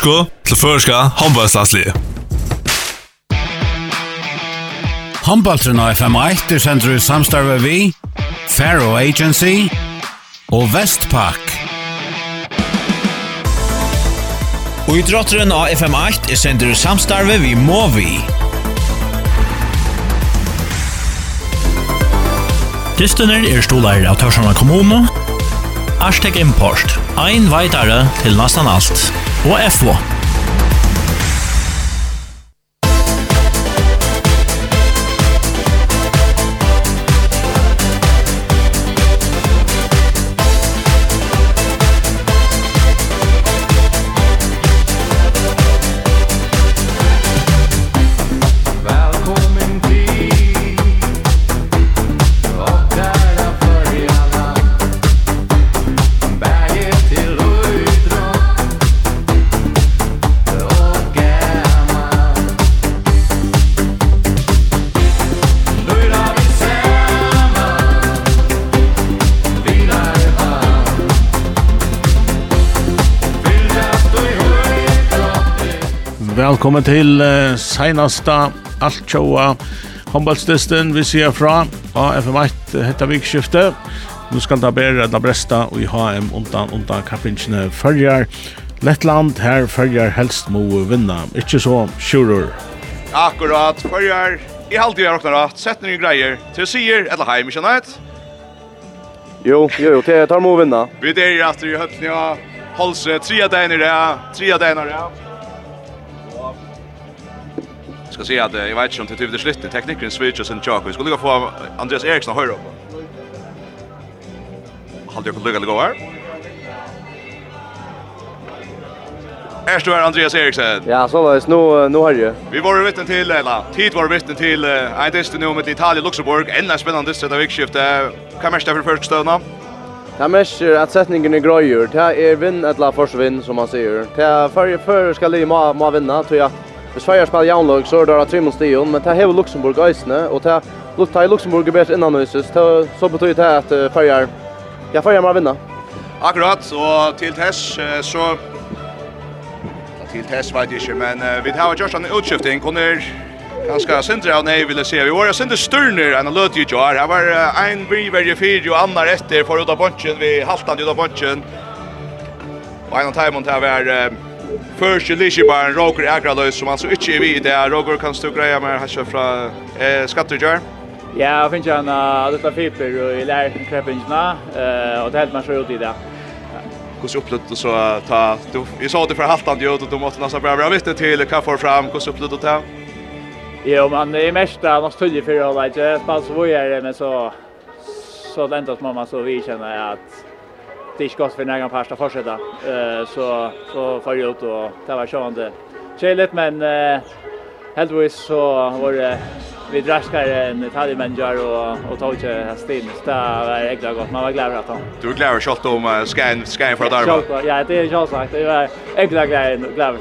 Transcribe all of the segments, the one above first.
Lusko til førska håndballslagslige. Håndballtren av FM1 er sendt ut samstarve vi, Faro Agency og Vestpak. Og idrotteren av FM8 er sender samstarve vi må vi. Dystener er stolar av Tørsjana kommune, Arstek Import. Ein veitare til nesten alt og F1. Velkommen til uh, seinasta Altjoa håndballstesten vi ser fra av FM1 hetta vikskiftet. Nu skal det bære da bresta og i HM undan undan kappingsene følger. Lettland her følger helst må vinna, ikke så sjurer. Akkurat, følger. I halvtid har åkna rett, sett nye greier. Til sier, eller heim, ikke nøyt? Jo, jo, jo, det tar må vinna. Vi der i rett i høttene, holse, tre dagen i det, tre dagen i det ska säga att jag vet inte om det typ det slutet teknikern switcher sen Jakob. Vi skulle gå få Andreas Eriksson höra upp. Håll dig på luckan gå här. Här står Andreas Eriksson. Ja, så var det nu nu har jag. Vi var vittnen till eller tid var vittnen till en dist nu med Italien Luxemburg. Ännu spännande dist av vikskifte. Kan mest för första stunden. Det mest att sättningen är gröjur. Det är vinn eller försvinn som man säger. Det är för för ska li må må vinna tror jag. Hvis Sverige spiller jaunlag, så er det tre mot stion, men det hever Luxemburg øysene, og det lukter i Luxemburg er bedre innan huset, så betyr det at Sverige ja, Sverige må vinne. Akkurat, og til Tess, så til Tess vet jeg ikke, men uh, vi har gjort en utskifting, hun er ganske sindre av nei, vil jeg si. Vi var sindre styrner enn å løte i jar. Her var uh, en briver i fire og annar etter for ut av bunchen. Vi haltan ut av bunchen. Og en av timon til å være Uh, Først i Lisjibaren, Roger Agraløys, som altså ikke er vi i det. Roger, kan du greie mer her fra eh, Skattegjør? Ja, jeg finner han uh, litt av fiber og i lærheten kreppingene, uh, og det er helt man så ut i det. Hvordan opplevde du så ta, du, jeg sa det for halvtande ut, og du måtte nesten bare være vittne til hva får fram, hvordan opplevde du det? Jo, men det er mest av noe tullig for å holde. Spalt så hvor jeg er, men så, så det enda som man så vi kjenner at det är inte gott för en egen parst å fortsette. Uh, så så får jeg ut og det var sjönde. Chelet men uh, heldigvis så var det vi draskare en Italian manager och och tog inte Så Det var ägda gott. Man var glad att han. Du är glad att skott om scan scan för där. Ja, det är jag sagt. Det var ägda glad glad.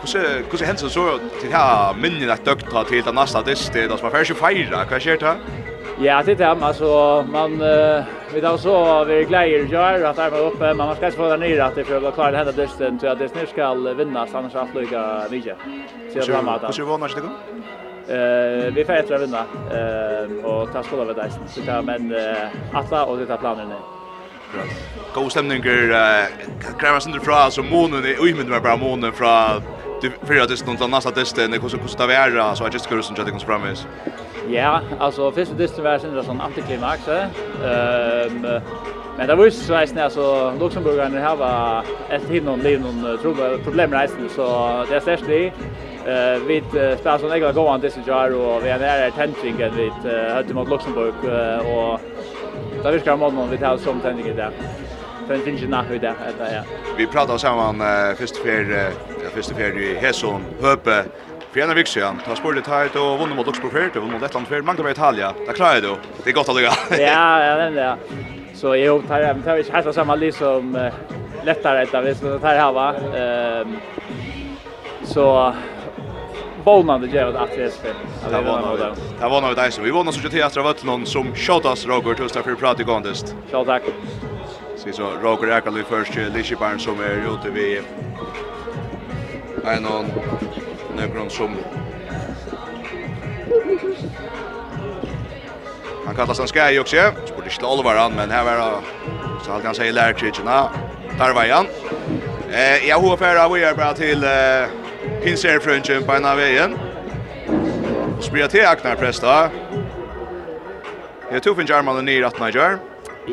Kusse kusse det så til här minnen att dökta til den nästa dist det som er ferdig fejra. Hva skjer det? Ja, det är dem. Alltså, man, uh, vi tar så vi glädjer gör att armar uppe, men man ska inte få den nere att det för att klara hända dysten, så att det snart ska vinnas, annars att lycka mycket. Så jag framåt. Hur vånar sig det? Eh vi får etter vinna. Eh och ta skola vid dig. Så tar men uh, alla och det tar planen nu. God stemning går eh kräver sin fra så månen i ymmen med bara månen fra det för att det stund till nästa test när hur hur ska det vara så jag just skulle synka det kan promise. Ja, alltså första testen var sen sån antiklimax Ehm men det var ju så nästan alltså Luxemburgarna har var ett tid någon liv någon tror problem resten så det är störst det. Eh vi spelar sån egna gåan det så jag och vi är nära tändningen vid hade mot Luxemburg och där vi ska ha någon vid här som tändning där för en finns ju nach hur där ja. Vi pratar samman uh, först för uh, först för i Hesson Höpe för en vecka sedan. Ta spår det här och vunnit mot Oxford Fair då mot Lettland Fair Magna Italia. Det klarar du. Det är gott att lycka. ja, ja, den det. Så jag tar hem tar vi helt samma liv som uh, lättare att vi så tar här va. Ehm så vånande ger det att det är spel. Det var nog Det var nog det som vi vånade så till att det var någon som shotade Roger Tusta för prat i gångdest. Ja tack. Så så Roger Ekal i første Lishibarn som er ute ved en og nøkron som Han kallas han Skaj också. Spår det slå varann men här var det så han kan säga lärkrickorna. Där var han. Eh jag hoppar av och gör bara till eh Pinser Frönchen på ena vägen. Spelar till Aknar Presta. Jag tog en jarman ner att Niger.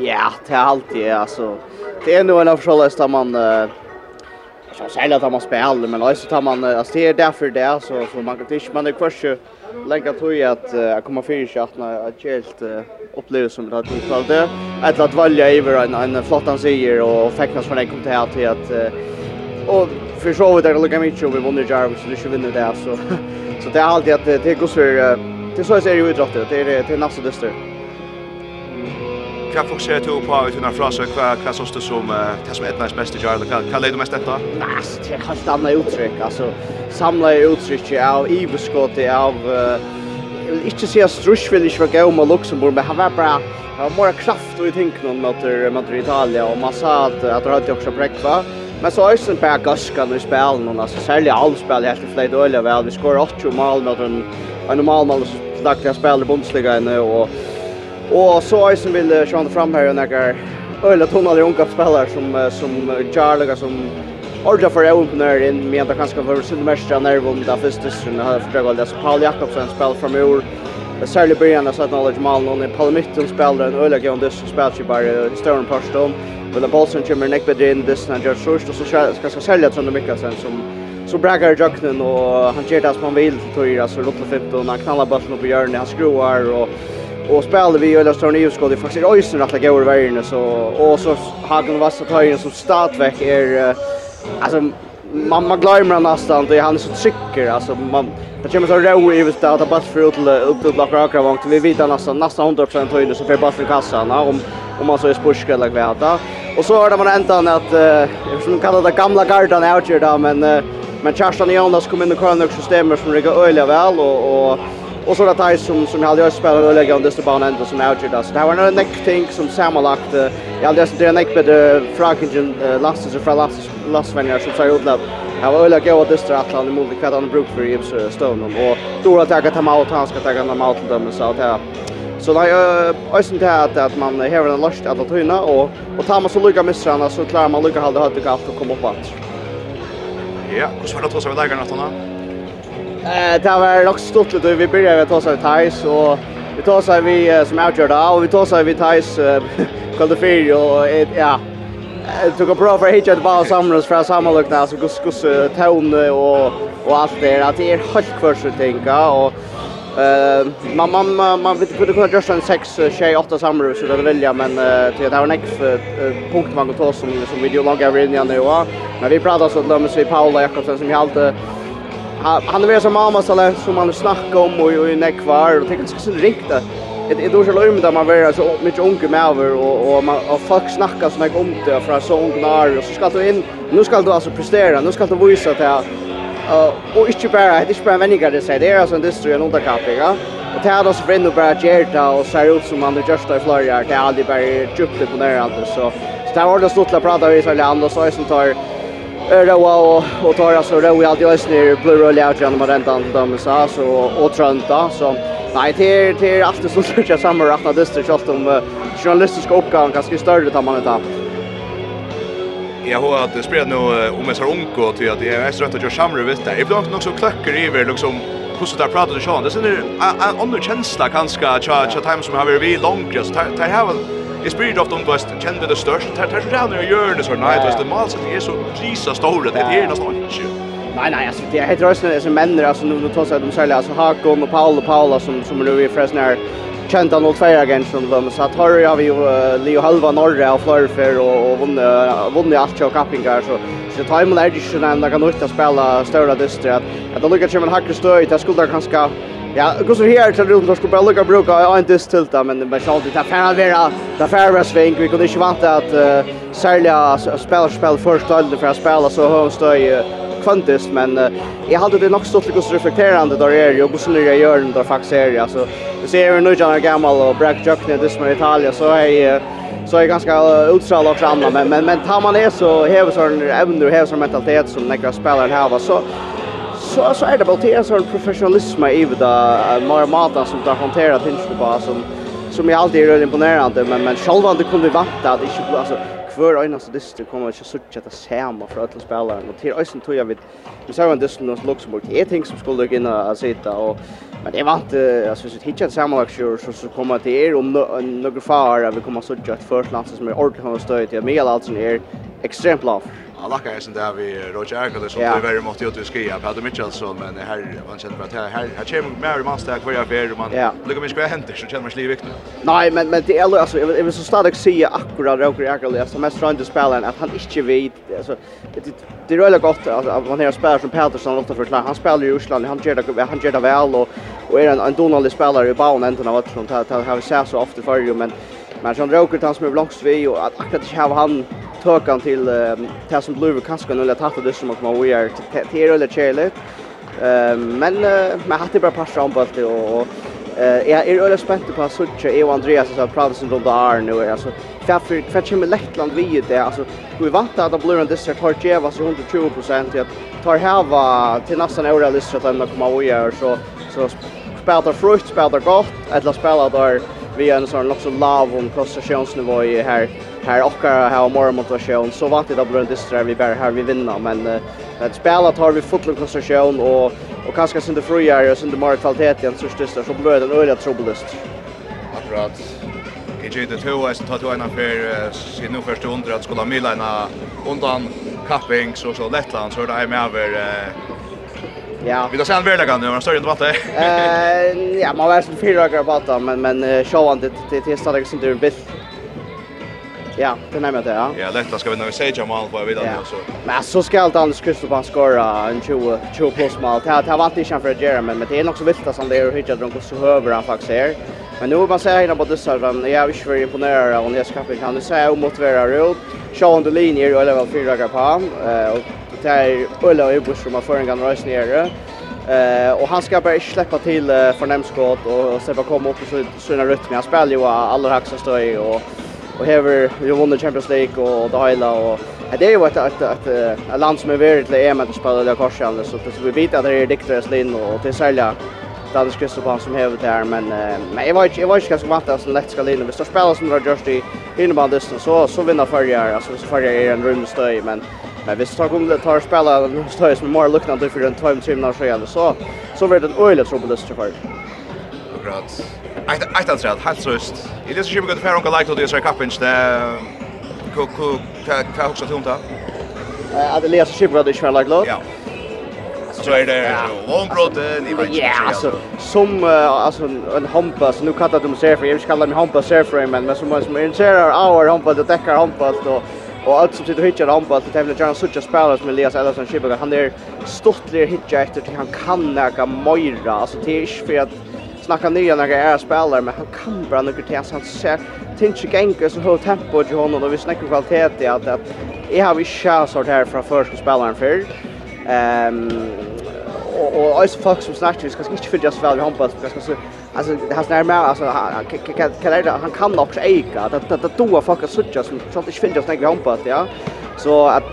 Ja, det är alltid alltså det är nog en av förstås där man eh så säljer att man spelar men alltså tar man Uh, alltså det är därför det är så så man kan inte man är kvar lägga tog att jag kommer för sig att när att helt uh, upplevs som det tog allt det att att välja över en en flottan seger och fäknas från en kom till här att och för så vidare lika mycket vi vinner Jarvis så du ska vinner det så så det är alltid att det går så det så är ser ju idrott det är det är nästa dyster hva fokuserer du på ut under frasa, hva, hva synes du som, uh, det som etnais mest i jar, hva, hva leier du mest etter? Nei, det er helt annet uttrykk, altså, samla uttrykk av iveskåte, av, uh, ikke sier strusk vil ikke være gøy med Luxemburg, men han var bare, han var mer kraft i tinkene mot, mot Italia, og man sa at, at det hadde også brekva, Men så är det bara gaskan i spelen, alltså särskilt allspel här som flöjt öliga väl. Vi skår 80 mål mot en normal mål som lagt jag spelar i Bundesliga nu och Og så er som vil sjående fram her og nekker øyla tonale unga spellar som, som Jarlaga som Orja for Eon på nær inn, men det kanskje var sin mest av nervom da først dystrene hadde fordrøk all det. Så Paul Jakobsen spiller fra Mjord, særlig byrjan av 17 ålder Jamal, noen i Palmytten spiller en øyla gøyom dyst som spiller ikke bare i større parstånd. Villa Bolsen kommer nekk bedre inn dyst når han gjør sørst, og så skal skal selge Trønne Mikkelsen som så brakar i jøkkenen, og han gjør det som han vil til Tøyra, så Lotte 15, han knallar ballen opp i hjørnet, han skruar, og och spelade vi eller står ni skott det faktiskt ösen att gå över världen så och så Hagen Vassa så tajn som startväck är alltså mamma glömmer nästan det han är så trycker alltså man det kommer så ro i vet att bara för ut upp till lockar och vångt vi vet nästan nästan 100% höjde så för bara för kassan om om man så är spurska eller kväta och så är det man ändan att jag skulle kalla det gamla garden out där men men Kerstin Jonas kom in i Kronok systemet som rigger öliga väl och och Och så det här som, som jag aldrig har spelat och lägga under banan ändå som avgör det. Så det här var några näckting som sammanlagt. Jag aldrig har näck med frankingen lastes och fra lastvänningar som tar utlöp. det. Jag var öliga gåa dystra att han emot kvart han bruk för i Ibsstövnen. Och då har jag tagit hem out, han ska ta hem out till dem. Så att jag Så det är ösen till att, att man häver en lörst att ta och, och tar man så lycka missarna så klarar man lycka halda högt och allt och komma upp. Ja, hur svarar du sig vid lägaren att Eh, det var nok stort ut vi började vi tar vi Thais och vi tar vi som outgör där och vi tar vi Thais för och ja. Det tog bra för hitcha det bara samlas för samma look där så kus kus ton och och allt det att det är helt kvar så tänka och eh man man man vet kunde kunna just en 6 tjej 8 samlar så det välja men det var next punkt man går ta som som video loggar in i nu men vi pratar så där med Paula Jakobsen som jag alltid han är som mamma så där som man snackar om och i näck var och tänker så riktigt Det är då så löjligt där man var så mycket unga med över och och man och folk snackar så mycket om det från så ung när och så ska du in nu ska du alltså prestera nu ska du visa att uh, och inte bara det är bara vänner det säger det är alltså en distro en underkapping ja? Och det är då så vänner bara Gerta och ser ut som man just i Florida det är aldrig bara djupt på nära alltså så så där var det stort att prata i så där andra så som tar roa och och tar alltså roa allt i ösner blue roll out genom räntan till dem så så och trönta så nej till till allt det som söker samma rätta dyster just om journalistiska uppgåvan ganska större tar man inte Jag har att spela nu om en sån och till att jag är rätt att göra samre vet där. Ibland också klackar över liksom hur så där pratar du så. Det är en annan känsla kanske att att time som har vi långt just. Det här Jeg spyrir ofte om, du veist, kjenner vi det størst, det er sånn rannig å gjøre det sånn, nei, du veist, det malset er så lisa store, det er nesten ikke. Nei, nei, altså, det heter også det som männer, altså, nu tar seg de særlig, altså, Hakon og Paul og Paula, som, som nu er forresten her, kjent av 02-agent som de, så at her har vi jo Leo Halva Norra og Flørfer og vunnet alt og kappingar, så så det tar man er ikke når man kan ut å spille større dyster, at det lukker ikke med en hakker støy, det skulle kanskje Ja, går så här till runt och skulle bara lucka bruka en inte till det men men själv det färra vara det färra vara sving. Vi kunde inte vanta att uh, sälja spel spel först då för att spela så står stöj kvantist men uh, jag hade det nog stått lite reflekterande där är ju så när jag gör den där faktiskt är alltså vi ser ju nu John Gamal och Brack Juckner det som i Italien så är så är ganska utstrålande och framme men men men tar man är så häver sån även och häver sån mentalitet som några spelare har va så så så är det bara det är sån professionalism i det mer mata som tar hantera ting på som som jag alltid är väldigt imponerande men men själva det kunde vänta att inte alltså kvar en alltså det kommer inte så tjata samma för alla spelare och till ösen tror jag vid vi ser en distan hos Luxemburg är ting som skulle gå in och sitta och men det var inte alltså så hitchat samma aktion så så kommer till er om några far vi kommer så tjata först landet som är ordentligt och stöd till Miguel alltså är extremt lågt han lackar ju sen där vi Roger Erkel som det väldigt mot att skriva på Adam Mitchellson men här man känner att här här här kommer Mary Master kvar jag ber man lukar mig skulle hända så känner man sig viktigt. Nej men men det är alltså jag vill så stadigt se akkurat Roger Erkel alltså mest runt spelaren spela att han inte vet alltså det det rullar gott alltså att man här spelar som Peterson ofta förklara han spelar i Ryssland han gör det han gör det väl och och är en en donald spelare i bauen änden av att som tar har vi sett så ofta förr men men som Roger han som är blocks vi och att akkurat inte ha han tøkan til det som blir kanskje en eller tatt av det som man vi er til eller kjærlig. Men jeg hatt det bare passet om på alt det, og jeg er øyelig spent på at Suttje, jeg og Andreas har pratet som rundt av Arne, altså, hva kommer Lettland vi i det, altså, vi vant at det blir en distrikt har djeva seg 120 prosent, jeg tar hava til nesten øyelig distrikt enn de komme vi er, så, så spelar frukt, spelar gott, eller spelar där vi är en sån också lav om koncentrationsnivå i här här och har mer motivation så vant det blir en distra vi bara här vi vinner men uh, att spela tar vi full koncentration och och kanske synda friare och synda mer kvalitet än så största så blir det en öliga trubbelist. Akkurat. Jag tror det två är som tar två ena för sin nu första att skulle mila ena undan Kapping så så Lettland så där med över Ja. Vi då sen väl kan nu, men större inte vatten. Eh, ja, man var så fyra dagar på men men showan det det testar det inte Ja, det nämner det, ja. Ja, lätt ska vi nog säga mål på vidare ja. så. Men så ska allt Anders Kristoffer skora en 20 20 plus mål. Det här varit inte för Jeremy, men det är nog så vilt som det är hur jag drog så höver han faktiskt är. Men nu bara säga innan på det så men jag är inte för imponerad av Andreas Kappel kan du säga om mot Vera Rot. Sean de linjer och level 4 raka på eh och det är Ulla och Bush som har för en gång rörs ner. Eh och han ska bara släppa till förnämskott och släppa komma upp i sina rytmer. Han spelar ju allra högsta stöj och och häver vi vunnit Champions League och det hela och det är ju ett ett ett ett land som är väldigt lite med att spela där korsande så så vi vet att det är diktres lin och till sälja Dallas Kristoffer som häver där men men jag var jag var ganska vant att lätt ska lin och vi står spela som Roger Justy about this så så vinner förjar alltså så förjar är en rumstöj men Men hvis tar kommer tar spela en stöj som er mer lukkende for en time timer så så så blir det en øyelig trubbelist for. Akkurat. Ett ett rätt helt röst. I det så kör vi går till Per Like och det så kappen där. Ko ko ta också till unta. Eh att det läser kör vi det like låt. Ja. Så är det långbrott i Ja, alltså som alltså en hampa så nu kallar de sig för jag kallar mig hampa surfer men men som som är intresserad our hampa det täcker hampa och Och allt som sitter och hittar handball till tävlar Jan Sucha spelar som Elias Ellison Schipper han är stottlig hittar efter till han kan näka Moira alltså det är inte för att snacka ner när jag är spelare men han kan bara några till han ser tinch gänga så högt tempo ju honom och vi snackar kvalitet i att att jag har vi chans att här från första spelaren för ehm och och alltså folk som snackar vi ska inte för just väl hoppas vi ska så alltså det har snärmare alltså kan kan han kan också äga att att att då fucka sucha som så att inte finns just snackar hoppas ja så att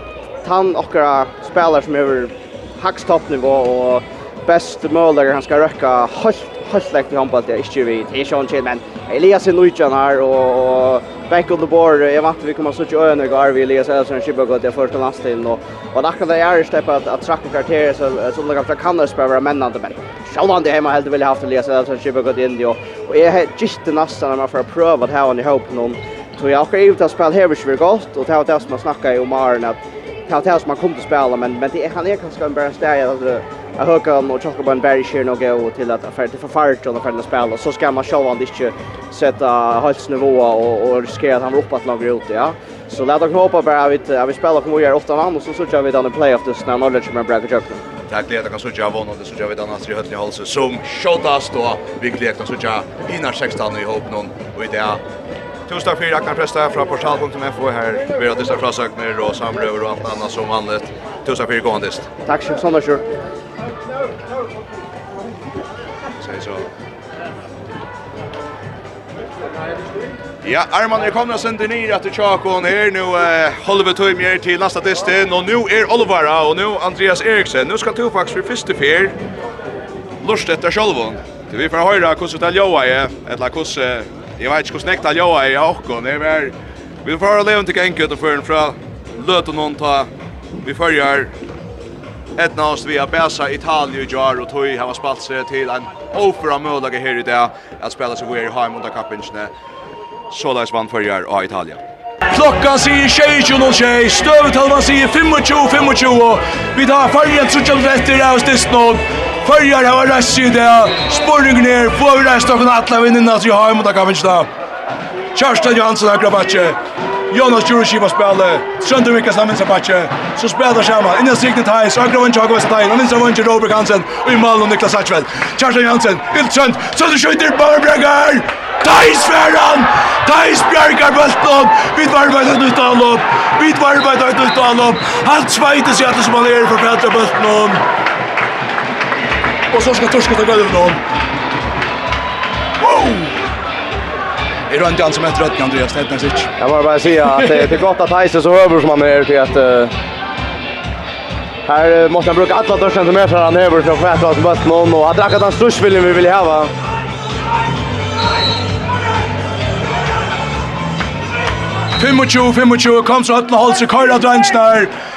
han och spelare som över hackstoppnivå och bäst möjliga han ska räcka helt helt lekt i handball det ikke vi. Er sånn til men Elias er nøytjan här och back on the board jag vant vi kommer så tjö øyne går vi Elias er sånn skipper godt jeg første last och og og akkurat det er stepp at at trakk karakterer så så det kan kan det spela men andre men sjølvan det hemma helt vill ha haft Elias er sånn skipper godt in och och jeg har just nästan när man får pröva att här och i hopp någon tror jag har ju att spela här vi gott och ta det som man snackar om Arne att ta det som man kommer att spela men men det han är kanske en bra stäja jag hör kan och chocka på en berg share nog och till att affär till förfart och affär att spela så ska man själva inte sätta halsnivå och och riskera att han ropar att lagra ut ja så låt oss hoppas bara vi att vi spelar kommer göra åtta annars och så så kör vi den i playoff det snart knowledge med Bragg Jackson Tack det kan så jag vann och det så jag vid annars i höllning halsen som shotas då. Vi glädjer kan så jag innan 16 i hopp någon och i det Tusen takk for at presta fra portal.fo her. Vi har disse frasøkner og samrøver og alt annet som vanligt. Tusen takk for gåendist. Takk, Sjøksson og Sjøksson säger så. Ja, Arman er komna oss till ner att Tjakon här nu eh, holder vi tog mer till nästa distin Og nu är Olvara og nu Andreas Eriksen. Nu ska två fax för första fel. Lust efter Scholvon. Det vi får høre hvordan det er Joa är eller hvordan... Jeg vet ikke hvordan snäckt tal Joa i också. Det er vi får høre Leon til enkelt och för en från Löten noen ta vi följer Ett vi har bäsa Italien och Jar och Toy har spalt sig till en ofra möjliga här i dag att spela sig vidare hem under kappingsne. Så läs vann förjar av Italien. Klockan sier 21.06, støvetalvan sier 25. vi tar fargen trutjan retter av Stisnov, fargen har rest i det, sporringen her, får vi rest av en atla vinnina til Haim og da kan vi ikke da. Kjørsten Johansen har grabbatje, Jonas Jurushiva spelar. Söndrevika som vänster backe. Så spelar Sharma. Innan sikten Thais. Ögra vinch Jago Stein. Och vänster vinch Robert Hansen. Och i mål och Niklas Hatchfeld. Kerstin Jansen. Ilsund. Så det skjuter Barbregar. Thais Ferran. Thais Bjarkar Bulton. Vi varvar ett nytt anlopp. Vi varvar ett nytt anlopp. Han svajte sig att det som han är för Petra Bulton. Och så ska Torska ta gulvet någon. Wow! runt han som heter rött Andreas Tetnasic. Jag bara bara säga att det är gott att Heise så över som han är för att Här måste han bruka alla dörren som är för han över för att skäta oss bort någon och han drack att han vi vill ha va. Fimmuchu, Fimmuchu, kom så høttene hålls i køyre av.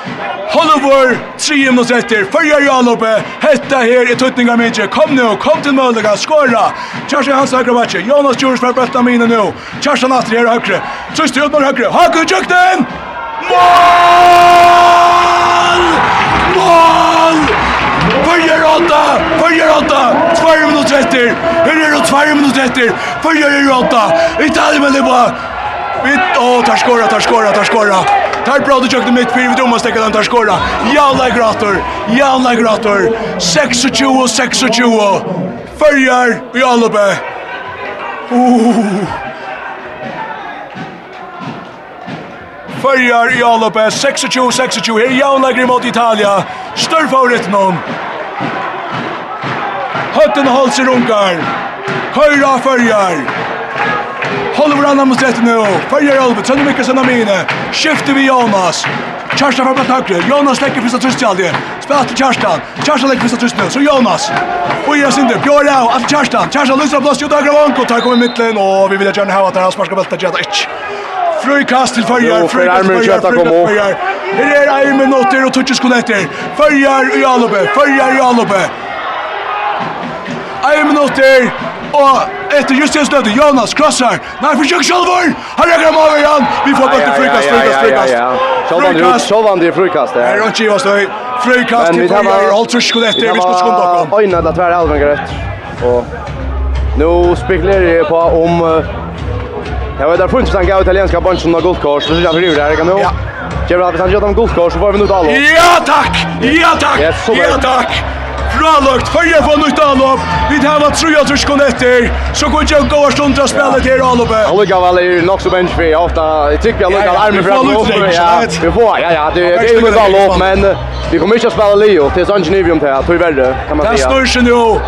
Hollywood, tre mot etter, fyrja Jalope, hetta her i tuttninga minje, kom nu, kom til Møllega, skåra, Kjarsan Hans høyre vatje, Jonas Djurs fra bøtta mine nu, Kjarsan Astrid her høyre, Trøsti Utmar høyre, Haku Tjøkten, mål! Mål! Fyrja åtta! fyrja åtta! tvær minuter etter, her er det tvær minuter etter, fyrja åtta! Italien med det bara! Vi åh tar skora, tar skora, tar skora. Tar bra du jökte mitt fyrir, vi domar stäcker den tar skora. Jalla grator. Jalla grator. 26 26. Följer i Albe. Oh. Följer i Albe 26 26. Här Jalla grim mot Italia. Stör favorit någon. Hötten hålls i runkar. Höjra följer. Holger Brandam mot rätt nu. Följer Albert, Sönne Mikkelsen mine. Skifter vi Jonas. Kjarstan fram på högre. Jonas lägger första tröst till aldrig. Spelar till Kjarstan. Kjarstan lägger första tröst nu. Så Jonas. Och Ira Sinder. Björn Rau. Allt Kjarstan. Kjarstan lyser blåst ut högra vank. Och tar kommer mittlen. Och vi vill gärna ha att han sparskar bältet. Jada ich. Frukast till Följar. Frukast till Följar. Här är en minuter och touches connecter. Följar i Alobe. Följar i Alobe. Armin minuter. Og etter just det støtte, Jonas krossar. Nei, forsøk Kjolvor! Han rekker ham over igjen! Vi får bort til frukast, frukast, frukast. Frukast! Kjolvan det frukast. Her er ikke i oss nøy. Frukast til Borgar, alt trusk skulle etter, vi skal skumpe okkom. Øyne, det er alven greit. Og nå spekulerer jeg på om... Jag vet, där funnits funnet gav italienska bunchen av guldkors. Så er ikke river her, kan du? Ja. Kjevra, hvis han gjør dem guldkors, så får vi nå talen. Ja, takk! Ja, takk! Ja, takk! fralagt, fyrre får nytt anlopp. Vi tar vad tror jag tror etter, så går jag gå stund til å spille til anloppet. Han lika väl är nog så bench vi ofta. Jag tycker jag lukar armen fram och ja. Vi får ja ja, det det är ju ett anlopp men vi kommer inte att spela Leo till Sanjenivium till att tyvärr kan man säga. Det snurrar nu.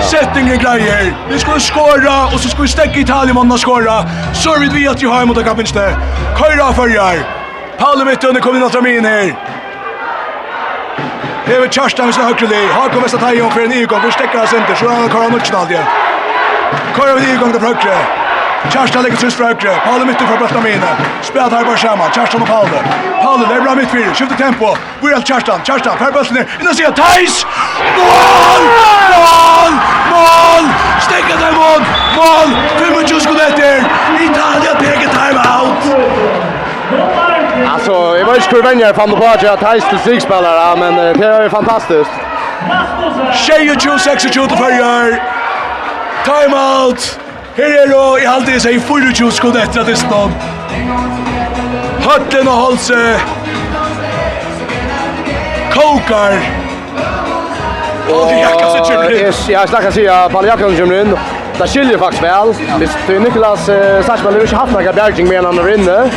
Settingen greier. Vi skulle skåra, og så skulle vi stekke Italien-mannen skåra. Så vidt vi at vi har imot av kappinste. Køyra førjar. Palle Vittunne kommer inn at min her. Hever Kjørstein sin høyre li. Har kommet seg teion for en igång. Vi stekker hans inte. Så er han Karan Nutsen aldri. Karan vid igång til høyre. Kjørstein ligger sys fra høyre. Palle mitt for Bøtta mine. Spelet her bare sammen. Kjørstein og Palle. Palle, det er bra mitt fyrir. Skifter tempo. Hvor er Kjørstein? Kjørstein, fer bøttene. Innan sida. Thais! Mål! Mål! Mål! Stekker til mål! Mål! 25 sekunder etter. Italia peker timeout alltså, jag var ju skulle vänja fram på att jag tajste stigspelare, men det är ju fantastiskt. Tjej och tjo, sex och tjo till färger. Time out. Här är då i halvtid sig 24 skott efter att det stod. Hötlen och Holse. Kokar. Och Jakas är tjurlig. Jag snackar sig att Paul Jakas kommer in. Det skiljer faktiskt väl. Det är Niklas Sarsman har inte haft några bjärgning med en annan inne.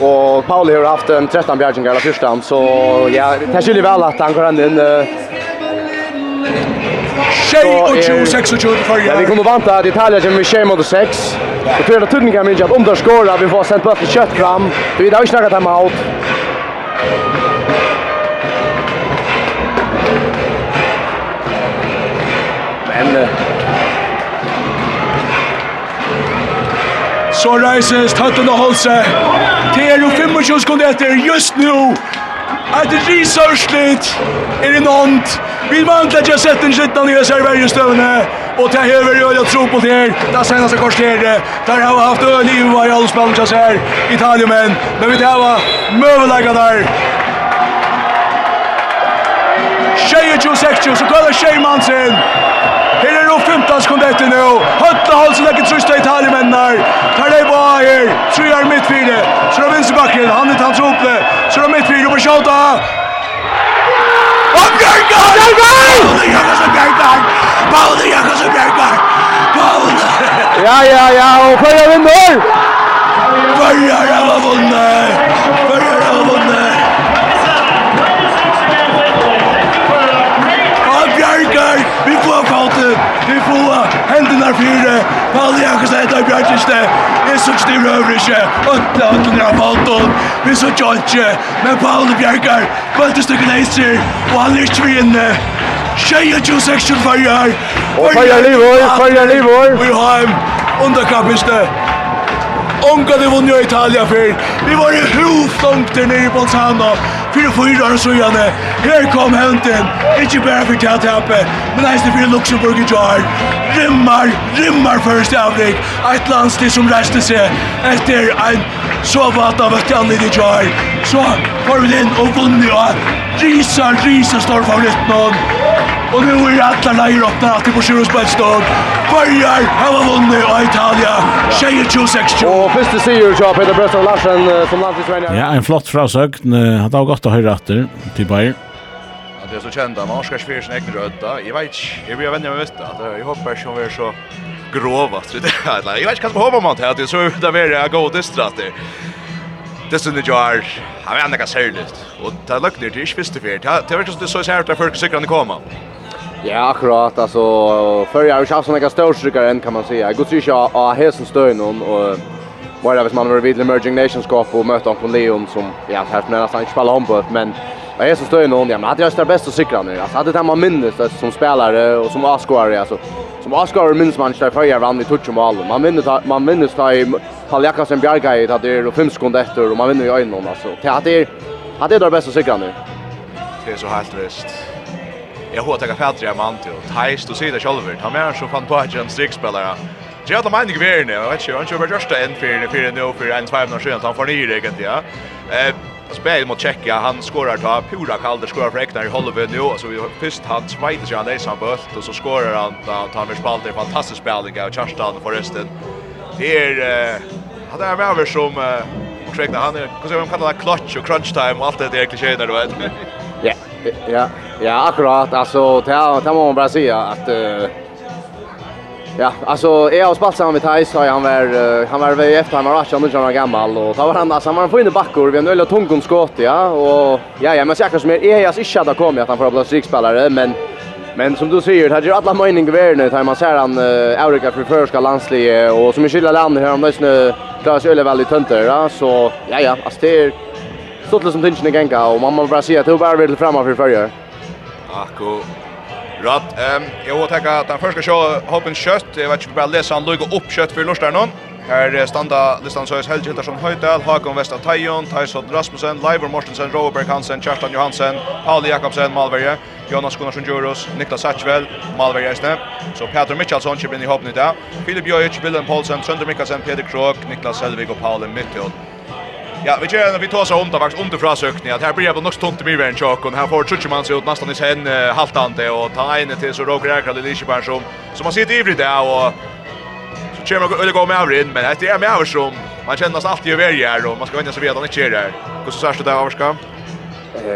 Och Pauli har haft en 13 bjärgingar av första så ja, det skiljer väl att han går ända in Tjej och tjo, sex och tjo Ja, vi kommer vanta att Italien kommer med tjej mot sex. Och tror att tunneln kan att om det skårar vi får sent bort kött fram. Vi har ju snackat hemma allt. Men... Så reises Tatun og Holse er jo 25 sekunder etter just nu. Ett risörsligt er det nånt. Vi vantlar jag sett en skittan i reservärgen Og Och det här jo jeg tro på det her. Det senaste korsledare. Der har vi haft øl i varje allspelning jag ser. Italien men. Men vi tar møvelegget der. där. 26 så kallar tjejmansen. 15 sekunder etter nå. Høtla Holsen er ikke trøst av italiemennene. Tar det på her. Trøyer midtfire. Så er vinsterbakken. Han er hans oppe. Så er midtfire på Sjauta. Og Bjørgar! Bjørkar! Paule Jakobsen Bjørgar! Paule Jakobsen Bjørgar! Paule! Ja, ja, ja. Og Førre vinner! Førre har vunnet! Førre Vi får hendene fire. Palle Jakobsen heter Bjørnstjerne. Vi så ikke de røver ikke. Åtte av den her balton. Vi så ikke ikke. Men Palle Kvalitet bøltestykken heiser. Og han er ikke vinne. Tjeja 26 farjar. Og farjar livor, farjar livor. Vi har underkappiste. Onka det vunn jo Italia fyr. Vi var i rovlångt der nere i Bolzano. Fyra fyra år så gjerne. Her kom henten. Ikke bare for Katappe, men heiste for Luxemburg i Jar. Rimmar, rimmar først avrik. Et landstid som reiste seg etter en så vata vett i Jar. Så får vi den og vunn jo. Risa, risa står favoritt noen. Och nu är alla i öppna att det på Sirius på. Börjar, har vunnit av Italia, tjejer 26 Och första sigur så Peter Brösson Larsen som landslagsvänjare. Ja, en flott frasögn. Han har gått att höra efter till Bayer. Det er så kjent man ska spela sin egen rødda. Jeg vet ikke, jeg blir venner med mest. Jag hoppas att vi er så grova. Jeg vet inte vad man hoppar mot här. Det är så ut av er jag går distrater det stundet jo er, han er enda særligt. Og det er løgner er ikke visste fyrt. Det er ikke virkelig det er så særlig at folk sikkerne kommer. Ja, akkurat. Alltså, förr jag har ju haft sådana störstryckare än kan man säga. Jag går till att ha hästen stöjn och var det hvis man var vid Emerging Nations Cup och möta på Leon som, ja, här som nästan inte spelar på men jag är så stöjn hon, ja, men hade jag stått bäst att cykla nu. Alltså, hade det här man minnes det som spelare och som avskåare alltså. Som avskåare minns man inte för jag vann vi touch mål. Man minns man minns ta i Paul Jakobsen Bjarga i det är fem sekunder efter och man vinner i ögonen, alltså. Det hade det det bästa att cykla nu. Det är så helt visst jag har tagit fatter jag man till Thais du ser det själv ta med så fan på att en sexspelare Jag hade mig inte verden. jag vet inte, han kör bara just en för för en nu för en två och sen han får ni det egentligen. Eh spel mot Tjekkia, han skorar ta pura kalder skorar för Eknar i Hollywood nu alltså vi först han svajde sig han är som bult och så skorar han ta ta med spalt det fantastisk spelning av Kerstan förresten. Det är eh hade jag med över som eh han är, hur ska man kalla det, clutch och crunch time och allt det där klichéerna du vet. Ja, ja, ja, akkurat. Alltså, det här, det här må man bara säga att... Uh, ja, alltså, jag har spalt samman med Thais, så han var, uh, han var väl efter, han var 18 år gammal. Och då var han, alltså, han var en fin backor, vi har en öjla tungon skåt, ja. Och, ja, ja, men säkert som är, jag har inte hade kommit att han får bli strikspelare, men... Men som du säger, det här ju alla mening i världen när man ser han uh, Eureka för förska landslige och som i skilda landet här om det klarar sig öle väldigt tönter. Ja? Så ja, ja, alltså det är stått som tingen i genka och man bara säga att det bara vill framåt för förra. Akko. Rätt. Ehm jag vill ta att den första show hoppen kött. Jag vet inte bara läsa han lugg upp kött för Lorstar någon. Här standa listan så Helge Hildarsson Höjdal, Hakon Vesta Tajon, Tyson Rasmussen, Leivor Mortensen, Robert Hansen, Kjartan Johansen, Pauli Jakobsen, Malverje, Jonas Gunnarsson Djuros, Niklas Satchvel, Malverje Esne. Så Peter Mitchelsson kommer in i hoppen i dag. Filip Jojic, Willem Paulsen, Sönder Mikkelsen, Peter Krog, Niklas Selvig och Paul Mittel. Ja, vi kör vi tar så det av under frasökning att här blir det nog tomt i än chock och här får Chuchi man sig ut nästan i sen haltande och ta in till så Roger Ekal i Liseberg som som har sett ivrig där och så kommer man gå med över in men det är med över som man känner sig alltid över här och man ska vänja sig vid att han inte är där. Hur så det där varska?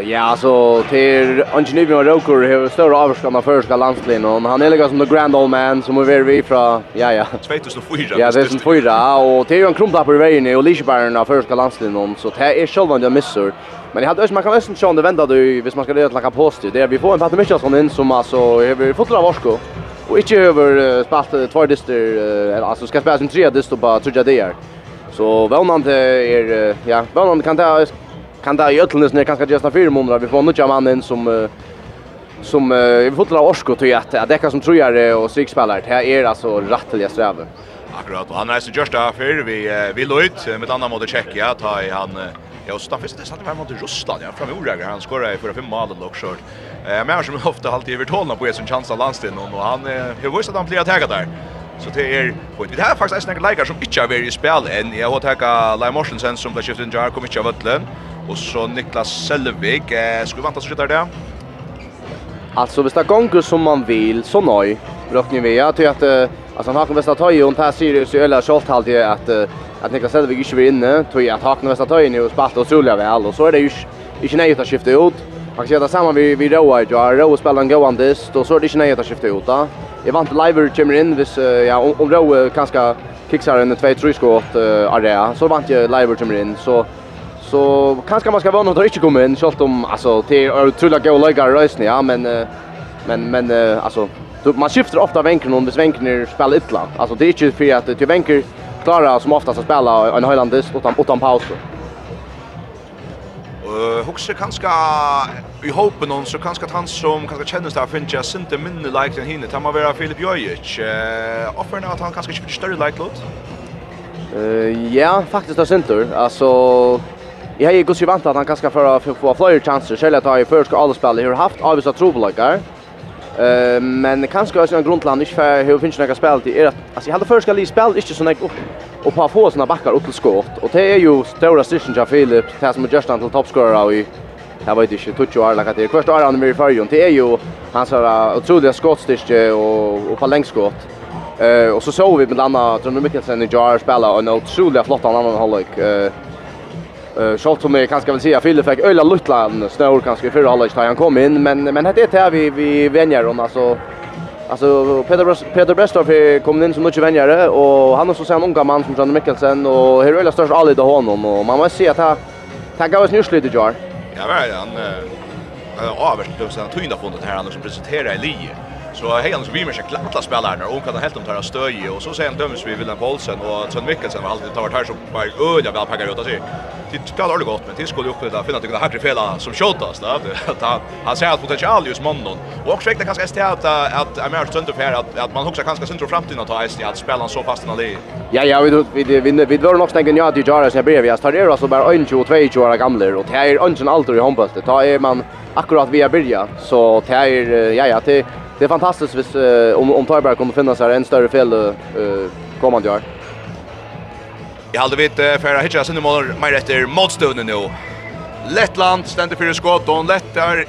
Ja, alltså till Angelino Roker har större avskan av första landslin och han är liksom som the grand old man som är vi fra, ja ja 2004. Ja, det är som fyra och det är ju en krumplapper i vägen och Lichbären av första landslin så det är själva jag missar. Men jag hade man kan ösman om det vända du, hvis man ska göra lacka på styr. Det är vi får en Patrick Michelsson in som alltså har fått av Varsko. Och inte över spalt två dyster alltså ska spela som tre dister på tror jag det är. Så vånande är ja, vånande kan ta kan det i ötlnes när kanske just fyra månader vi får några man in som som vi får dra orsko till att att det kan som tror jag och sykspelare det här är alltså rättliga sträve. Akkurat och han är så just där för vi vi lojt med andra mot Tjeckien ta i han Ja, och Staffis det satt var mot Ryssland. Ja, fram Orager han skorade för fem mål och short. Eh men som ofta alltid övertalna på sin chans av landstiden och han har visst att han blir att där. Så det är point. det här faktiskt en några som inte har varit i spel än. Jag har tagit Lai Morsensen som blev skiftet in jar kom inte av ödlen. Och så Niklas Selvig. Eh, ska vi vänta så skjuter det? Alltså, hvis det gånger som man vill, så nej. Rökning vi, jag tycker att Alltså han har kan västa töj och i ser det eller skolt halt det att att Niklas Selvig inte vill inne, tror jag att Hakan västa töj nu och spalt otroliga väl och så är det ju inte nej att skifta ut. Faktiskt det samma vi vi Roa i jar. Roa spelar en gåan dist då så är det inte nej att skifta ut där. Jag vant live kommer in vis ja om, om Roa kanske kicksar en 2-3 skott uh, area så vant jag live kommer in så så kanske man ska vara något riktigt komma in självt om alltså till otroliga goda lägare rösten ja men men men uh, alltså man skiftar ofta vänken om det svänker spelar illa. Alltså det är inte för att till vänker klara som oftast att spela en Highlanders utan utan paus. Uh, Huxer kanska i hopen hon så kanska att han som kanska känner där finns jag inte minne like den hinner. Tamma vara Filip Jojic. Uh, Offern att han kanske inte större like lot. Eh ja, faktiskt där center. Alltså Jag är ju gott vant att han kanske för att få fler chanser. Själv att i först ska alla spela. Har haft avvisa trobolagare. Eh men kanske också en grundland inte för hur finns några spel till är att alltså jag hade förska li spel inte så upp och på få såna backar upp till skott och det är ju stora session av Philip det som just antal toppscorer i Jag vet inte, tog ju alla lagat det. Kvart han med i färgen. Det är ju hans här otroliga skottstyrke och, och på längdskott. Eh och så såg vi med Anna Trond Mikkelsen i Jar spela en otroligt flott annan halvlek. Eh Eh så som jag kanske vill säga Fille fick öla Lutland snår kanske för halvlek när han kom in men men det är det här vi vi vänjer om alltså Alltså Peter Peter Bestorf kom in som mycket vänjare och han har så sen unga man som Jan Mikkelsen och hur öla störst alla det honom och man måste se att han tackar oss nyss lite jar. Ja, men han eh överst då sen tog in på här han som presenterar i Lie. Så hej han skriver sig alla spelarna och kan helt om tar stöj och så sen döms vi Willem Paulsen och Sven Mikkelsen har alltid tagit här som bara öliga väl packar ut sig. Det ska aldrig gott men det skulle ju kunna finna det hackre fela som skjutas där att han han ser att potential just måndag och också väckte kanske ST att att Amir Trond för att att man också kanske centrum framtiden att ta ST att spela så fast när det. Ja ja vi vi vi vi var nog snägg ja till Jaras när brev jag tar det alltså bara 22 22 år gamla och det är inte alltid i handboll. Det tar man akkurat vi har börjat så det är ja ja det det är fantastiskt hvis, om, om Tarberg kommer finnas här en större fel eh, kommande år. Jag hade vet uh, för att hitta sin mål mer efter motstånden nu. Lettland ständer för skott och Lettar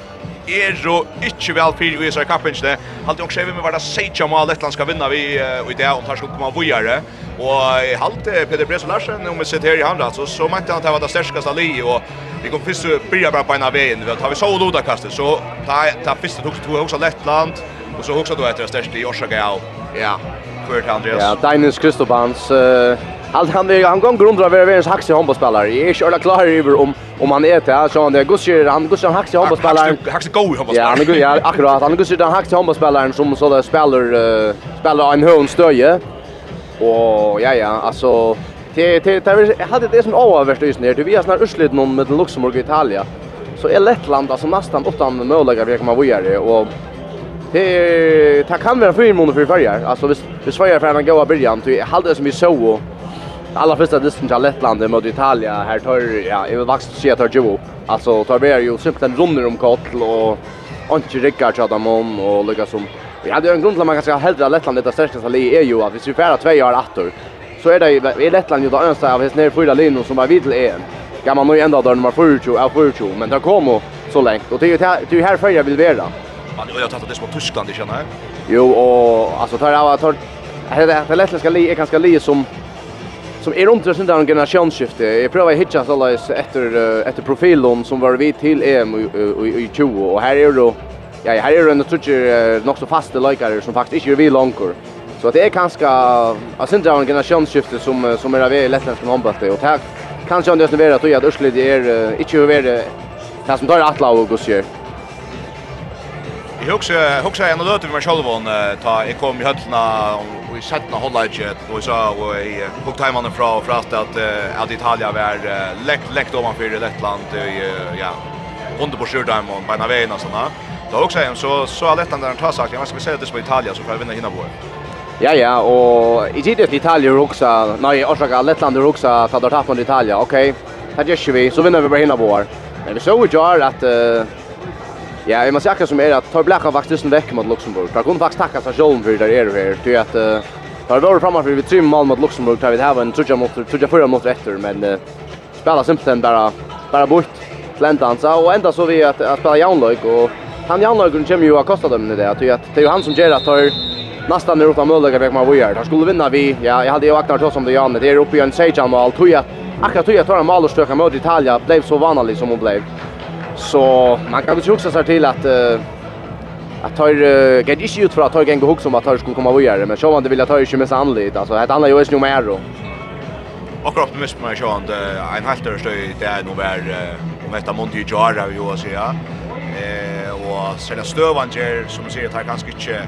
är jo inte väl för i så i inte. Halde också skjevi med vara det seitja om Lettland ska vinna vi uh, i det om tar ska komma vujare. Och i halt Peter Bres Larsen, om vi sitter i hamrat, så, så mente han att det var det sterskaste li, och vi kom först börja bara på en av veien. Tar vi så loda kastet, så ta, ta första tog två också Lettland, Och så också då efter det största i Gao. Ja. Kurt Andreas. Ja, Dainis Kristobans eh Allt han är han går grundra över världens haxi handbollsspelare. Jag är själva klar över om om han är det så han det Gustav han Gustav haxi handbollsspelare. Haxi go handbollsspelare. Ja, han går ja akkurat. Han Gustav den haxi handbollsspelaren som så där spelar spelar en hön stöje. Och ja ja, alltså det det det hade det som överst just ner. Du vi har snart utslut någon med Luxemburg och Italien. Så är Lettland alltså nästan åtta möjliga vi kan vara vidare och det är det kan vara fyra månader för färjar. Alltså hvis vi svajar för en goda början till halva som vi så alla första listan till Lettland mot Italien här tar ja, jag vill vaxta se att ta ju upp. Alltså tar vi ju simpelt runder om kottel och Antti Rickard chatta om och lyckas som vi hade en grund till att man kanske säga hellre Lettland det största li är ju att vi skulle färra två år åter. Så är det i Lettland ju då önskar av häst ner fyra linjer som var videl är. Kan man nog ända där nummer 40 av 40 men där kommer så långt och det är ju här för jag vill vara. Man har ju tagit det som Tyskland i känner. Jo och alltså tar jag tar det det lettländska li är ganska li som som är runt runt där en generationsskifte. Jag prövar hitcha så där efter efter profilen som var vi till EM i 20 och här är då ja här är det en toucher nog så fasta likare som faktiskt inte vi långkor. Så det är ganska alltså inte en generationsskifte som som är av lettländsk handboll och tack kanske om det är att jag att Urslit är inte över det som tar att lag och gör. Jag huxar huxar en löte med mig ta jag kom i höllna och i sättna hålla ett och så och i hook time on fra för att att att Italien var läkt läkt ovanför Lettland i ja under på sjödam och på vägen och såna. Då också en så så har Lettland där tar sagt jag ska säga det på Italien så får jag vinna hinna på. Ja ja och i tidigt Italien också nej orsaka Lettland också tar det tapp mot Italien. Okej. Okay. Det gör vi så vinner vi bara hinna på. Men vi såg ju att uh, Ja, jag måste säga som är att tar Blacka faktiskt en vecka mot Luxemburg. Där kunde faktiskt tacka sig själv för det är här. Ty är att tar vara framåt för vi tre mål mot Luxemburg där vi har en trutja mot trutja förra mot efter men spela simpelthen bara bara bort Lentansa och ända så vi att att spela Janlög och han Janlög kommer ju att kosta dem det där. Det att det är han som ger att tar nästan ner utan möjlighet väg man Voyard. Han skulle vinna vi. Ja, jag hade ju vaknat oss om det Janne. Det är uppe i en Sejan mål. Tror jag akkurat tror jag tar en mål och stöka mot Italien blev så vanlig som hon blev. Så man kan väl också säga till att uh, att tar uh, get issue ut för att tar gäng hooks som att tar skulle komma vidare men så man det vill jag ta ju med sig alltså ett annat ju är ju mer då. Och kropp med mig så att en halter stö det är nog väl om detta Monty ju göra ju säga. Eh och sen Stövanger som säger att tar kanske inte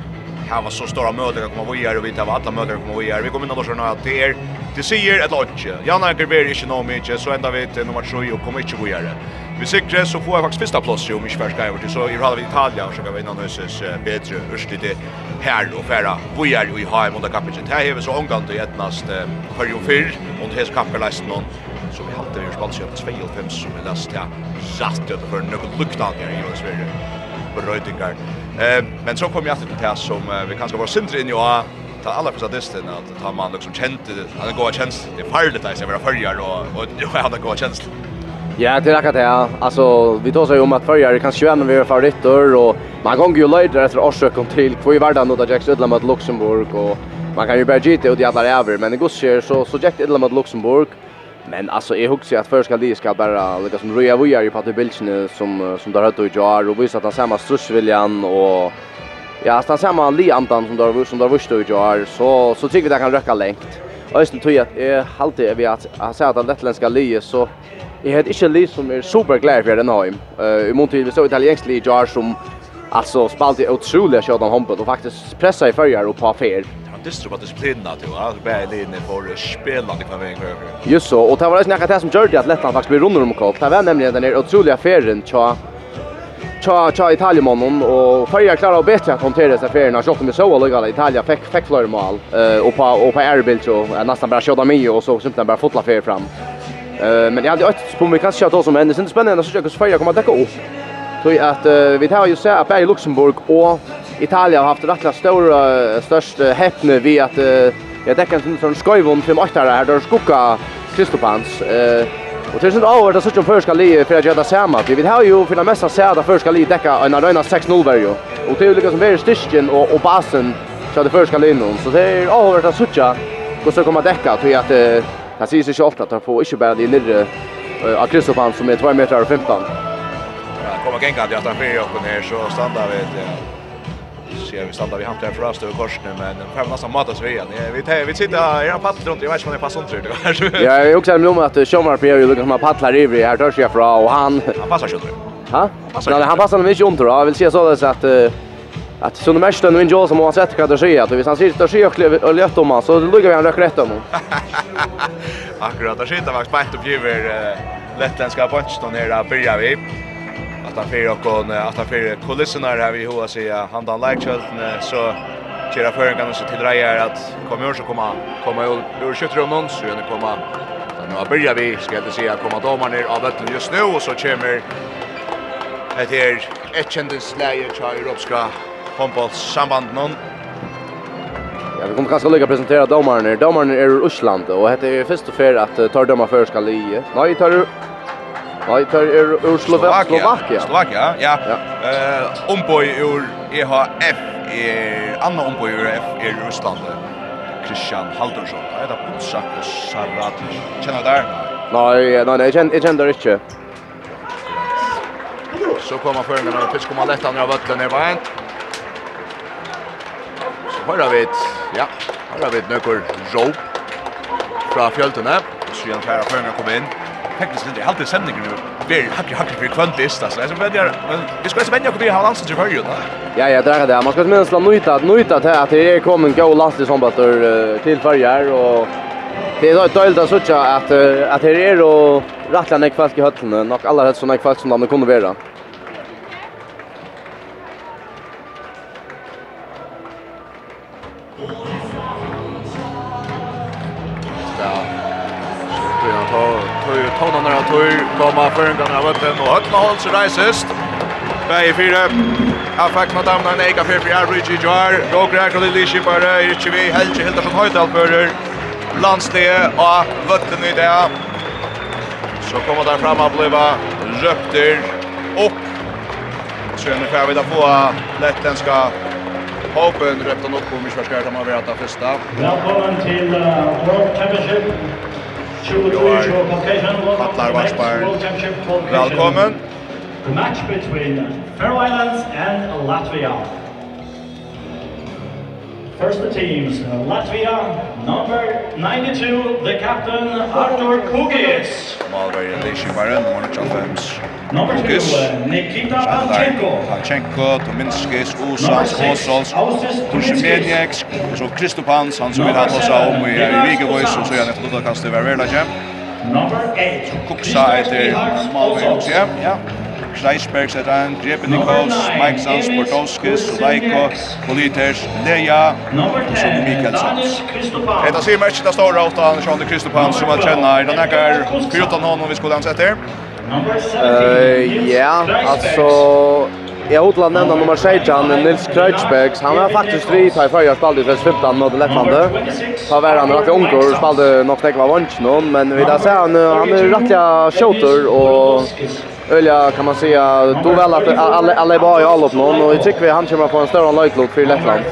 här var så stora möten att komma vidare och vi tar alla möten att komma vidare. Vi kommer in och då att det är det säger ett lodge. Jan Anker blir inte någon mycket så ända vet nummer 3 och kommer inte vidare. Vi sikrer så får jag faktiskt första plats i om inte värsta över till så i halva Italien och så kan vi innan hösses bättre urslite här och färra bojar i HM under kapitlet. Här är vi så omgående i ettnast för ju fyr och det skapar läst någon som vi hade i Spanien på 25 som är läst här. Rätt ut för något luktan här i Sverige. Berötingar. Eh men så kom jag till det som vi kanske var sindre in i och ta alla för sadisten att ta man liksom kände han går känns det farligt att jag var förjar och och han går känsla Ja, det är det. Alltså, vi tar sig om att förra kan ju vi är favoriter och man kan ju löjda efter årsöken till kvå i världen och Jacks Udlam mot Luxemburg och man kan ju bara gita ut i alla över men det går så så Jack Udlam mot Luxemburg men alltså jag hugger att för ska de ska bara lika som Roya Vojar i Patrik Bilchen som som där hade ju Jar och visat att han samma strussviljan och ja, att han samma liantan som där som där visste ju Jar så så tycker vi det kan räcka längt. Östen tror jag att är alltid vi att han säger att det lettländska liet så Jeg har ikke liv som er super glad for den høym. I mån til vi så italiensk liv jar som alltså spalte otroliga kött om hoppet och faktiskt pressa i färger och på affär. Han distro att disciplina till att bära linje för spelande kan vägen över. Just så och det var det snackat här som gjorde att Lettland faktiskt blir runder om kopp. Det var nämligen den otroliga affären tja tja tja Italien och Färja klarar bättre att hantera sig affären när shotten med så låga Italien fick fick fler mål eh och på och på Erbil så nästan bara sköt dem i och så simpelt bara fotla fram. Eh men jag hade ett på mig kanske att ta som hände. Sen spännande så försöker Sverige komma täcka upp. Så att vi tar ju se att i Luxemburg och Italien har haft rätt stora störst häpne vi att jag täcker en sån skojvon fem åttare här där skugga Kristopans eh Och det är sånt över det sånt förska li för att göra samma. Vi vill ha ju för det mesta se att förska li täcka en arena 6-0 varje. Och det är ju liksom väldigt styrken och och basen så det förska linjen. Så det är över det sånt och så komma täcka tror jag att Han sier seg selv at han får ikke bare de lille av Kristoffan som er 2 meter og 15. Ja, kommer gengat i at han fyrer opp her, så standar vi til ser vi stannar vi hamnar här för oss över korsen men fem nästan matas vi igen. Vi tar vi sitter i en paddel runt jag vet inte om det passar runt det. Ja, jag också om att Shomar ju lukar med paddlar i här törs jag fra och han han passar ju inte. Ha? Han passar nog Han passar inte runt då. Jag vill se så att att så de mesta nu inte som har sett vad det säger att vi sen sitter och sjökle och lätt om så luggar vi han rök rätt om. Akkurat där sitter faktiskt bänt upp över lettländska punch då nere där börjar vi. Att han för och att han för kulisserna här vi hur säga han dan like shot så kira för kan så till drejer att kommer så komma komma ur skjuter någon så nu komma Nu börjar vi, ska jag inte säga, komma domar ner av vattnet just nu och så kommer det här ett kändisläge i Europska håndbollssamband någon. Ja, vi kommer kanskje lykke å presentere dommerne. Domaren er ur Øsland, og dette er först och fer at uh, tar dømmer før skal i. Nei, tar du... Nei, tar er ur Slovakia. Slovakia, Slovakia ja. ja. Uh, omboi ur EHF er... Anna omboi ur EHF er ur Øsland. Christian Haldorsson. Er det Butsak og Sarat? Kjenner du der? Nei, nei, nei, jeg kjenner, jeg kjenner det ikke. Så kommer føringen av Fiskomalettan av vøtlen i veien høyra vi, ja, høyra vi nøkker råp fra fjøltene. Så igjen færre før jeg kom inn. Teknisk sett, jeg har alltid sendingen Vi blir hakkig, hakkig for kvantist, altså. Jeg skal vende, men vi skal ikke vende okkur vi har landstid til førjen. da. Ja, jeg drar det. Man skal minst la nøyta, nøyta til at det er kommet gå landstid som bare til farger, og det er døylt å sutja at, at her er og rattla nek folk i høttene, nok aller helst så nek folk som de kunne være. Håndan av tur, komma förringarna av öppen och öppna håll så rejsest. Bäge fyra. Här fackna damna en eka fyra för Arbridge i Jar. Råkra här kallar Lishi vi helt Richivi. Helge Hildarsson Høydalbører. Landslige og vøtten i det. Så kommer där fram att bliva röpter upp. Så är det vi att få lättenska Hopen röptan upp om vi ska skärta man vid att första. Välkommen till World Championship Joar, Patlar Vatsbar, velkommen. The match between Faroe Islands and Latvia. First the teams, Latvia, number 92, the captain, Artur Kugis. Malvar Leishimaren, nummer 95. Number 2, Nikita Alchenko. Alchenko, Tominskis, Usans, Hosols, Kushimenieks, så Kristopans, han som vil ha på om i Vigevois, og så gjerne et luttakast i Number 8, Kuksa etter Malvar ja. Kreisberg, Zedan, Grebenikos, Mike Sands, Bortowskis, Leiko, Politers, Leia, og så Mikael Sands. Etta sier mest det store åtta Andersson og Kristopan som han kjenner. Den er gær, utan honom vi skulle hans etter. Ja, altså... Jag har hotlar nämna nummer 16, Nils Kreuzberg. Han var faktiskt vid i förra spaldet för 15 mot Lettlandet. Han var han rätt ung och nog nog var vansch någon, men vi där ser han, han är rättliga shooter och Ölja kan man säga då väl att alla alla är bra i all någon och jag tycker vi han kommer få en större lagklubb för Lettland.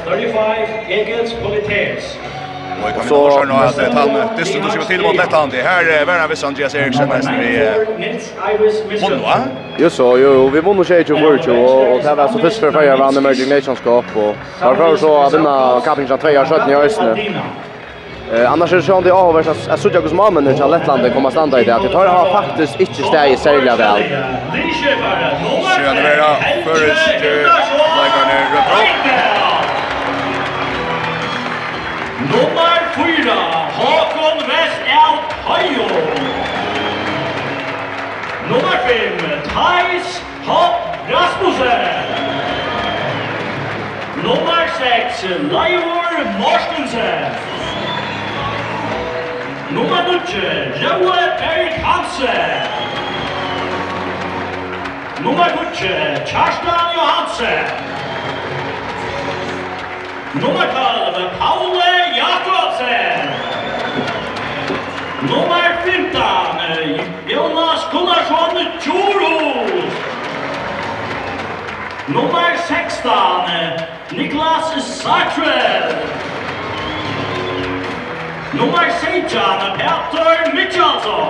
Och så har nog att han det du ju till mot Lettland. Det här är Werner vid Andreas Eriksson nästan vi vann va? Jo så jo vi vann och tjejer ju vart och och det var så först för förra vann Emerging Nations Cup och därför så att vinna Kapingen 2 17 i Östne. Eh annars är det sånt det har varit att såg jag hos när jag Lettland kommer standa i det att det har faktiskt inte stäj i sälja väl. Så jag vill ha förrest like on a. Nummer 4 Håkon West out Hajo. Nummer 5 Thais Hopp Rasmussen. Nummer 6, Leivor Morstensen. Nummer 9, Joe Erik Hansen. Nummer 9, Kjarstan Johansen. Nummer 12, Paule Jakobsen. Nummer 15, Jonas Gunnarsson Tjorus. Nummer 16, Niklas Sartre. Nummer 16, Petter Mitchalsson.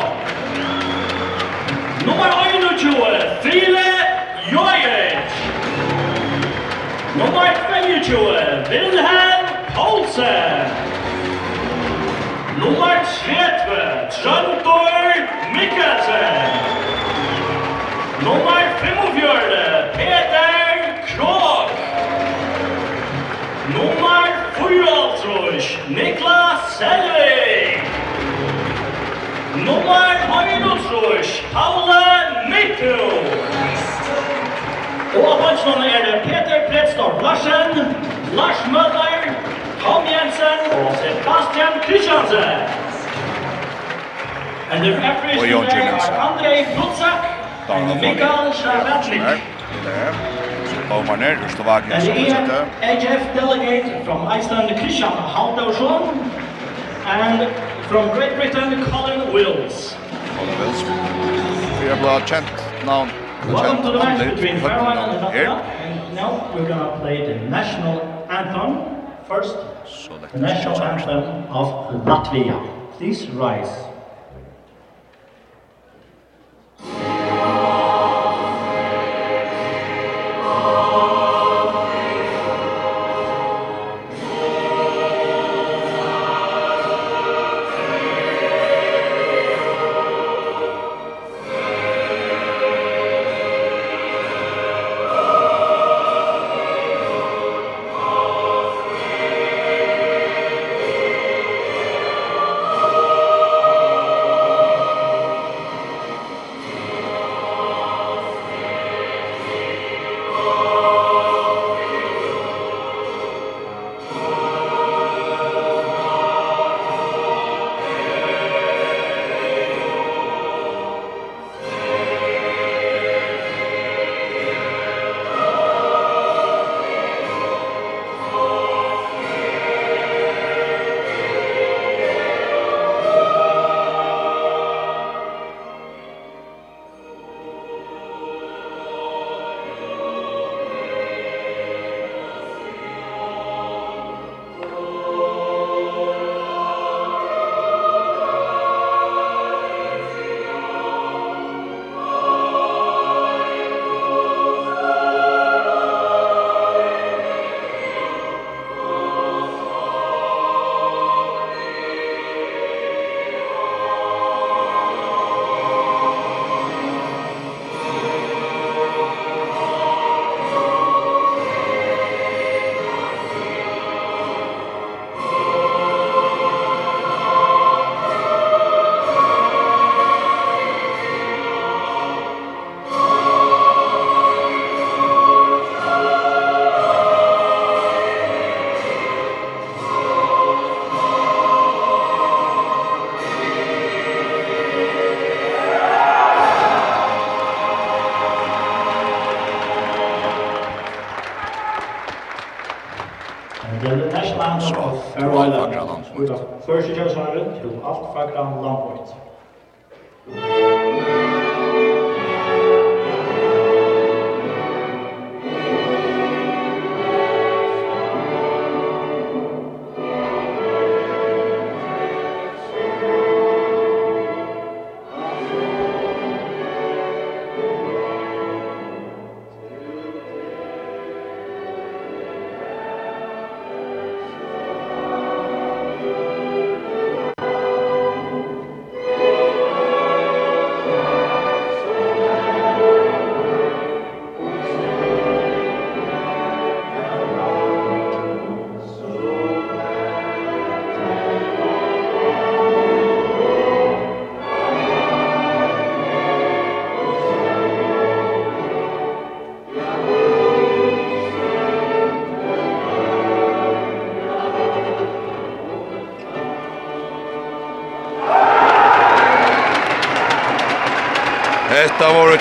Nummer 21, Frile Jojic. Nummer 22, Wilhelm Poulsen. Nummer 30, Trøndor Mikkelsen. Nummer 45, Niklas Selvig. Nummer 100, Paula Mikko. Og av bønsene er det Peter Pledstorp Larsen, Lars Møller, Tom Jensen og Sebastian Kristiansen. And the referees today are Andrei Brutsak and Mikael Sjavetlik. Baumarner, ur Slovakia, som fortsetter. AGF delegate from Iceland, Christian Haldorsson, and from Great Britain, Colin Wills. Colin Wills. Vi har blivit kjent namn. Welcome to the match between Fairland and Latvia. And now we're going to play the national anthem first. The national anthem of Latvia. Please rise. Thank you. så til alt fagra land. Først i kjøsaren til alt fagra land.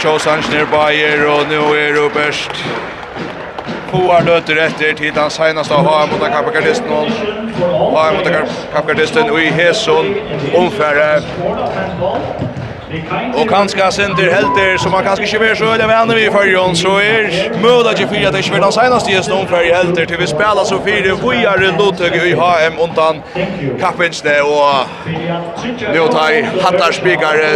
Sjåsans Bayer och nu är det bäst. Poar löter efter till den senaste av HM mot kapgardisten och HM mot kapgardisten och i Hesson omfärre. Och kanske center helter som man kanske inte vet så eller vänner vi i förjon så är möjligt att fyra det inte den senaste just någon för helter till vi spelar så fyra vi är i HM undan kappinsne och nu tar hattar spikare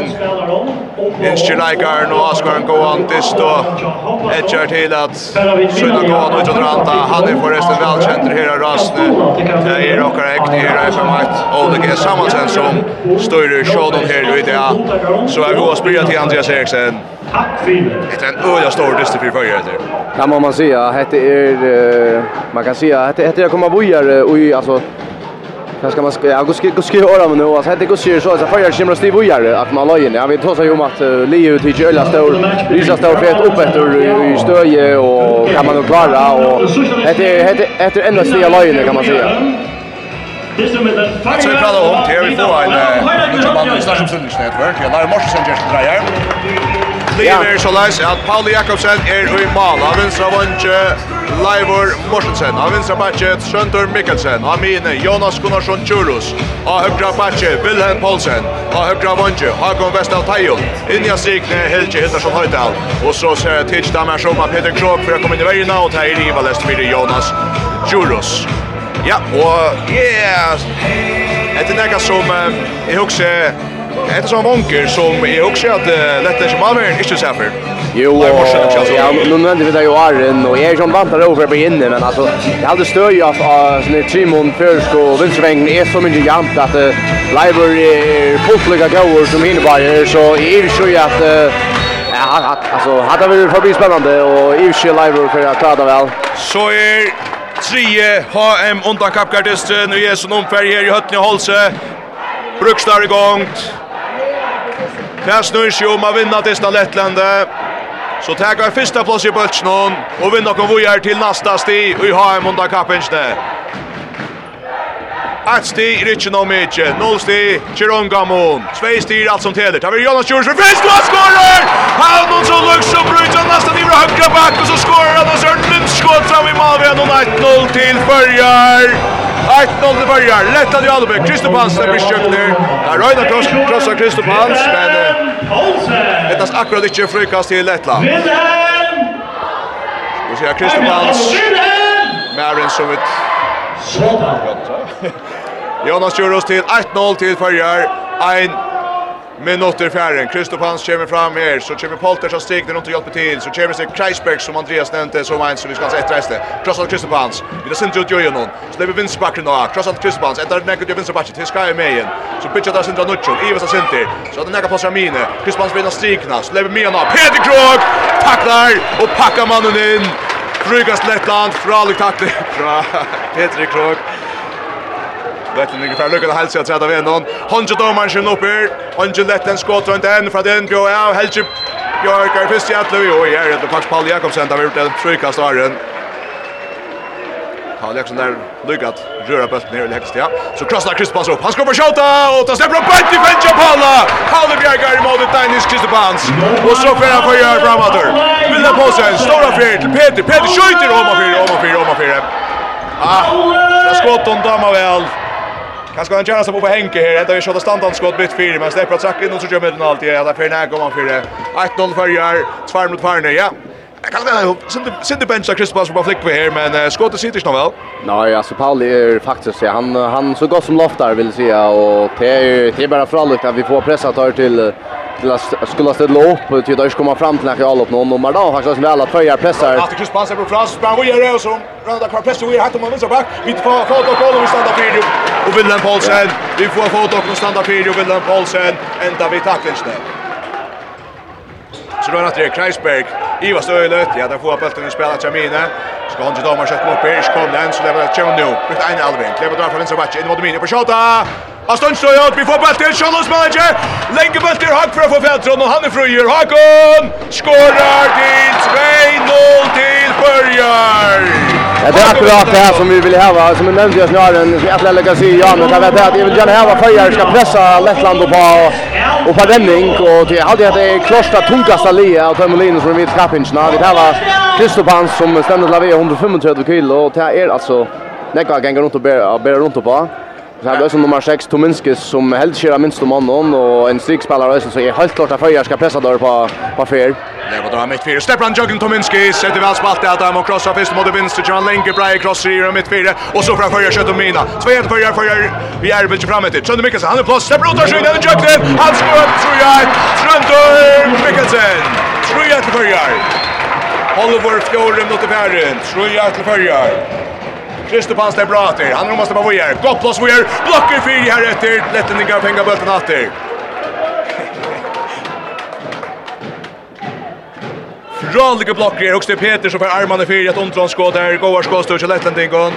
inskjeleikaren og Asgården Gåan Dist og etkjær til at Søyna Gåan ut under Anta Han er forresten velkjenter her av rasene. Det er okkar ekne her av FM1. Ole G. Samansen som støyrer sjådom her i det. Så er vi å spyrja til Andreas Eriksen. Det er en öja stor dyster fyrir etter Ja, må man säga, hette är man kan säga hette hette jag kommer bojar och alltså Vad ska man ska jag ska ska göra men nu alltså det går ju så alltså för jag skimrar stiv vidare att man lägger jag vet också ju om att Leo till Jölla står Risa står fet upp efter i stöje och kan man nog klara och det heter heter ändå stia lägger kan man säga Jag tror att det är om till vi får en Jobban i Starsomsundningsnätverk. Jag lär morsen Gersten Dreyer. Liam er så leis at Pauli Jakobsen er i mal. Av vinstra vantje Leivor Morsensen. Av vinstra batje Søntor Mikkelsen. Av mine Jonas Gunnarsson Tjurus. Av høgra batje Wilhelm Poulsen. Av høgra vantje Hakon Vestal Teijon. Inja Signe Helge Hildarsson Høydal. Og så ser jeg tidsdamer som av Peter Krog for å komme inn i veien og ta i riva lest for Jonas Tjurus. Ja, og yeah! Etter nekka som, jeg husker, Det är sån vonker som är också att detta som Malmö inte så här. Jo, ja, nu nämnde vi det ju Arren och jag som vantar över på inne men alltså jag hade stöd ju av sån här Simon Försk och Vinsvängen är så mycket jämnt att Leiber är fullfliga gåvor som hinner så är det ju att Ja, alltså hade vi förbi spännande och i och live för att ta det väl. Så är tre HM undan kappkartisten nu är så någon färg här i Hötne Holse. Brukstar i igång. Det snur sig om att vinna dista Lettlande. Så tar jag första plats i bultsnån och vinner kom vojar till nästa sti och i HM under kappingsne. Ett sti i Richen och Mitche, noll sti Chirongamon, två sti allt som täder. Tar vi Jonas Jonsson, fisk och Han Havnon som lugg som bryter nästan i högra back och så skorar han och så är det skott fram i Malmö 1-0 till Börjar. 1-0 til börjar. Lätta till Albeck. Kristoff Hansen blir skjøkt ned. Det er Røyna Kross, Kross av Kristoff men eh, etas akkurat inte frykast till Lettland. Vi ser Kristoff Hans, Marin som ett... Jonas Juros til 1-0 til börjar. Ein minutter i fjärren. Kristoff Hans kommer fram här. Så kommer Polters av Stigner och hjälper till. Så kommer sig Kreisberg som Andreas nämnde som en som vi ska ha ett reste. Krossat Kristoff Hans. Vi har sent ut Jojonon. Så det blir vinstbacken då. Krossat Kristoff Hans. Ett näkut i vinstbacken till Sky Mayen. Så pitchar där Sindra Nuccio. Ivas center. Så att den näka passar Mine. Kristoff Hans vinner Stigna. Så lever nå. Peter Krog tacklar och packar mannen in. Frygast Lettland. Fralig tackling. fra Peter Krog. Letten ligger för lyckan hälsa att träda vid någon. Honje domar sin upp här. Honje Letten skott runt en från den bjå av Helge Björkar först i att Louis och är det faktiskt Paul Jakobsen där vi gjort en frukast av den. Paul Jakobsen där lyckat röra bollen ner i högst ja. Så krossar Kristoffers upp. Han ska på skjuta och ta släpper upp i fältet Paula. Paul Björkar i målet mot Dennis Kristoffers. Och så får han få göra framåt. Vill det på sig en stora fjärd till Peter. Peter skjuter om och fyra om och fyra om och fyra. Ah, det skott om damma väl. Han ska göra sig på Henke här. Det är skott standard skott bytt fyra men släpper att sacka in och så kör mitten alltid. Ja, där för när går man fyra. 1-0 för Jär. 2 mot Farne. Ja. Jag kan väl inte sitta bencha Chris Paul på flick här men uh, skottet sitter snart väl. Nej, alltså Pauli är faktiskt han han så gott som loftar vill säga och det är det är bara för att vi får pressa tar till till att skulle ställa upp till att komma fram till när jag upp någon och då faktiskt som alla tröjar pressar. Att Chris Paul på Frans men vi gör det som runda kvar press och vi har man vänster back. Vi får få och kolla vi stannar för. Och Willem Paulsen, vi får få och stannar för ju Willem Paulsen ända vid tacklingen. Så då är det Kreisberg. Ivar Stöjlet. Ja, där får bulten och spelar Chamine. Ska han ju domar skott upp Bergs kom den så det var Chonu. Ut en alvin. Lever drar från vänster back in mot Domini på skottet. Han står inte ut, vi får bulten, Sjölund spelar manager. Länge bulten, Hack för att få fältron och han är fröjer. Hakon skorar till 2-0 till Börjar. Ja, det är akkurat det här som vi vill häva. Som vi nämnde just nu har en jättelig lägga sig i Janne. Jag vet att jag vill gärna häva Börjar ska pressa Lettland och på och på vändning och det hade att det är klosta tungaste lia av Tömolin som vi vet kappinsna. Vi häva Kristofans som stämde till 135 kilo och det är alltså Nekka ganger rundt og bæra runt och på. Så här som nummer 6 Tominski som helt kör minst om mannen och en strikspelare som så är helt klart att Föjer ska pressa där på på fel. Det var drar mitt fyra. Steppan Joggen Tominski sätter väl spalt att han och crossar först mot vänster John Lenke Bray crossar i mitt fyra och så från Föjer skjuter Mina. Två Föjer Föjer vi är väl framme till. Sönder Mikkelsen han är plats. Släpper ut och skjuter Joggen. Han skorar tror jag. Tröntor Mikkelsen. Tror jag till Föjer. Oliver Fjorden mot Färren. Tror jag till Föjer. Kristofans där bra till. Han måste bara vara. Gott plats vara. Blocker fyra här efter. Lättningar pengar bulten åter. Rallige blocker är också Peter som får armarna fyra att ontronskott här. där. Goar skott till Lättlandingon.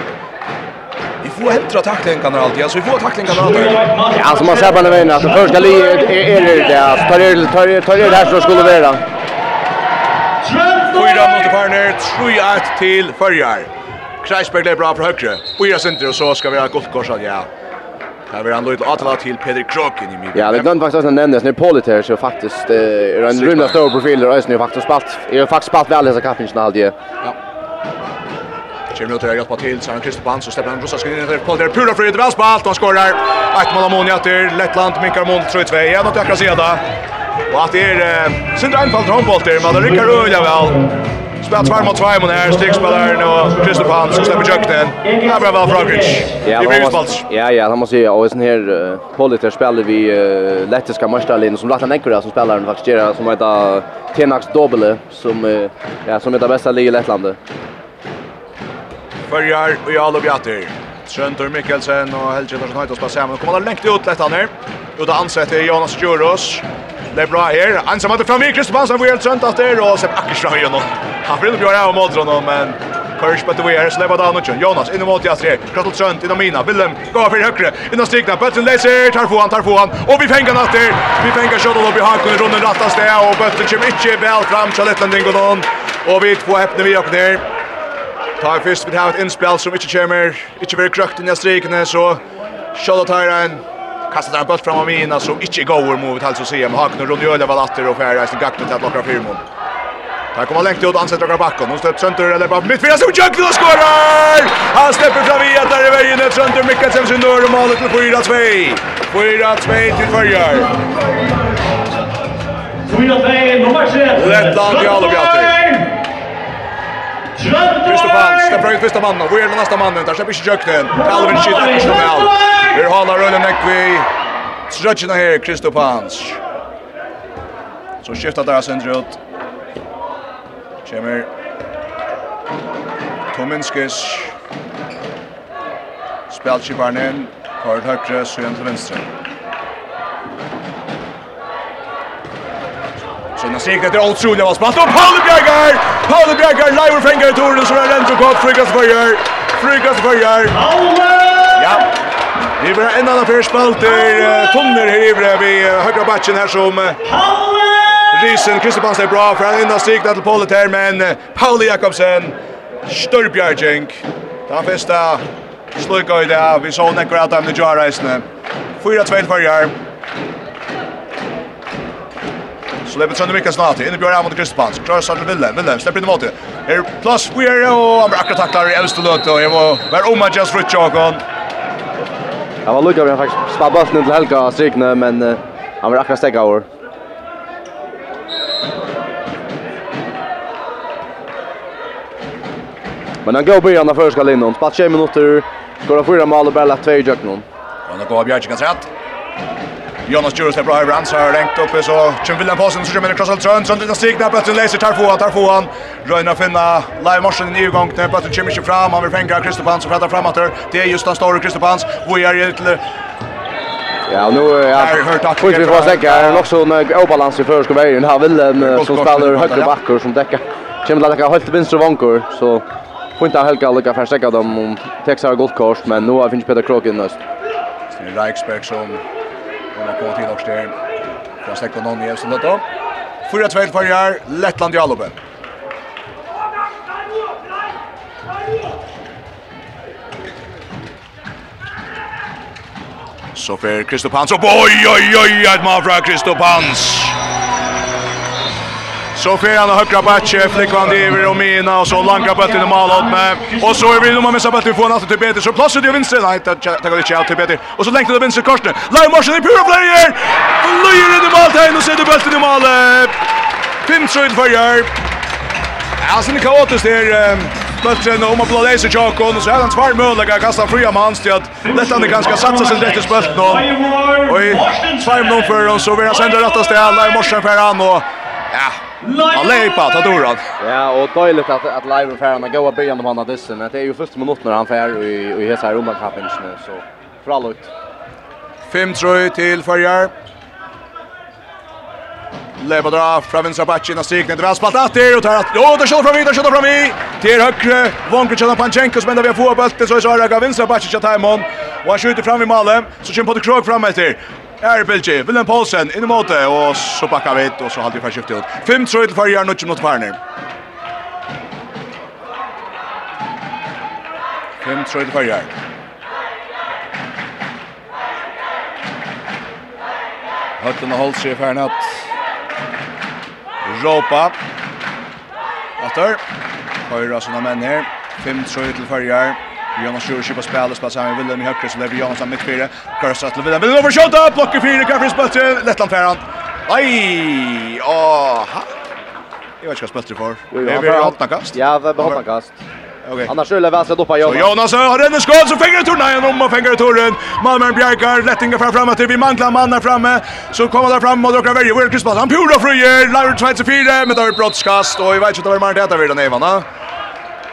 Vi får hämta tacklingarna alltid. Alltså vi får tacklingarna alltid. Ja, alltså man ser på den vägen att första livet är det där. Alltså tar det tar tar det här så skulle det vara. Fyra mot Farner, 3-1 till Färjar. Kreisberg er bra fra høyre. Fyra senter, og så skal vi ha guldkorset, ja. Det er en liten atala till Peter Kroken i midten. Ja, det glömde faktiskt att nevne, när Polit her, så faktisk är en rymda stor profil, där är faktiskt faktisk spalt, er faktiskt spalt vel disse kappingen alltid. Ja. Kjem nu til å hjelpe til, så er han Kristoff Hans, og stepper han Rosa skriner til Polit her, pura fryd, väl spalt, och skorar. Ett mål av Monia til Lettland, minkar mål 3-2, igjen, og til akkurat sida. Og at det er, sindra einfalt håndbolt her, men det rycker øyla väl spelar tvär mot tvär mot här stickspelaren och Christopher Hans som släpper jukten. Det är bra väl Frogridge. Ja, ja, ja, han måste säga och sen här Politer spelar vi lettiska mästarlinjen som Lattan Enkura som spelar den faktiskt gör som heter Tenax Dobele som ja, som heter bästa ligan i Lettland. Förjar och Jalo Bjatter. Sjöntor Mikkelsen och Helge Larsson Hajtos på samman. Kommer lengt ut lätt han här. Utan ansett är Jonas Djuros. Det är bra här. Han som hade fram i Kristman som var helt sönt att det är och sen Akersson igen. Han vill bli av mot honom men Kurs på det är släppa down och Jonas in mot Jasre. Krattel sönt i Domina. Willem går för högre. In och strikna Bötten läser tar få han tar få han och vi fänger natt där. Vi fänger skott och vi har kunnat runden rattas det och Bötten kommer inte väl fram Charlottenlund går någon och vi två häppner vi upp ner. Tar först vi har ett inspel som inte kommer. Inte very krökt i nästa så Charlotte Tyran kastar en boll fram av mina som inte går mot alltså så ser man Hakner och Jöle var latter och skär resten gakt till att locka firmon. Här kommer längt ut ansätter drar backen. Hon stöter Sönder eller bara mitt fyra som jag och skårar! Han släpper fram i ett där i vägen ett Sönder Mikkelsen sin dörr och målet till 4-2. 4-2 till Färjar. Lettland i alla bjatter. Kristofan steppar ut första mannen. Vi är den nästa mannen. Där släpper inte jökten. Calvin shit skjuter på Snowell. Vi håller rullen Ekvi. Trötjena här Kristofans. Så skiftar där sen ut. Kjemmer. Tominskis. Spelskiparen in. Kort högre, syn till vänster. Sina segna det otroliga vad spalt och Paul Bjergar. Paul Bjergar live fänger tornen så är det ändå gott Frukas Bjergar. Frukas Bjergar. Ja. Det blir en annan förspalt där Tonner här över vid högra batchen här som Risen Kristoffersen är bra för han innan segna till Paul där men Paul Jakobsen Störbjergjeng. Ta festa. Slukar i det här. Vi såg nekvar att han är 4-2 för Så lever Trønder Mikkelsen av til. Inne Bjørn Amund Kristbans. Krøsar til Willem. Willem släpper in i måte. plus we are och han blir akkurat taklar i äldste løte. och her var være om just för Frutsjåkon. Det var lukket vi faktiskt spad bøtten till Helga strykene, men han var akkurat stäcka över. Men han går på början av förska linjen. Spatt 20 minuter. Skåra fyra mål och bara lagt två i jöknon. Och nu går Bjärtsik att rätt. Jonas Djurus är bra i Rans har längt uppe så Kim William Paulsen så kommer det krossal Trön som det stigna på att läser tar få tar få han Röjna finna live marschen i igång knä på att Kim inte fram han vill fänga Kristoffer Hans och prata framåt det är just den stora Kristoffer Hans vi är till Ja, nu har jag hört att vi får säkert är också en obalans i förskog vägen. Här vill en som spelar högre backar som täcker. Kim William kan hålla vänster vankor så får inte Helga lycka för stäcka dem om Texas har gått kors men nu har finns Peter Kroken näst. Reichsberg som Och på till också där. Från Stekonon i Evsen då. 4-2 för Jar Lettland i Aloben. Så för Kristofans. Oj, oj, oj, ett mål från Kristofans. Så fer han högra batche, flickar det över och mina och så långa bollen i mål med. Och så är vi nummer med så vi får något till Peter så plats ut i vänster. Nej, det tar inte out till Peter. Och så längt till vänster korset. Lai Marsen i pure player. Lyger in i mål och sätter bollen i malet. Fint så skydd för Ja, sen är kaotiskt här. bollen om man blåser läser Jakon och så är han svär möjliga kasta fria mans till att detta är ganska satsa sig rätt i spötten. Och i tvär mot för och så vill han sända rätta ställa i morsen för han och ja, Han lejpa, ta doran. Ja, och dåligt att att live fair han går början om han hade. Det är ju första minuten när han fair i i hesa Roma Cupen nu så för ut. 5-3 till Färjar. Leva dra fra vinstra backen av striknet väl spalt att det och tar att Jo, det skjuter från vidare skjuter från vi till högre vonker och Panchenko som ända vi får bollen så är det vinstra backen till Taimon. och han skjuter fram i målet så kör på det krog fram efter Är Bilge, Willem Paulsen in i måte, og så backar vi ut, så halde vi skiftet ut. 5-3 til Farjar, nødgjum mot Farnir. 5-3 til Farjar. Hötten og holdt seg i Farnat. Råpa. Atter. Høyra sånne menn her. 5-3 til Farjar. Jonas Sjur kör på spel sammen med Willem i høyre, så lever Jonas mitt fyra. Kursa til Willem. Willem over överskjuter blokker fire, kan frispel till Lettland Ferrand. åh, ha? Jag vet inte vad spelar för. Det är väl åtta kast. Ja, det är åtta kast. Okej. Annars skulle väl sätta upp Jonas. Så Jonas har en skott så fänger turna igen om och fänger turen. Malmö Bjärkar lättingar fram framåt till vi manklar mannen framme. Så kommer där fram och drar värje Will pass. Han pura fröjer. Laurits 24 med ett brottskast och i vet inte vad man heter vid den Evan.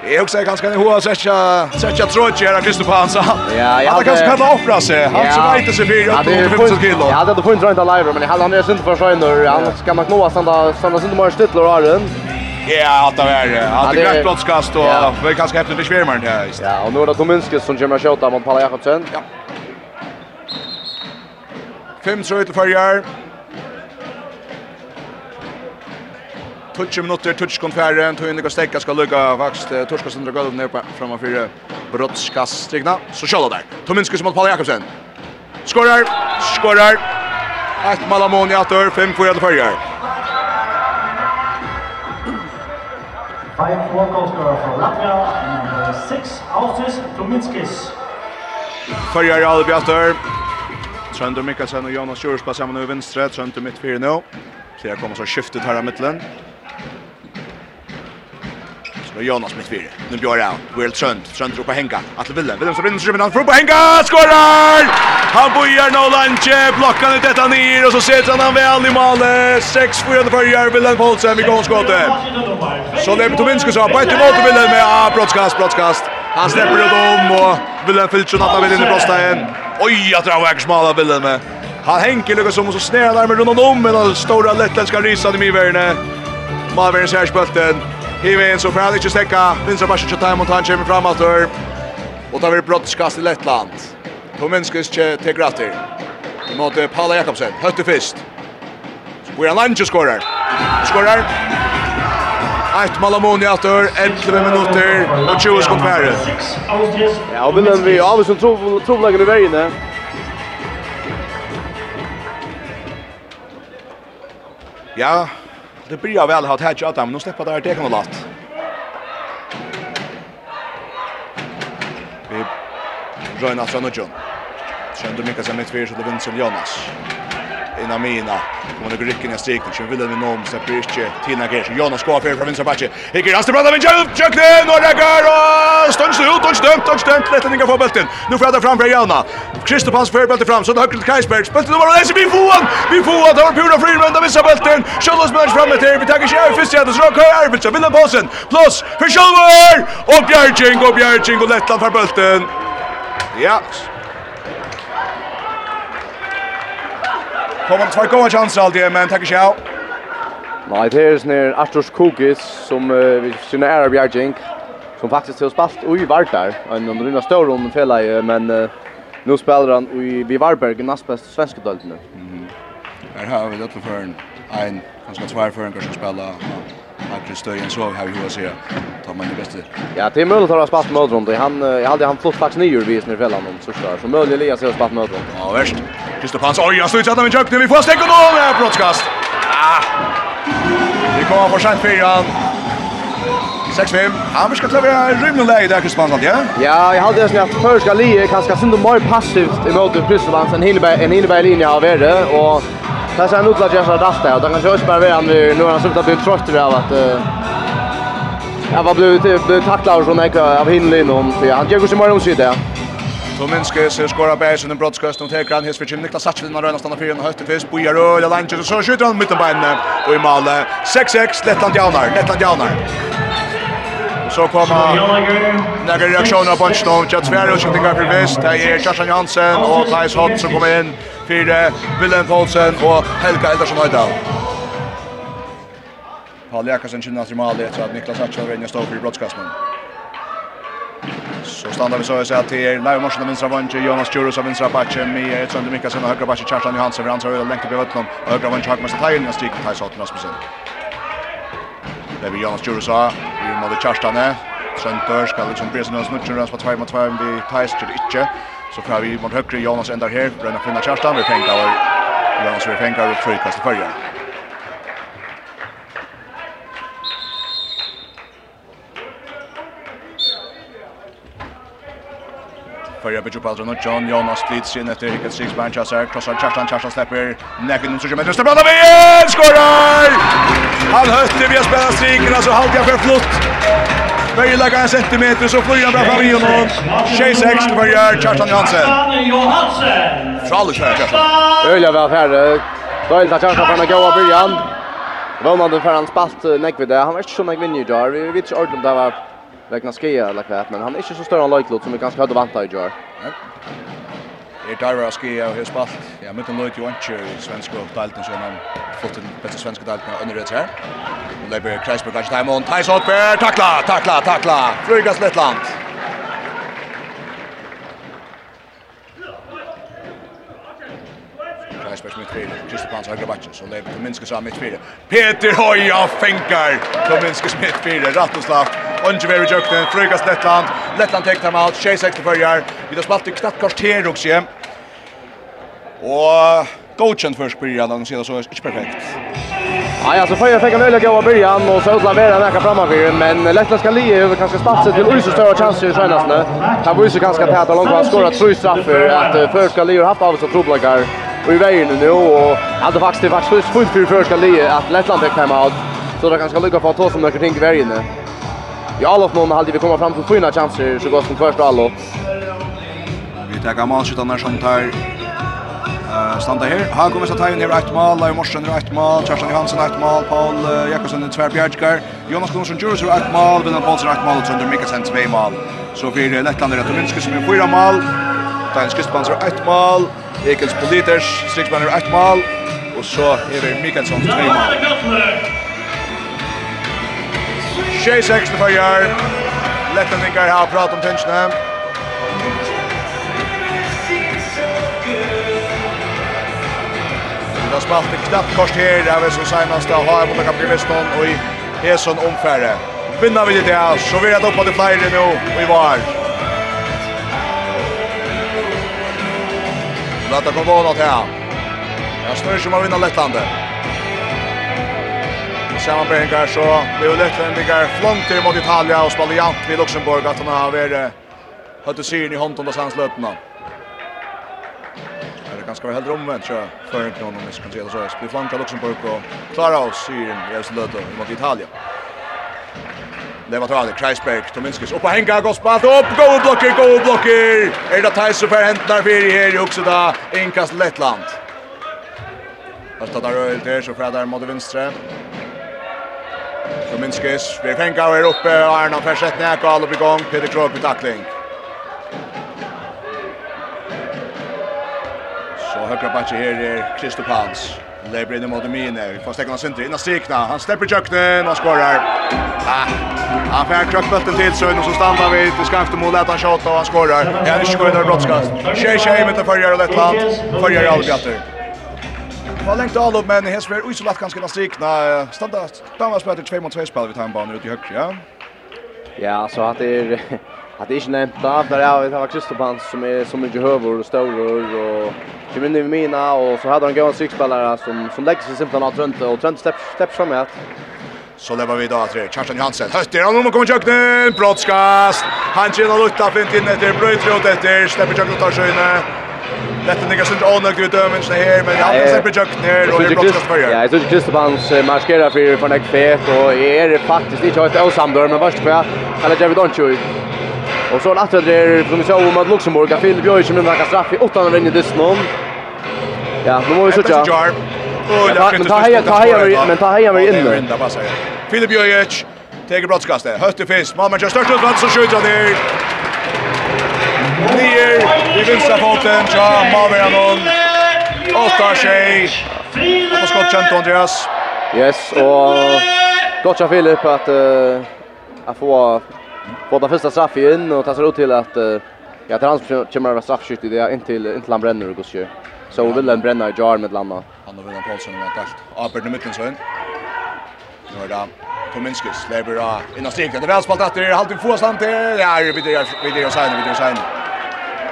Jag också ganska ni hoa sätta sätta trotch här Kristoffer Hansa. Ja, jag hade kanske kan offra sig. Han som vet sig för att det finns ett kilo. Ja, det hade funnits runt live men han han är inte för sig nu. Han ska man knåa sända sända inte mer stittlar och arren. Ja, att det är att det är broadcast och vi kanske efter det svärmar där. Ja, och nu är det Tominski som kommer att skjuta mot Palla Jakobsen. Ja. Fem så till förjar. touch minutter, touch kon färre, tog in det steka ska lucka vaxt torska sönder golvet ner framan för brottskaststrigna. Så kör där. Tominski som mot Paul Jakobsen. Skorar, skorar. Ett mål Amoni att ör 5-4 till Färjar. Five four goals for Latvia number six Autis Tominskis. Färjar Albi att Trönder Mikkelsen och Jonas Kjørs passer sammen over venstre, Trønder midt 4-0. Så jag kommer så skiftet her av midtelen. Jonas, nu Jonas mitt fyra. Nu björ han. Will Trent, Trent ropar hänga. Atle Willem, Willem som vinner skjuter han ropar hänga. Skårar! Han bojar no lunche, blockar ut detta ner och så sätter han han väl i målet. 6-4 för Willem Paulsen i gångskottet. Så det är Tominski så på ett mål Willem med ah, brottskast, brottskast. Han släpper ut om och Willem Filchon att han vill in i brottstajen. Oj, jag drar väg smala Willem. med. Han hänker lyckas som och så snälar med runt om med den stora lettländska risan i mittvägen. Malvärens härsbölten. Hiven så får han inte stäcka. Vinstra bara till Time mot han kommer fram att hör. Och tar vi brottskast i Lettland. Tominskis till Gratter. Mot Paula Jakobsen. Hötte fist. Så blir han lunge skorar. Skorar. Ett Malamoni att hör. 11 minuter och 20 skott färre. Ja, men vill vi av som trovlagen i vägen. Ja, det blir väl att hedge att men nu släpper där det kan vara lätt. Vi Röna Tranojon. Sjönder Mikael Semitvirs och Vincenzo Jonas inna mina. Kommer nu rycken i striken. Kör vill vi någon Släpper inte Tina Gers. Jonas går för från vänstra backe. Hicker Astrid Brandman jump. Jökle några går och stunds ut och stömt och stömt lätt ner på bulten. Nu får det fram för Jalma. Kristoff hans för bulten fram så det högt till Kajsberg. Bulten var det. vi får. han. Vi får han. Det var Pura Freeman där missar bulten. Schultz med fram med till. Vi tar sig först jag så kör vill den passen. Plus för Schultz och Bjerging och Bjerging och Lettland för bulten. Ja, Kommer två goda chanser alltid, men tackar sig av. Nej, det är snär Astros Kugis som uh, vi synar är Bjargink som faktiskt har spalt i Vartar. En av de runda stora om fälla men uh, nu spelar han i vi Varberg i näst bästa svenska dölten. Mhm. Här har vi det för en en kanske två för en kanske spela Akkurat större än så här hur jag ser tar man det bästa. Ja, det är möjligt att ha spatt med runt. Han jag hade han flott faktiskt nyur vis när fällan om så där. Så möjligt Elias har spatt med runt. Ja, värst. Kristoff Hans oj, jag slutar med köpte. Vi får stäcka då med broadcast. Ah. Det kommer på sent fyran. 6-5. Han vill ska klara rymden läge där Kristoff Hans, ja. Ja, jag hade snabbt förska Lee kanske synda mer passivt emot Kristoff Hans en Hilleberg en Hilleberg linje av värde och Det ser ut att jag har rätt där. Det kanske jag spelar redan nu. När han slutat bli trött av att jag var blivit blivit tacklad och såna jag av hinlin om för han gör sig mer om sig där. Så minskar sig skora bärs under brottskast och tar han his till Niklas Satchin när han stannar för en högt fisk Bojar gör öl och så skjuter han mitten på och i mål 6-6 Lettland Jaunar Lettland Jaunar så kommer några reaktioner på punch då. Jets Ferro som tänker för väst. Det är Joshua Johansson och Thais Hott som kommer in för Willem Paulsen och Helga Eldersson Høydal. Paul Jakobsen känner sig mal efter att Niklas Atchel vinner stå för broadcasten. Så stannar vi så att säga till Leo Morsen av vinstra vanche, Jonas Djurus av vinstra backen, med ett sönder Mikkelsen och högra backen, Kjartan Johansson, för han tar över länken vid Ötlund, och högra vanche, Hagmast Tajen, jag stryker Thais Hott, Rasmussen. Det är vi Jonas Djurus av Vi må det kjørstene. Trøndør skal liksom presen og snutsen rønns på 2 mot 2, vi teister ikke. Så fra vi mot høyre, Jonas ender her, Brønna finner kjørstan, vi fengar, og Jonas vi fengar, og frykast til følger. Förra bygger på aldrig något John Jonas slits in efter Hickett Six Banchas. Krossar Kjartan, Kjartan släpper. Näcken, så kör med rösten. Brandavigen skorar! Han hötte vi har spelat striken, alltså halvt jag för flott. Böjer lägga en centimeter så flyr han bra fram i honom. 26 till börjar Kjartan Johansen. Fralus här Kjartan. Öliga väl här. Dåligt att Kjartan från att gå av början. Vånande för han spalt Negvide. Han var inte så mycket vinnig där. Vi vet inte ordentligt om det var Vekna skia eller kvett, men han är inte så större än Løyklot som vi ganska hade vant av i Jar er Darvar jag ska jag har spalt. Ja, med jo ikke Johansson svenska dalten så han fått den bästa svenska dalten under det her. Och där blir Kreisberg kanske tajmon. Tajs Hotberg takla, takla. tackla. Flygas Lettland. Heisbergs mittfyrir, Kristofans högra backen, så lever Tominskis av mittfyrir. Peter Hoja fänkar Tominskis mittfyrir, rätt och slapp. Ongever i jöknen, frugast Lettland, Lettland tek time timeout, 26 till förjar. Vi har spalt i knappt kvarter också. Och godkänd först början, den sedan så är inte perfekt. Nej, alltså Följa fick en öliga av början och så utland den här framför men Lettland ska lie över kanske spatset till Ulse större chanser i senaste. Han var ju så ganska tät och långt han skorar tre straffer att Följa ska lie och haft av sig troblakar i vägen nu och hade faktiskt det var så fullt för första lie att Lettland fick time out så det kanske lyckas få ta som några ting i vägen nu. I alla fall någon hade vi komma fram till fina chanser så gott som första allo. Vi tar gammal skjuta när som tar eh standa här. Har kommit så tar ner ett mål, Lai Morsen ett mål, Kerstin Johansson ett mål, Paul Jakobsen tvär bjärkar. Jonas Gunnarsson Jurus ett mål, Willem Paulsen ett mål och Sander Mikkelsen två mål. Så för Lettland är det Tominski som är fyra mål. Steins Kristmanser ett mål, Ekels Politers, Striksmanner ett mål, og så er det Mikkelsson tre mål. Tjej 26 til fyrir, Letteningar har pratat om tingene. Det har spalt en knapp kors her, det er vel som senast det har mot kapitalismen og i Heson omfære. Vinner vi det der, så vi er oppe på de flere nå, og i var. Lata kom kommer vara något här. Jag snurrar som har vinnat Lettlandet. Samma pengar så blir Lettland ligger flångt till mot Italia och spelar jant vid Luxemburg att han har varit hötte syren i hånden och sans Det Det ganska väl hellre omvänt så för en kronon i det så. Vi flankar Luxemburg och klarar oss syren i Österlöto mot Italien. Det var taget Kreisberg, Tominskis, oppe henga, Gospad, upp, gå blokker, gode blocker. Är det Teiser for hentene fire her i Okseda, innkast Lettland. Først at det er øyelt här så fra där mot vinstre. Tominskis, vi fenga og er oppe, Arna Fersett ned, Gale all i igång. Peter Krog med tackling. Så høyre bakke her er Kristoff Hans. Det blir mot Mine. Vi får stäcka hans center. Innan strikna. Han släpper köknen och skorar. Ah, han får krökbötten till Sön och så stannar vi till skaftemål. Lät han tjata och han skorar. Jag vill skoja där brottskast. Tjej tjej med förgör och Lettland. Förgör Algatter. var längt all upp men Hesver är så lätt ganska strikna. Standard. Standard spelar 2 mot 2 spel vid timebanan ute i högra. Ja, så att det är att det är inte nämnt där där jag det var Kristoffer som är så mycket hövor och stor och kom in i mina och så hade han gått sexspelare som som lägger sig simpelt att runt och Trent stepp stepp fram med Så lever vi då tre. Kjartan Johansen. Högt han om kommer köknen. Brottskast. Han tjänar lukta fint in efter brötrot efter släpper köknen tar sjöne. Detta nigga sunt onökt ut dömen så här men han släpper köknen och är brottskast för. Ja, jag tror Kristofans markerar för för nästa fet och är faktiskt inte ett osamdör men vart jag. Eller David Donchuk Och så en det där som vi om mot Luxemburg. Phil Björk som vinner straff i åttan av vinner dysten. Ja, nu må vi köra. Men ta heja, ta heja, men ta heja vi inne. Filip Björk tar brottskastet. Hötte fisk. Malmö kör störst utvann, så skjuter han ner. Nier i vinstra foten. Ja, Malmö 8-6. Och skottkant Andreas. Yes, och gott av Philip att uh, att få få den första straff in och tar ut till att ja, det är kommer att straffskytte det in till in till han bränner och går Så vill han bränna i jar med landa. Han och William Paulsson med allt. Abert i mitten så in. Nu är det Tominskis släpper av innan stegen. Det är väl spalt att det är halvtid få slant till. Ja, vi det vi det sign vi det sign.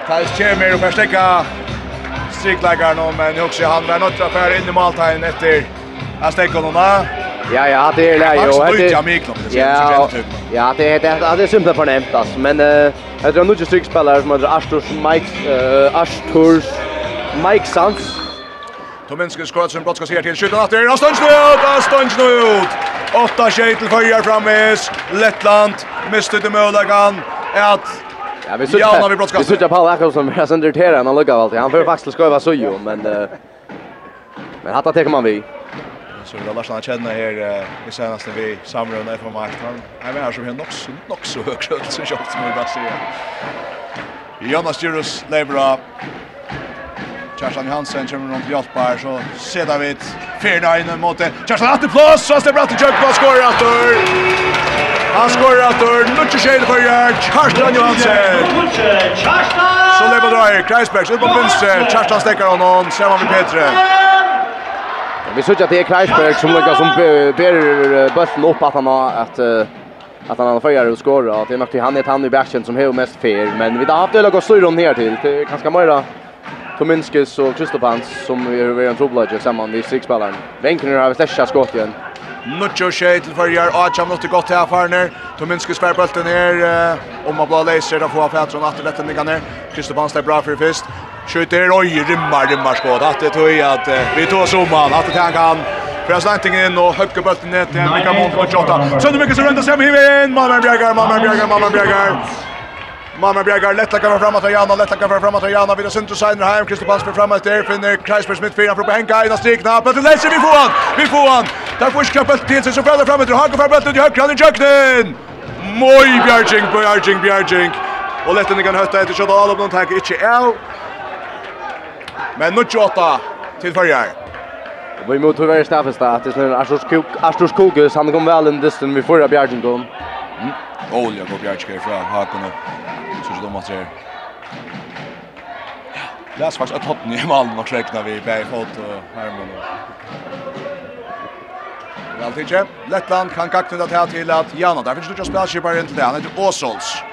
Tais kommer och förstärka strikläggaren om men också han var något för in i måltagen efter Astekon och Ja, ja, det är läge och det Ja. Ja, det är det det är simpelt förnämt alltså, men eh jag tror nog styck som heter Astur Mike eh Astur Mike Sands. Tominski skorar som brottskast här till skjutet åter. Och stans nu ut, och stans nu ut. 8-6 till Färjar framis. Lettland miste det möjligheten att Ja, vi sitter. Ja, vi brottskastar. Vi sitter på Paul som är sönder terren han luggar alltid. Han får faktiskt skoja så ju, men men hatta tar man vi. Så vi har lärt känna känna er i senaste vi samrunda från marknaden. Han är här som är nog så, nog så högt sköld som jag som vi bara ser. Jonas Djurus, lever Leibra. Kjerstan Johansen kommer runt Hjälpar så sedar vi 4-9 mot Kjerstan det Plås, så stämmer Atte Kjøkva skorar Atter. Han skorar Atter, Nutje Kjell för Gjert, Kjerstan Johansen. Så lever drar, Kreisbergs ut på vinstre, Kjerstan stäcker honom, ser man med Petre. Vi såg att det är Kreisberg som lägger som ber bollen upp att han har att att han har förgare och skora att det är nog till han är han i backen som har mest fel men vi har haft det lugga styr ner till det är ganska mycket Tominskis och Kristopans som är en trobladje samman vid sexspelaren. Vänken har stäcka skott igen. Nuttjo tjej till förjar, Acha måste gott här för ner. Tominski spär bulten ner, om man bara läser, då får Petron att lätta ner. Kristofan är bra för först skjuter oj rimmar rimmar skott. Att det tog att vi tar han att det kan För jag in och högger bulten ner till Mika Mån på 28. Sönder mycket så runda sig med in. Malmö Bjärgar, Malmö Bjärgar, Malmö Bjärgar. Malmö Bjärgar lätta kan framåt och Janna lätta kan framåt och Janna vidare Sunter Seiner hem Kristoffer Pansberg framåt där finner Kreisberg Smith fyra från Henka i strik knapp. Och läser vi får han vi får han där får skapet till sig. Så faller framåt och Hagen för bulten i Han i jöknen Moi Bjärging Bjärging Bjärging och lätta kan hötta ett då av dem tack inte är Men nu 28 till förjar. Vi mot hur är Staffesta att det är Arthur Skog Arthur Skogus han kom väl in distan vi förra Bjärgen kom. Mm. Olja går Bjargen från Hakon. Så så de måste Det är faktiskt att hotten i Malmö och räknar vi bäg fot och Herman. Valtige, Lettland kan kakta det här till att Jana, där finns det ju spelskipare inte till det, han heter Åsols.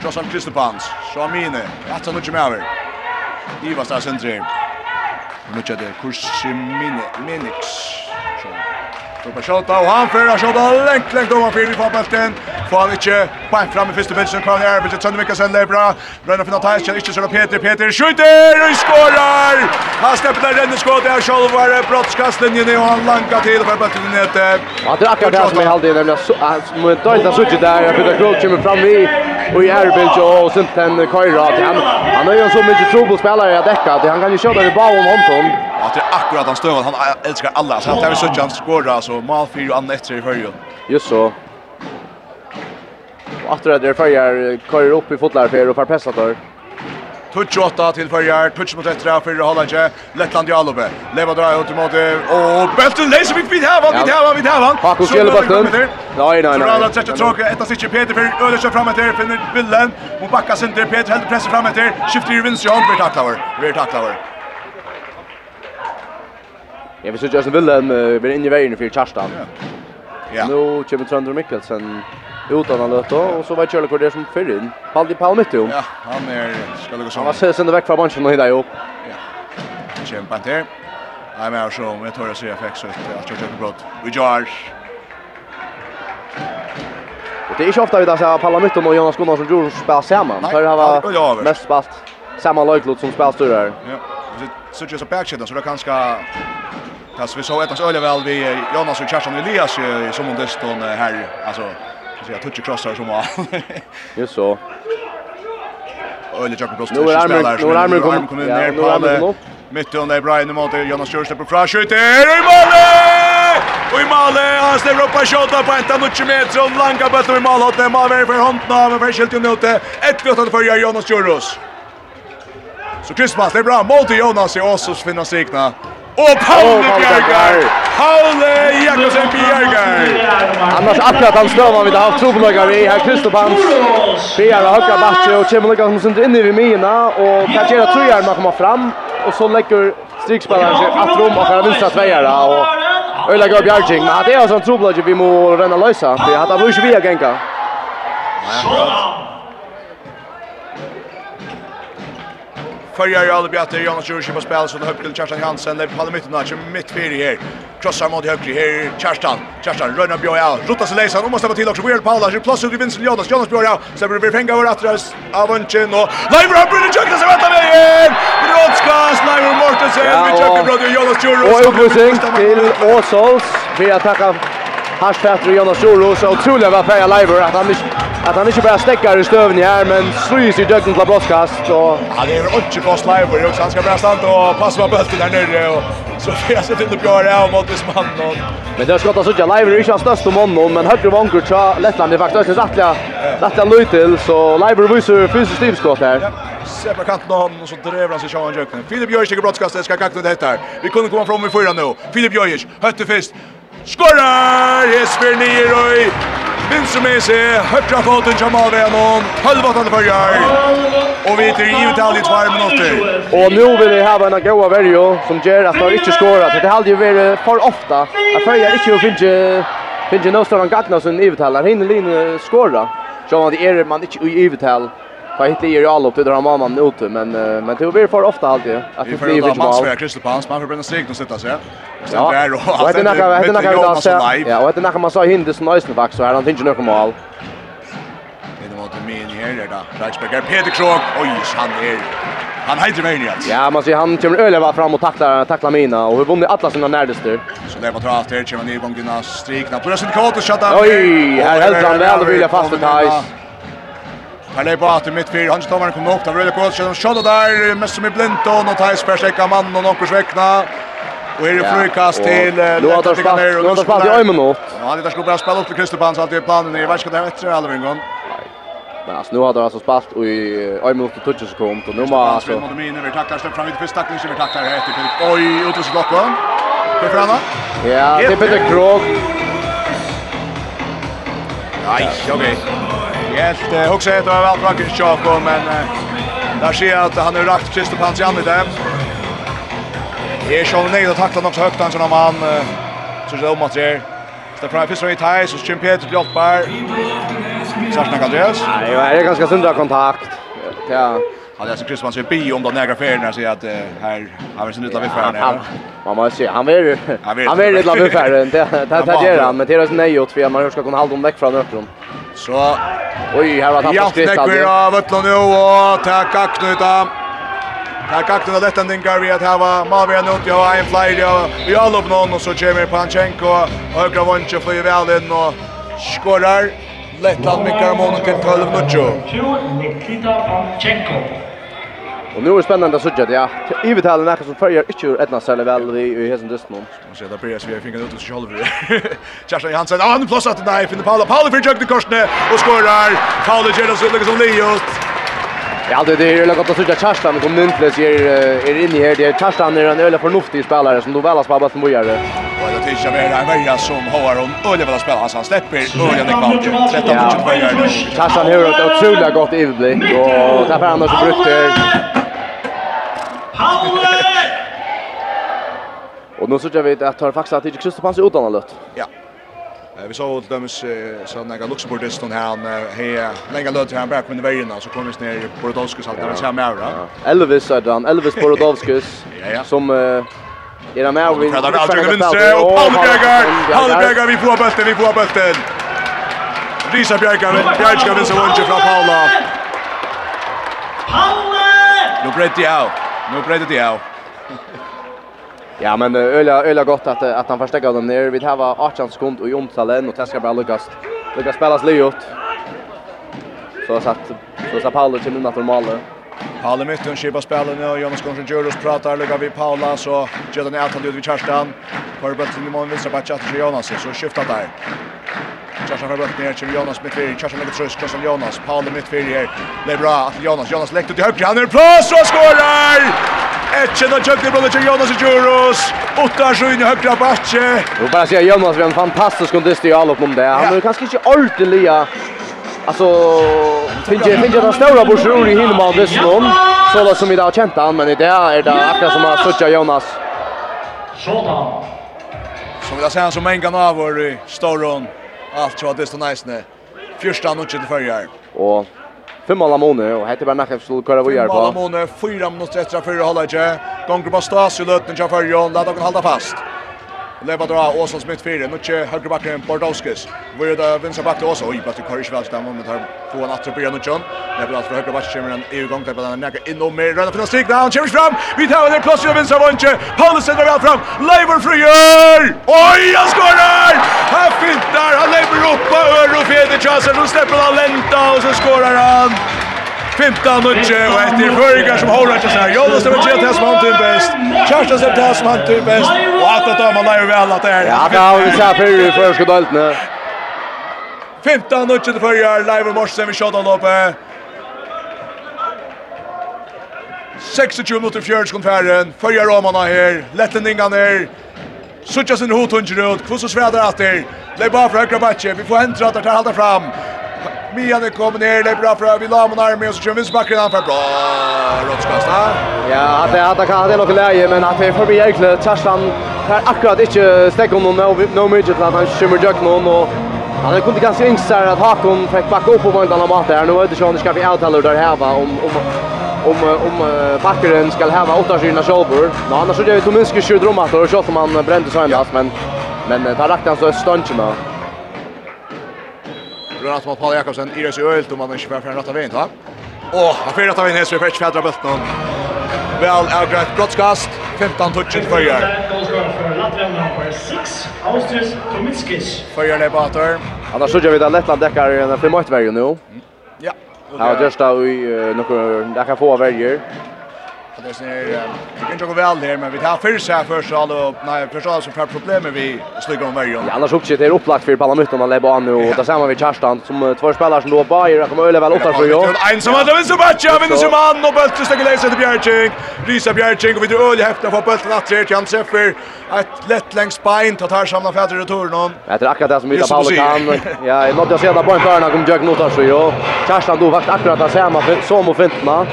Krossar Kristopans, Sjamine, att han inte med över. Iva star sentrer. Nu tjat det Kursimine Menix. Så. Då på skott och han för skott längt längt ovanför i fotbollen. Får han ikke bein fram i første bild som kommer her. Bildet Tønne Mikkelsen lever bra. Rønner finner Thais, kjenner ikke selv Peter. Peter skjuter og skårer! Han slipper der denne skåret av Kjolvar. Brottskastlinjen og han lanka til for bøtten ned. Ja, det er akkurat det som er halvdelen. Nemlig at må ta så suttet der. Peter Krog kommer fram i og i Erbild og Sinten Køyra. Han, han er jo så mye trobelspillere i dekka. Han kan jo kjøre i om håndtom. Ja, det er akkurat han støver. Han elsker alle. Han tar vi suttet han skårer. Mal 4 og Anne etter i førjen. Just så. Och åter där Färjar kör upp i fotlar för och där. Touch 8 till Färjar, touch mot ettra för Hollandje, Lettland Jalove. Leva drar ut mot och Belton läser vi vid här, vid här, vid här. Paco Kjellbacken. Nej, nej, nej. Rallar sätter tråka, ett av sitt Peter för Ölersen fram efter finner bilden. Hon backar sin där Peter helt pressar fram efter. Skiftar ju vinst Jan blir tacklad. Blir tacklad. Jag vill så Justin Wilhelm blir in i vägen för Charstan. Ja. Nu kommer Trondheim Mikkelsen utan han löt och så var Charlie Cordier som för in. Paldi Palm mitt Ja, han är ska lägga så. Han ser sen väck från matchen och hit där upp. Ja. Kämpa inte. Nej men så med jag tar så jag fick så att jag köper brott. Vi George. Och det är ju ofta vi där så Palm mitt och Jonas Gunnarsson George spelar samman. För han var mest spalt samma lagklot som spelstyrare. Ja. Så så just a backshot så det kan ska Tas vi så ett oss öle väl vi Jonas och Kjartan Elias som undestånd här alltså Så jag touch crossar som var. Just så. Öle Jakob Blås spelar. Nu är armen kommer kom ner på han. Mitt under Brian mot Jonas Kjørstad på fra skjuter i mål. Og i målet han släpper upp en shot på ända mot 20 meter och langa på i mål målet det. mål över för handen av men förskilt ju ute. Ett vi att förgöra Jonas Kjørstad. Så Krismas det är bra Mål mot Jonas i Åsos finnas rikna. Og Paule Bjergar! Paule Jakobsen Bjergar! Annars akkurat han støvna vi har haft trobeløkar i. Her Kristoff Hans. Bjergar har høyre bakke og kommer lukka som sitter inne i mina. Og Kajera Trujar man kommer fram. Og så legger strikspilleren seg at rom og fyrir vinstra tveier. Og Øyla går Bjergjeng. Men det er altså en trobeløkar vi må renna løysa. Vi har hatt av Lush Via Genka. Följer alla bjatter Jonas Jurski på spel så det högt till Kerstan Hansen där på mitten där mitt fyra här. Krossar mot högre här Kerstan. Kerstan rönnar Björn ja. Rutas läser och måste ta till också Weird Paula så plats ut i Vincent Jonas Jonas Björn ja. Så blir fänga över att Avanchen och Live Robert och Jukka så väntar vägen. Brådskas, Live Mortensen med Jukka bröder Jonas Jurski. Och upplösning till Åsås. Vi attackar Harsfätter och Jonas Jorlo så otroliga var färja Leiber att han att han inte bara stäcker i stöven här men slys i döden till broadcast och ja det är inte kost live och han ska bara stanna och passa på bulten där nere och så jag sitter inte på det av mot Isman och men det ska ta sådär Leiber är inte hans största mån men högre vanker så Lettland är faktiskt att rättliga löjtel så Leiber visar fysiskt stivskott här på kanten av honom och så drever han sig Sean Jöknen. Filip Jöjers i broadcastet ska kakta det här. Vi kunde komma fram i förra nu. Filip Jöjers, hötte fist skorar! Jesper Nierøy! Vinst som er seg, høyre foten Jamal av gjennom, halvåttende førjar, og vi til givet alle i tvær minutter. Og nå vil vi ha en goa verjo som gjør at han ikke skorer, det hadde jo vært for ofta. at førjar ikke finner finner noe større enn gattene som ivetall, han hinner linje skorer, så man er man ikke i ivetall, För hit ligger ju alla upp till dra mamman ut men men det blir för ofta alltid att det blir för mål. Vi Crystal Palace man för Brendan Stig och sitta så. Ja. Och det när det när det då så. Ja, och det när man så Henderson Eisen back så här han tänker några mål. Det var det men här där då. Reichsberger Peter Krog. Oj, han är Han heter mig. Ja, man ser han kommer öle var fram och tacklar tacklar mina och hur vunnit alla sina närdaste. Så det var tror att det kommer ner i gång Strikna. På det kort och shot. Oj, här helt han väl vill jag fast med Thais. Här lägger på att mitt fyra. Hans Tommar kommer upp. Där röda kås. Känner skott där. Mest som är blint. Och något här spärsläcka man och någon sväckna. Och är det frukast till... Nu har det spatt. Nu har det spalt i ögonen åt. Ja, det där skulle bara spela upp till Kristopan. Så att det är planen i världskap. Det är bättre alldeles en gång. Men alltså nu har de alltså spalt i en minut och touch sekund och nu har alltså mot min vi tacklar släpp fram inte för tackling som vi tacklar här efter oj ut utrus klockan. Det framme. Ja, det är Peter Krog. Nej, okej. Jag helt också ett av allt vackert Chaco men där ser jag att han har rakt Christer Pansian i det. Det är själv nej att tackla också högt han som han så det om att det Det fra Fisra i Thais, og Jim Peter Bjoltberg. Sarsnak Andreas. Nei, det er ganske sundra kontakt. Ja, Han är så man ser bi om de nägra färgerna så att här har vi sin lilla viffar här. Man måste se, han är han är lilla viffar inte. Det det det gör han men det är så nej åt för man ska kunna hålla dem veck från öppron. Så oj här var tappat Chris alltså. Ja, det av Ötlund nu och ta kaknuta. Ta kaknuta detta den Gary att ha Mavia nu till en flyer ja. Vi all upp någon och så Jeremy Panchenko och högra vänster flyger väl in och skorar. Lettland med Karmonen til 12-0. Nikita Panchenko. Och nu är det spännande att sådja det. Ja. I vet alla näka som följer inte ur etna särskilt väl i hesen dysten om. Man ser där börjar vi har fingat ut oss själv. Kerstin Hansen, ah, han plåsar till nej, finner Paula. Paula för jökte korsne och skårar. Paula ger oss lite som Leo. Ja, det är ju lagt att sådja Kerstin kom nu är är inne här. Det är Kerstin är en öle förnuftig spelare som då väl har spelat som bojare. Och det tycker jag är en värja som har en öle vill spela. Alltså han släpper öle den kvart. 13 mot 22. Kerstin har ett otroligt gott överblick och därför annars brukte Power! Och nu så jag vet att har faktiskt att inte Kristoff hans utan allt. Ja. Vi såg åt dem så några Luxemburgisten här han här länge löt han back med vägen så kom vi ner i Rodolskis att det ser mer då. Elvis hade han Elvis på Rodolskis som är han med vi. Fredrik Alger vänster och Palmberger. Bjergar, vi får bollen vi får bollen. Risa Bjergar, Bjergar vinner så vunnet fra Paula. Paula! Nu brett i av. Nu bröt det av. Ja, men öla öla gott att att han förstärker dem ner. Vi har 18 sekund och omtalen och det ska bara lyckas. Lyckas spelas Leot. Så satt så sa Paolo till in. Paul i mitten, Kipa spelar och Jonas Gunnarsson Djurus pratar, lugga vid Paula så gör den attad ut vid Kerstan. För bulten i mån vinstra på Tjatter till Jonas så skiftar där. Kerstan bulten ner till Jonas mitt fyra, Kerstan lägger tröst Kerstan Jonas, Paula i mitt fyra. Det är bra att Jonas, Jonas lägger till i högre, han är plats och skårar! Etchen och Jökning brother till Jonas och Djurus. Åtta sjön i högra backe. Och bara säga Jonas är en fantastisk kondist i allop om det. Han är kanske inte ordentliga Alltså finns det finns det stora borsor i Hilma Westlund så där som vi där känt han men det är det akkurat som har suttit Jonas. Sådan. Som vi där sen som en gång av vår Storon allt så att det står nice nu. Första notchen till förjar. Och fem alla månader och heter bara nacken skulle köra vad gör på. Alla månader 4 minuter efter förra halvlek. Gånger på stas i löten till förjar. Låt dem hålla fast. Leva dra Åsson Smith fyrir, nu tje högre backen Bordowskis. Vi det där back till Åsson, oj, bara till Karish väl stämmer, men tar få en attra början och John. Leva dra högre backen kommer en EU-gång, där den näka in och mer, rönna finna stigna, han kommer fram, vi tar det plötsligt av vinstra vantje, Paulus sätter väl fram, Leiber frigör! Oj, han skorar! fint där. han lever upp på Örofjeder Chansen. Nu släpper han lenta och så skorar han! Kvimta nutje og etter Føringar som holder ikke seg. Jonas som ikke det som han tyr best. Kjærstad som det som han tyr best. Og at det man leier vel at det er. Ja, det har vi sett før i første døltene. Kvimta nutje til Føringar. Leiver Morsen vi kjøtt han oppe. 26 minutter fjørs kom færen. Føringar Romana her. Lettlendingan her. Suttja sin hotunger ut. Kvoss og sveder det. Leif bara fra høyre Vi får hendra at det tar halda fram. Mian är kommer ner, det bra för vi la man armen och så kör vi backen han för bra. Rotskast där. Ja, det hade kan det nog läge men att det förbi egentligen Tarsland har akkurat inte stäck om någon no midget att han skymmer jag någon och han kunde ganska yngsta att Hakon fick backa upp på väntan om mat där nu vet jag inte ska vi outtalar där här va om om om om backaren ska häva åtta sina shoulder. Men annars så det är Tominski skjuter om att och så som han brände sig men men där räckte han så stunchen blir att Paul Jakobsen i resa öl om man inte får rätta vägen va. Åh, han får rätta vägen här så vi fetch fjädra bulten. Väl avgrätt brottskast 15 touchen för Jörg. För Jörg är bater. Annars så gör vi det lätta däckar i den frimötvägen nu. Ja. Ja, just då i några där kan få värjer. Och det är det kan ju gå väl där men vi tar först här först all och nej först all så för problem vi slår om varje. Ja annars uppskit är upplagt för Palamutton att lägga an och där samma vi Karstan som två spelare som då Bayer kommer öle väl åtta för ju. En som hade vinst matchen vinner som man och Bälte stäcker läsa till Bjärching. Risa Bjärching och vi öle häfta för Bälte att tre till Seffer. Ett lätt längs bein tar tar samma fäder och turnon. Jag tror akkurat det som Ida Paolo kan. Ja, något jag ser där på en förna kommer jag notar så ju. Karstan då vart akkurat där samma som och fintna.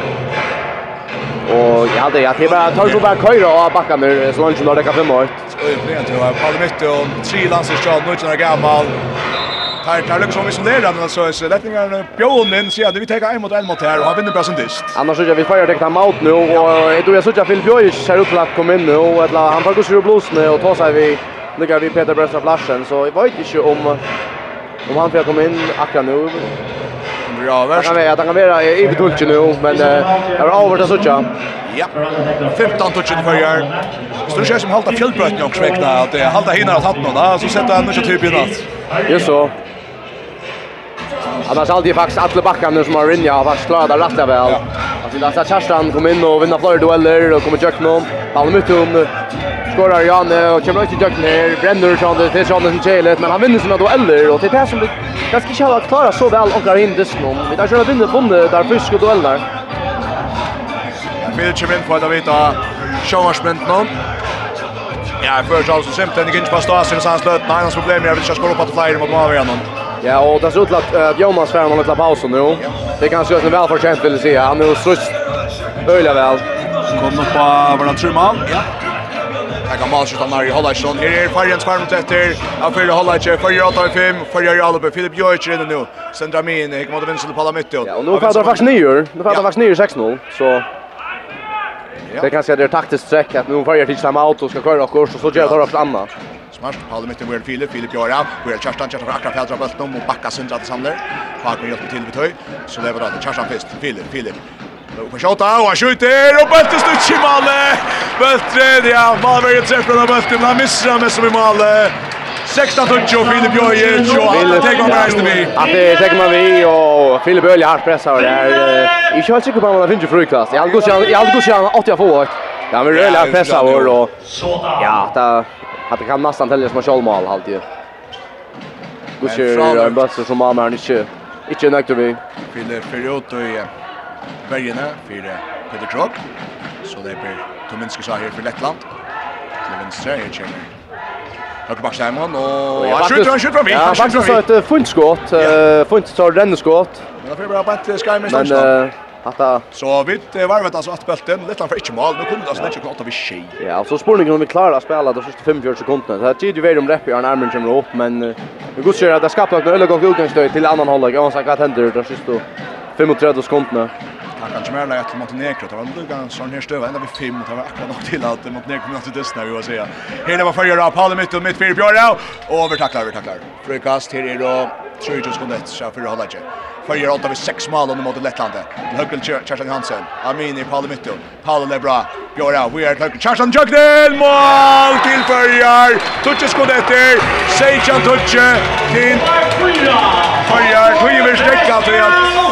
Och jag hade jag bara tar så bara köra och backa nu så långt som det kan fem år. Det Öppningen tror jag. Paul Mitt och tre landslagsstjärnor nu när gammal. Här tar det som vi som så så lättningar Björn in så att vi tar en mot en mot här och har vinner precis dist. Annars så jag vi får täcka mot nu och tror jag så jag Phil Björn ser ut att komma in nu och att han tar gå sur blås nu och ta sig vi Lukar vi Peter Bröstra Blaschen så jag vet inte om om han får komma in akkurat nu bra värst. Kan vara, han kan vara i betulchen nu, men jag över avvart så söka. Ja. 15 touchen för jag. Så ju som halta fjällbröten också räkna att det halta hinner att hatt någon. Så sätter han något typ innan. Just så. Annars alltid faktiskt alla backarna som har rinja har faktiskt klarat det rätt väl. Alltså vi låter Kerstan kom in och vinna flera dueller och komma i någon. Han är mycket om skorar Janne och kommer inte jag ner. Bränner sånt det är sånt som chelet men han vinner sina dueller och till det som det ganska kalla att klara så väl och hindes någon. Vi där kör vinner bonde där fisk och dueller. Vill kommer in för att veta Schauersprint någon. Ja, för så så simpelt inte på stasen så han löt Nej, hans problem är att jag ska skapa till flyer mot mål igen Ja, och det ser ut att uh, Jonas Färm har lite paus nu. Det kanske är en välförtjänt vill säga. Han är ju så öliga väl. Kom upp på Bernard Schumann. Ja. Taka Malsjøt han er i Här är er Farjen skvarmt etter. Han fyrir Hollarsjø, fyrir 8-5, fyrir Albe, Filip Jojic inne nu. Sendra min, hikk mot till Palla Palamytio. Ja, og det faktiskt faktisk nyer. får fatter faktiskt nyer 6-0, så... Det kan säga det är taktiskt sträck att nu får jag till ut och ska köra och så gör det också annat. Smart. Palle mitt Weird Filip, Filip Jara. Weird är Kerstan Kerstan akra Petra Bulton och backa sönder till Sander. Har kan hjälpa till vid höj. Så lever då Kerstan fest Filip, Filip. Upp med tjata och han skjuter och Bölte studs i Malle. Bölte, ja, Malle väger träffar av Bölte men han missar han med som i Malle. 16 touch och Filip Jojic och han alla täcker med Eisteby. Att det täcker man vi och Filip Öl har pressat och det är... Jag kör säkert på att man finner frukost. jag allt går sedan 80 får. Ja, men Öl har pressat vår och... Ja, det, att det kan nästan tälja som en kjolmål alltid. Går en bötter som mamma är inte... Inte nöjd vi. Filip Öl i bergene för Peter Krog. Så det blir Tominski sa här för Lettland. Till vänster här kommer Högerback Simon och han skjuter, han skjuter från vitt. Ja, faktiskt så ett fullt skott. Fullt så renneskott. Men det blir bara ett skärm i ståndstånd. Hatta. Så vitt varvet alltså att bulten Lettland för inte mål. Nu kunde alltså inte klart av vi tjej. Ja, och så spårningen vi klarar att spela de första 45 sekunderna. Det här tid ju väl om Reppi har armen kommer upp, men det går så att det skapar ett öle gång utgångsstöd till annan hållag. Jag har sagt vad händer det sista 35 sekunderna. Han kan inte mer lägga till Montenegro. Det var lugga en sån här stöva ända vid fem. Det var akkurat nog till att Montenegro kom till dess vi var säga. Hela var förra Paul mitt och mitt för Björn och övertacklar övertacklar. Frukast här är då 20 sekunder ett så för hålla sig. Förra åtta vi sex mål under mot Lettland. Högel Kerstin Hansen. Amini Paul mitt och Paul Lebra. Björn vi är högel Kerstin Jökdel mål till förjar. Touch sekunder ett. Sejan touch till förjar. Tjuver stäcka för att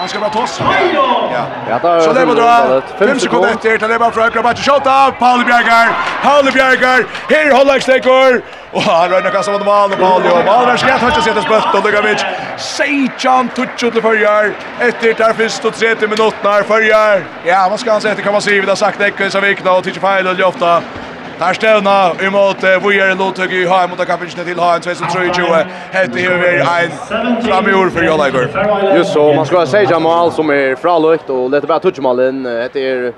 Han ska bara tossa. Ja. Ja, där. Så det var då. 5 sekunder efter till det var från Krabat skjuta. Paul Bjergar. Paul Bjergar. Här håller jag stäcker. Och han rör kasta mot mål och Paul och mål där skett har inte sett spött och Lugovic. Sejan touch ut förjar. Efter där finns det 30 minuter när förjar. Ja, vad ska han säga? Det kan man se vi har sagt det så vikna och Tichfail och Jofta. Där stävna emot Vujer Lotug i Haim mot kapitchen till Haim 2023. Hette ju vi en framjord för Jola Iver. Just så, man ska säga mål som är fralukt och lite bara touchmålen. Det är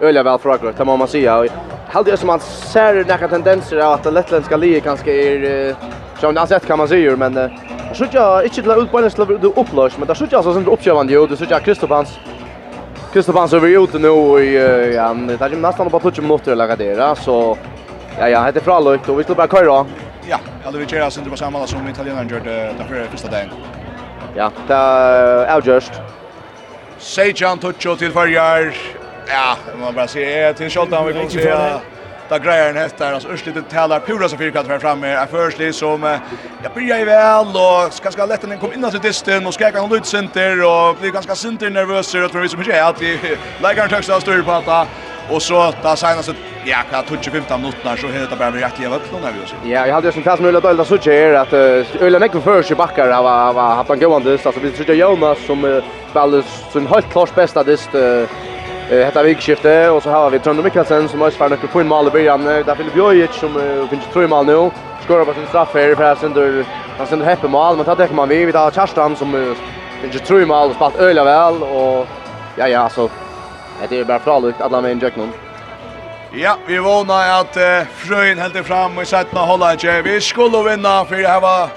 öliga väl frågor, må man säga. Helt det som man ser några tendenser att det lettländska livet kanske är som det sett kan man säga men så jag inte till utbildningslevel du upplös men där så jag så som uppkörande ju det så jag Kristofans Kristoffer över är ute nu i ja, det är ju nästan bara 20 minuter att lägga det så ja, ja, heter Fralökt och vi skulle bara köra. Ja, eller vi kör inte på samma som italienaren gjorde den förra första dagen. Ja, det är avgörst. Sejan Tucho till förjar. Ja, man bara ser till Scholtan vi kommer se där grejer nästa där alltså Örslit taler pura så fyrkant här fremme, er förstli som ja, bryr ju vel, og skal skal lette den kom innan så distan och ska kan hon ut center och blir ganske sinter nervös og tror vi som ikke er att vi lägger en av styr på att og så da senaste ja hva touch 15 minutter, så er det bare med hjertelig av rätt er vi også. Ja, jag hade ju som fast möjlighet att så här att öle näck för sig backar var var haft en gående, dist alltså vi tycker Jonas som spelar sin helt klart bästa dist Hetta vikskifte och så har vi Trondheim Mikkelsen som har spärrat upp på en mål i början. Där Filip Jojic som finns tre mål nu. Skorar på sin straff här för sen då han sen häppe mål men tar man vi vi tar Kerstan som finns tre mål och spelat öliga väl och ja ja så det är bara fralikt alla med en jack någon. Ja, vi vånar att uh, Fröjen helt fram och sätter hålla ikke. Vi skulle vinna for det här var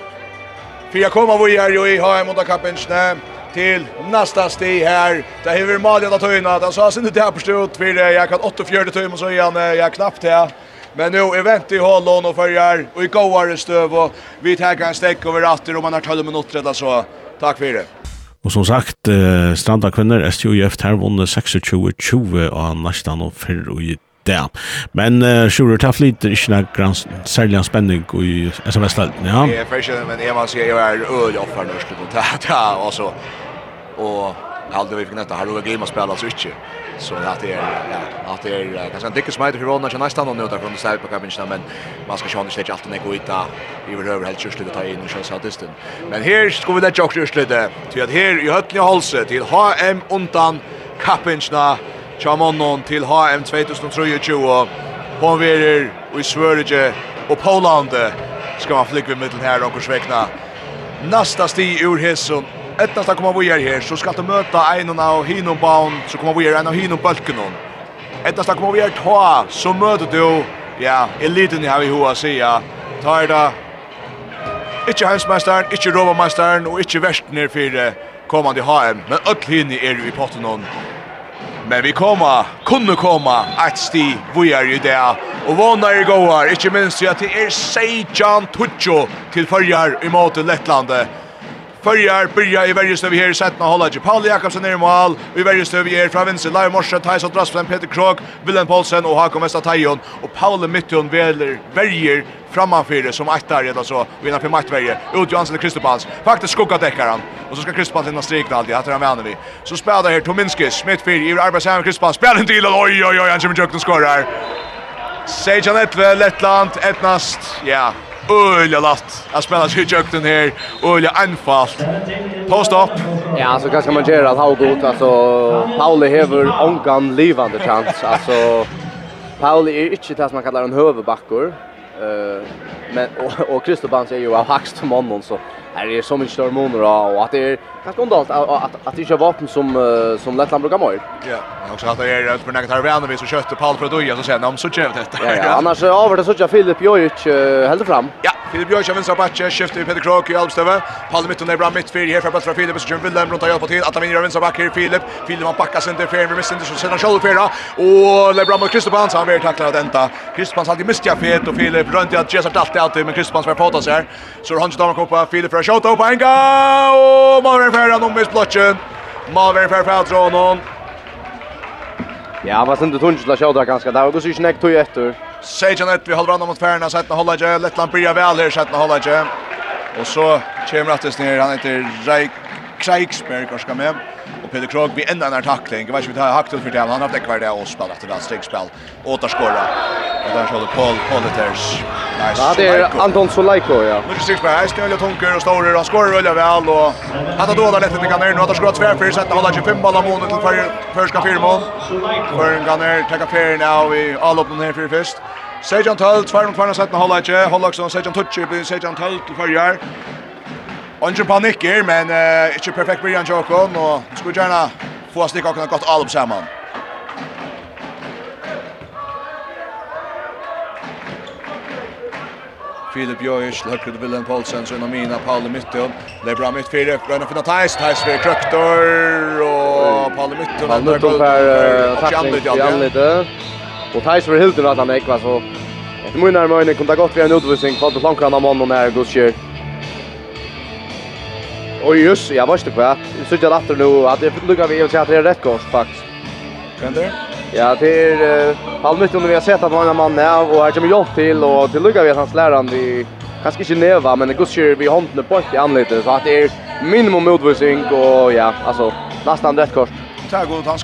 Fyra komma vi er jo i HM mot Kapensne till nästa steg här. Det är väl Malja att töjna. Han sa sin det här på stort för jag kan 84 töm och så igen jag knappt här. Men nu är vänt i Holland och förjar och i går stöv och vi tar en stäck över åter om man har 12 minuter eller så. Tack för det. Og som sagt, eh, Stranda kvinner, STUF, her vunnet 26-20 av Nastan og Fyrr og i det. Men uh, Sjurur tar flit ikke noen særlig spenning i sms-felten, ja? Jeg er men jeg må si at jeg offer nu og det er også och aldrig vi fick nätta har det game att så inte så att det är ja att det är kanske en dickes smiter för Ronald kan nästan någon nota från side på kabinen men man ska sjön släcka alltid när gå ut där vi vill över helt körslet ta in och köra så distan men här ska vi det jag körslet till att här i höllni halse till HM undan kapinchna Chamonnon till HM 2023 hon verer i Sverige och Poland ska man flyga med den här och svekna. nästa sti ur Hesson ettast att komma vi är här så ska du möta en av hinom baun så kommer vi är en av hinom balken. Ettast att komma vi är ta så möter du ja eliten har vi hur säga tar det Ikke hemsmeisteren, ikke rovamesteren og ikke verstner for kommande HM, men öll hinni er jo i potten hon. Men vi koma, kunne koma, et sti, vi er i det, og vana er gåar, ikkje minst at det er 16 tutsjo til fyrjar i måte Lettlandet, Följar byrja i varje i här sätt när hålla Paul Jakobsen ner i mål. Vi varje stöv här från vänster Lai Morsa Tyson Drasflen Peter Krog, Willem Paulsen och Hakon Vestatajon och Paul Mitton väljer verjer framför som aktar redan så och innan för mattvärje ut Johansson Kristopals, faktiskt skugga täcker han och så ska Kristopals innan strikna alltid att han med vi så spelar här Tominskis. Mitt fyr i arbetsam Kristopals, spelar en till oj oj oj han kommer jukt och skorar. Sejan Etve Lettland etnast ja yeah öliga latt. Jag spelar sig i jökten här, öliga anfallt. Post upp. Ja, så ganska man gör att ha gott, alltså Pauli hever ångan livande chans, alltså Pauli är inte det som man kallar en höverbackor, uh, men, och, och Kristobans är ju av högst mannen så här är så mycket hormoner och att det är ganska ondalt att att att det inte är vapen som som Lettland brukar mer. Ja, och så att det är att Bernard vänner vi så köpte Paul för Doja så sen om så kör det. Ja, ja, annars över det så kör Filip Jojic uh, helt fram. Ja, Filip Jojic av vänstra backe, skiftar vi Peter Krok i Almstöve. Paul mitten där mitt mittfältet här för plats för Filip så kör Willem runt och hjälper till att han vinner av vänstra backe, Filip. Filip har backar sen till Fer vi missar inte så sen själv Fer och Lebram mot Kristoffer Hans han vill tackla detta. Kristoffer alltid hade missat fet och Filip runt att Jesse allt alltid men Kristoffer får fotas här. Så han tar kommer på Filip att skjuta upp en gång och Malvern färra någon miss blocken. Malvern färra färra drar någon. Ja, vad sen du tungt la skjuta ganska där och då syns näck tog efter. Sejan ett vi håller varandra mot färna så att hålla jag Lettland börjar väl här så att hålla jag. Och så kommer att ner han heter Reik. Kreiksberg och ska med. Och Peter Krog vi ända en tackling. Jag vet inte hur hackt ut för det. Han har täckt kvar det och spelat ett rastigt spel. Återskora. Och där så håller Paul Politers. Nice. Ja, Det är Anton Solaiko, ja. Nu är det på här, ska jag tunker och står han skorar väl väl och han har dåda lätt inte kan nu att ha skott tvär för sätta hålla 25 bollar mål till för första firmon. För en kan ner ta kafer nu i all upp den här för först. Sejan Tull, tvär mot tvärna sätta hålla inte, hålla också Sejan Touch blir Sejan Tull till förjar. Ingen panik men uh, inte perfekt Brian Jokon och skulle gärna få sticka och gott all upp samman. Filip Jojic, Løkker til Willem Poulsen, Sønne Mina, Pauli Mytton. Det er bra mitt fire, Brønne finna Theis, Theis ved Krøktor, og Pauli Mytton. Pauli Mytton för tappning til Anlite. Och Theis för Hilton att han ekva, så etter mye nærmere øyne kom det godt ved en utvisning, kvalt og flankran av mannen her, Gutskjør. Oj, just, jeg var ikke kvært. Jeg synes ikke at det nå, at vi att si at det er rett kors, faktisk. Kvendt Ja, det är eh, halvmitt under vi har sett att många man är och här kommer jobb till och till lugga vi att hans lärande i kanske inte neva, men det vi hånden på i anlitet så att det är minimum motvisning och ja, alltså nästan rätt kort. Tack god han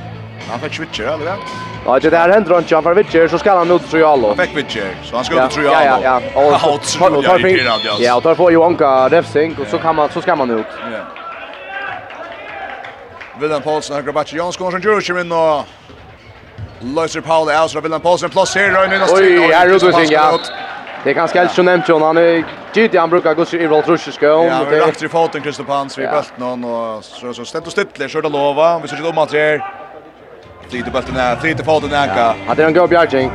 han fick switcher eller vad? Ja, det där händer inte han för witcher så ska han ut Trojalo. Han fick witcher så han ska ut Trojalo. Ja, ja, ja. Och tar på Ja, och tar på Johanka Refsing och så kan man så ska man ut. Ja. Wilhelm Paulsen, Grabatch Jansson, Jonas Jurczyk in och Löser Paul Aus av Villan Paulsen plus här och nu Oj, här Rubensing ja. Det är ganska helt så nämnt John han är tydlig han brukar gå i roll rush ska om det. Ja, rakt i foten Christer Hans vi bult någon och så så stämt och stittler så det lova. Vi ser ju om att det är Tredje bulten är, tredje foten är anka. Hade en gått Bjarkink.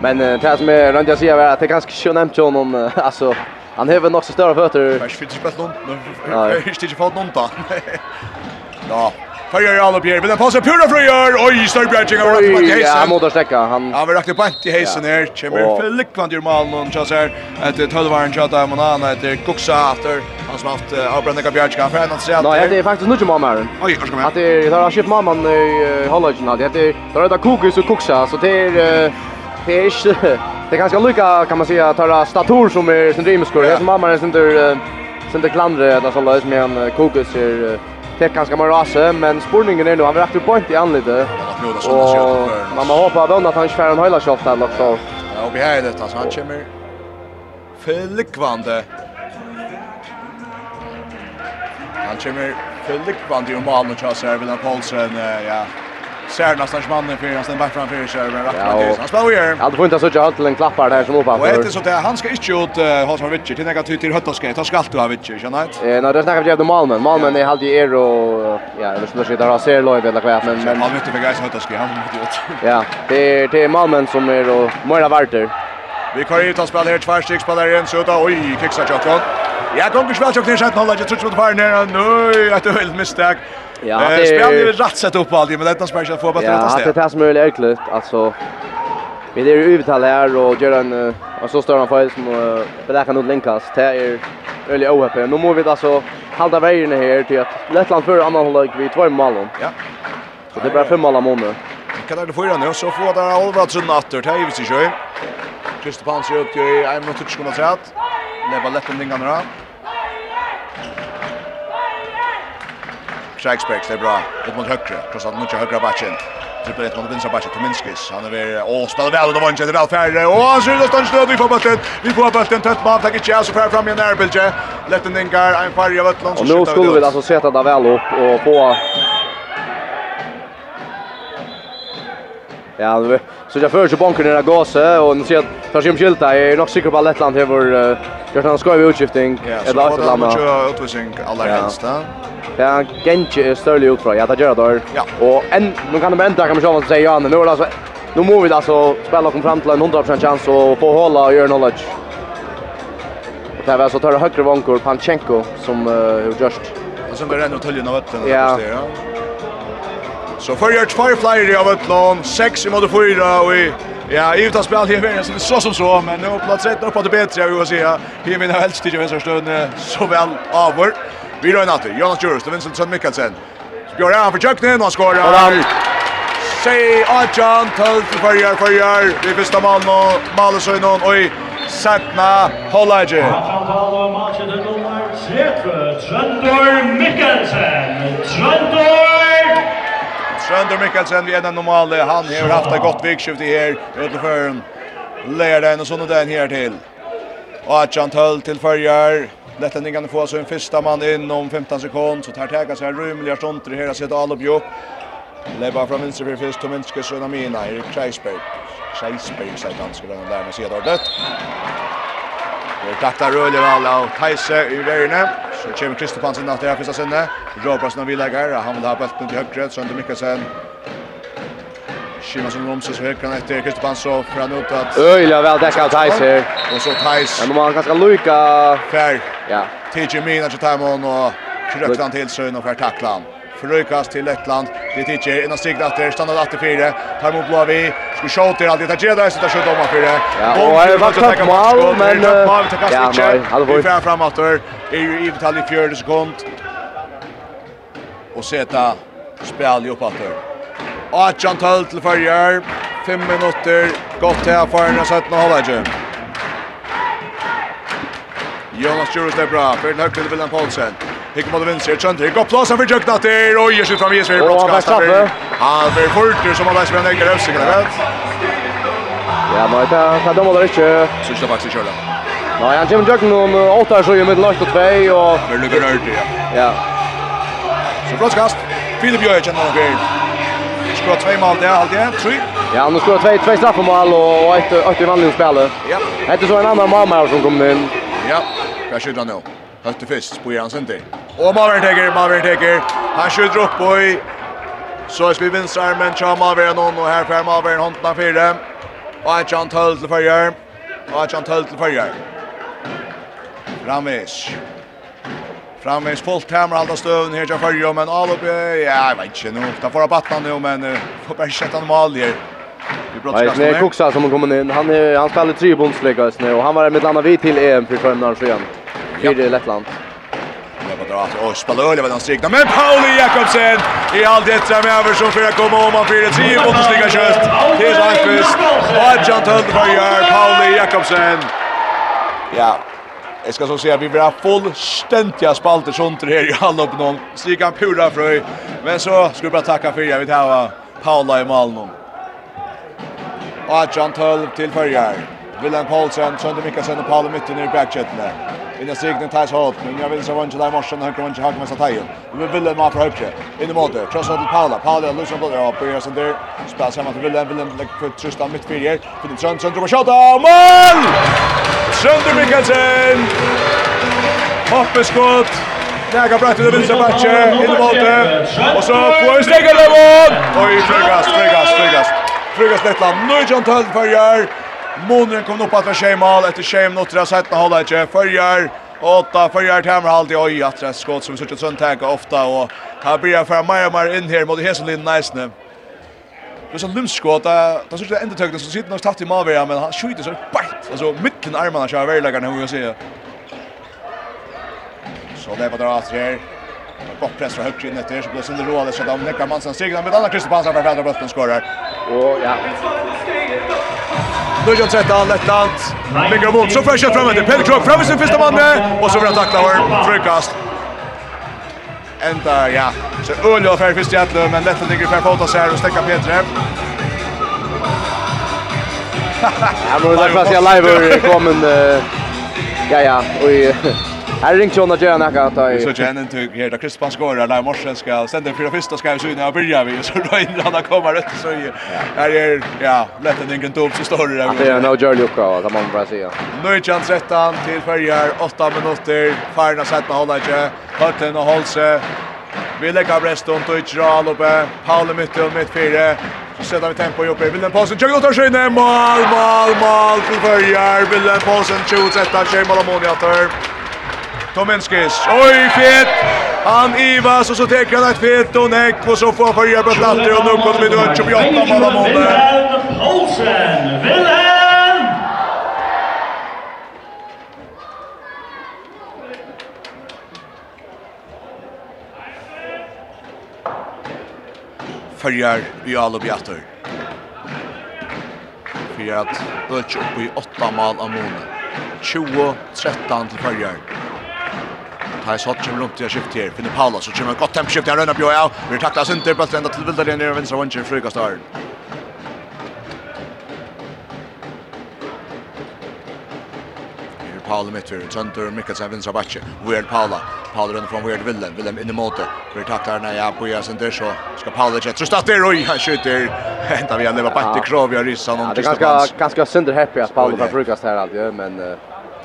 Men det som är runt jag säger är att det är ganska så nämnt John om alltså han har väl så större fötter. Jag vet inte på någon. Jag vet inte på någon. Ja. Färjar i alla bjer, men den passar pura fröjer. Oj, Störbjärtsing har rakt på i heisen. Ja, han måste stäcka. Han Ja, vi rakt på i heisen her, Kommer Felickland ur malen og tjass här. etter tølvaren tjata med han heter Kuxa efter. Han som haft avbrända Gabrielska. Han färdan sig att... Nej, det är faktiskt inte mamman. Oj, var ska man? Att det har köpt mamman i Hollöjtjena. Det heter... Det heter Kokus och Kuxa. Så det är... Det är inte... Det är ganska lycka kan man säga tar ta stator som är sin drivmuskor. Det är som mamma är sin där... Sen det klandre, det är så lös med en kokus är fick ganska mer rase, men spårningen är nu, han räckte på point i anlite. Och man må hoppa av att han inte får en hela shot där också. Ja, och vi här är det, alltså han kommer flickvande. Han kommer flickvande i malen och kör sig William Paulsen, ja ser nästan mannen för hans den back framför sig men rakt Han spelar ju. Ja, det får inte så jag till en klappar där som uppe. Och det så att han ska inte ut Hassan Witcher till några till höttaskej. Ta skall du ha Witcher, känner du? Eh, när det snackar vi om Malmen. Malmen är halt i er och ja, det skulle sitta där ser lov eller kvätt men men Malmö inte för höttaskej. Höttaske han måste ut. Ja, det är det är Malmen som är och Mora Varter. Vi kör ut och spelar här två stycken spelare igen så då oj kickar jag Ja, kom vi spelar jag knäsat hålla jag tror det var nära. Nej, att det är helt misstag. Ja, det. Spelar ju rätt sätt upp alltid, men detta spelar att få bättre rätta steg. Ja, det är det som är ökligt. Alltså, vi är ju övertal här och gör en, en så större fall som uh, beläkar något länkas. Det är öliga OHP. Nu måste vi alltså hålla vägen här till att Lettland för annan hållag vi två mål. Ja. Så det blir fem mål om nu. Kan det få ju nu så får där Alvardsson åter. Det är ju sig sjö. Kristoffer Hansson ut i 1 minut 20 sekund. Det var lätt om den andra. Kreisberg, det er bra. Ut mot høyre, krossat mot høyre bakken. Trippel ett mot vinstra bakken, Tominskis. Han er ved, Åh, spiller vel, og det var ikke, det er vel færre. Å, han ser ut og vi får bøtten. Vi får bøtten, tøtt mann, takk ikke, så færre fram i en nærbilde. Letten Ingar, en farge av Øtland. Og nå skulle vi altså sette det vel opp og få Ja, så jag först banken i gåse och nu ser tar sig om skylta. Jag är nog säker på att Lettland har vår gjort en skoj utskiftning. Eller att landa. Ja, så det utvisning alla helst. Ja, Genji är större ut från. Ja, det gör det. Ja. Och en nu kan det vänta kan man själva säga ja, nu alltså nu måste vi alltså spela kom fram till en 100% chans och få hålla och göra knowledge. Och där var så tar högre vankor Panchenko som uh, just som går ändå till av något. Ja. Så förra två flyer av ett lån, sex i mode fyra och i ja, i utan spel här vem så så som så men nu plats rätt upp på det bättre jag vill säga. Här mina helst till vänster stund så väl avvör. Vi rör natten. Jonas Jurst och Vincent Sund Mikkelsen. Spjör han för Jöknen och skorar. Sei Arjan tog för förra förra. Vi första man och Malesund Og i Satna Hollager. Trøndor Mikkelsen. Trøndor Sönder Mikkelsen vid en normal. Han har haft ett gott vikskift i här utanför lärden och såna den här till. Och att Jan höll till förjar. Detta ni kan få så en första man in om 15 sekund så tar täga sig rymliga stunter här sitt Alup upp. Leva från vänster för först Tominskis och Namina Erik Kreisberg. Kreisberg säger han där lära sig att ha dött. Og takta røylig vel av Teise i reirene. Så kommer Kristofansen inn til Fyrsta sinne. Råbrasen av Vilegar, han vil ha bølten til høyre, Sønder Mikkelsen. Kimasen Romses høyre etter Kristofansen fra Nutat. Røylig vel dekka av Teise. Og så Teis. Men man kan skal luka. Fær. Ja. Tidje Mina er til Taimon og krøkta han til Søn og fær takla han. Frökas till Lettland. Det tycker en av stigna att det stannar att det fyra. Tar mot Blavi. Ska skjuta i allt det där där sitter skjuta om att fyra. Ja, och jag var tack mål men ja, nej, Vi framåt är ju i detalj i fjärde sekund. Och sätta spel i uppåt. Atjan Tull till förgör. Fem minuter gott här för den 17 hållet. Jonas Jurus det bra. För högt till Wilhelm Paulsen. Hikker mot venstre, Trønder. Hikker opp plassen for Jøknater, og gjør sitt i for brottskastet. Han blir forter som han er som en egen øvsing, eller Ja, men er det her dommer der ikke. Synes det faktisk kjøler. Nei, han kommer Jøkken om åtta her, så i midten 8 og 2, og... Bør lukker rørt, ja. Ja. Så brottskast. Filip Jøy kjenner han fyrt. Skår två mål, det er det. Tre. Ja, nu skår 2 straffmål och ett ett vanligt spel. Ja. Det är så en annan mamma som kommer in. Ja. Vad skjuter han nu? Hötte fyrst, på Jans inte. Och Mavern teker, Mavern teker. Han skjuter upp på i. Så är vi vinstre armen, tja Mavern og her fer Mavern hånden av fire. Og er tja han tøll til fyrjer. Og er tja han tøll til fyrjer. Framvis. Framvis fullt hammer alla stövn här till fyrjer, men Alubi, ja, jag vet inte nu. Ta får han battna nå, men uh, får sätta sette han här. Vi Nej, det är Kuxa som kommer in. Han, är, han spelar tre bondsläggare nu och han var med landa vid till EM för fem dagar sedan. Fyra i Lettland. Jag bara drat. och spelar öl med han strikna men Pauli Jakobsen i allt detta med över som för att komma om man fyra tre mot att stiga köst till Sandqvist. Vad Jan Tull för gör Pauli Jakobsen. Ja. Jag ska så säga vi blir fullständiga spalter sånt här i upp någon. Strika pura fröj. Men så ska vi bara tacka för jag vet ha Paula i Malmö. Och John Tull till förjar. William Paulsen, Sönder Mikkelsen och Paolo Mytten i backchatten där. Inne sig den tar hat. Men jag vill så vant där morsen han kommer inte hacka med sig Vi vill Willem har förhöjt. In i mål. krossa åt Paula. Paula Lucio på där. På där där. Spelar sig mot Willem. Willem lägger för Tristan mittfältare. För den chans centrum och skott. Mål! Sönder Mikkelsen. Hoppeskott. Lägga bra till vänstra backe. In i mål. Och så får han stäga den mål. Oj, frugast, frugast, frugast. Frugast Lettland. Nöjd John Tull för Månen kom upp att tjej mål efter tjej minuter att sätta hålla inte förjar åtta förjar till halt alltid. oj att det skott som sitter sånt tag ofta och här blir jag för mer och mer in här mot Heselin nice nu. Det är lumskott det där sitter ända taget så sitter nog tatt i Malvera men han skjuter så bajt alltså mitten armarna kör väl lägger nu jag säga. Så det var drar här. Gott press från högt in efter så blir det rådet så där Neckarmansen segrar med alla Kristoffers för att bollen skorar. Och ja, Nu gör 13, Lettland. Bingo mot, så får fram det. Pelle Krok fram i sin första man med. Och så vill han tackla här. Frukast. Ända, ja. Så Ulle och färg finns det men Lettland ligger för fota åtta sig här och stäcka Petre. Ja, men det är fast jag live kommer... Ja, ja, och... Här ringt John och Jan Aka att Så Jan inte här där Chris går där morsen ska sen för första ska ju syna börja vi så då in han kommer rätt så är här är ja lätt en ingen topp så står det där. Det är no Joel Luka kan man bara säga. Nu chans rättan till Färjar 8 minuter. Färjarna sätter hålla inte. Hörten och Holse. Vi lägger Breston till Gerald uppe. Paul mitt och mitt fyra. Så sätter vi tempo uppe. Willen Paulsen kör tar sig ner. Mål, mål, mål till Färjar. Willen Paulsen skjuter sätter sig mål och mål Tominskis. Oj, fet! Han Ivas och så täcker han ett fet och näck och så får han följa på plattor och nu kommer vi då 28 mål av mål. Wilhelm Poulsen! Wilhelm! Följar i alla bjattor. Fyra att öka upp i åtta mål av månen. 20-13 till följar. Ta i sott kommer runt i skift här. Finner Paula så kommer gott tempo skift här Rönna Björja. Vi tacklas inte på ända till vilda linjen i vänstra vänster flygas där. Paula Mitter, Töntur Mikkelsen, vinstra backe, Weird Paula, Paula runder från Weird Willem, Willem in i måte, vi tacklar när jag börjar sen där så ska Paula inte trösta att det är han skjuter, hända vi har lever backe krav, jag ryssar någon Christian Hans. Det är ganska, ganska sönder happy att Paula får brukas här alltid, men... Det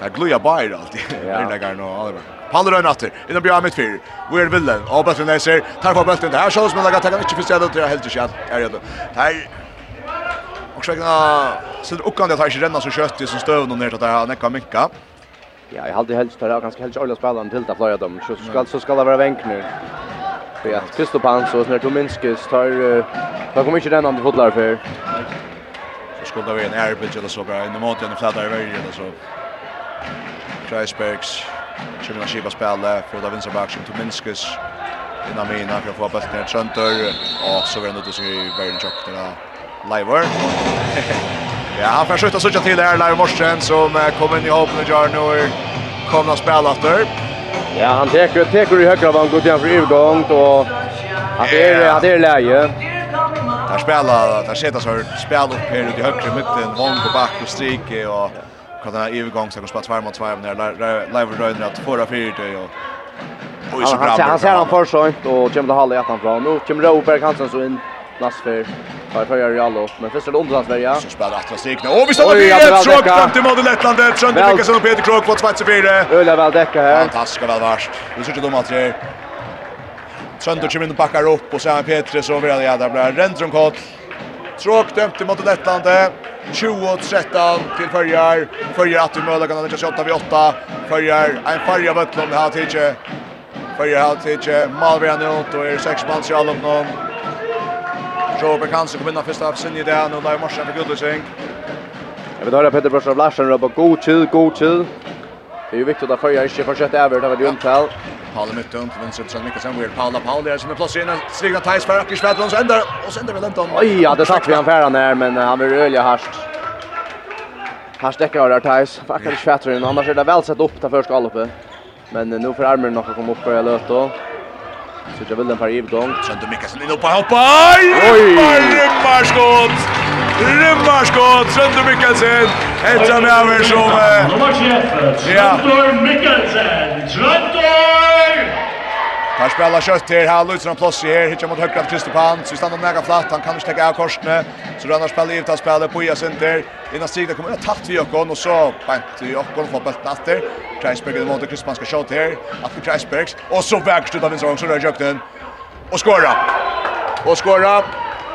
är glöja bara alltid, det är den där garna. Han rör atter. Innan blir mitt fyr. Weird Villen. Och bulten där ser. Tar på bulten. Det här shows men lägger tagen inte för stödet. Jag helt inte. er det. Her. Och skägna så det uppkan det tar inte renna så kött som stöv någon ner att han kan minka. Ja, jag hade helst där ganska helst alla spelarna till där flöja dem. Så ska så ska det vara vänk nu. För att Kristopan så när Tominskis tar då kommer inte den andra fotlar för. Så skulle det vara en airbridge eller så bra. i mot den flätar i vägen eller så. Kreisbergs kommer han skipa Kiba för får da vinsterback som til Minskus. Innan mina att få bulten ner Trønder, och så var det noe som i verden tjokk där Leiver. Ja, han får skjuta sutja till her, Leiver Morsen, som kommer in i åpen og gjør kommer att spela efter Ja, han teker, teker i högra vann, går til han for ivgång, og han er, han er läge Där spelar, där sätter så spel upp här ute i högra mitten, vång på back och strike och kan den här övergång så kan spela tvär mot tvär när live Röjner att förra fyrt och och Oj så bra. Han ser han för sånt och kommer det hålla ettan bra. Nu kommer Roberg Hansen så in plats för för för Real upp men först är det underlandsvärja. Så spelar att strikna. Och vi stannar vid ett tråk fram till mot Lettland där Trent Nicholson och Peter Krok på 2-4. Öla väl täcka här. Fantastiskt väl värst. Nu sitter de att tre. Trent kommer in och backar upp och så är Petre så vill jag där blir Rendrum Koll. Tråk dömt mot Lettland. 20-13 till Färjar. Färjar att vi möda kan lägga 28 vid 8. Färjar, en Färjar Vettlund här till inte. Färjar här till inte. Malvera nu och är sex man i allen någon. Robert Hansen kom in av första sin i det. Nu där morsen för Gudlusink. Jag vill höra Petter Brörsson av Larsen. Det god tid, god tid. Det är ju viktigt att följa inte fortsätta över det var ju Untel. Paul mitt runt vänster så mycket sen weird Paula Paul där som är plats in. Stigna Thijs för Ackers Fredlund så ändrar och sänder väl inte om. Oj, ja, det satt vi han färdan där men han blir ölja harst. Här stäcker av där Thais. in. Han annars är det väl sett upp där första galoppet. Men nu för armen nog kommer upp och löt då. Så jag vill den par i gång. Sönder Mikkelsen in och hoppa. Oj! Armarskott! Rymmarskott, Sönder Mikkelsen. Ett av över som... Nummer 21, Sønder Mikkelsen. Sønder! Här spelar kött här, här lutar han plås i här, hittar mot högra av Kristopan, så vi stannar näga flatt, han kan inte täcka av korsene, så rönnar spelar givet, han spelar på Ias Inter, innan Stigna kommer tatt vid Jokon, och så bänt i Jokon, får bulten efter, Kreisberg i måte, Kristopan ska kött här, Atli Kreisberg, och så vägstut av vinsargång, så rör Jökten, och skåra! Och skåra!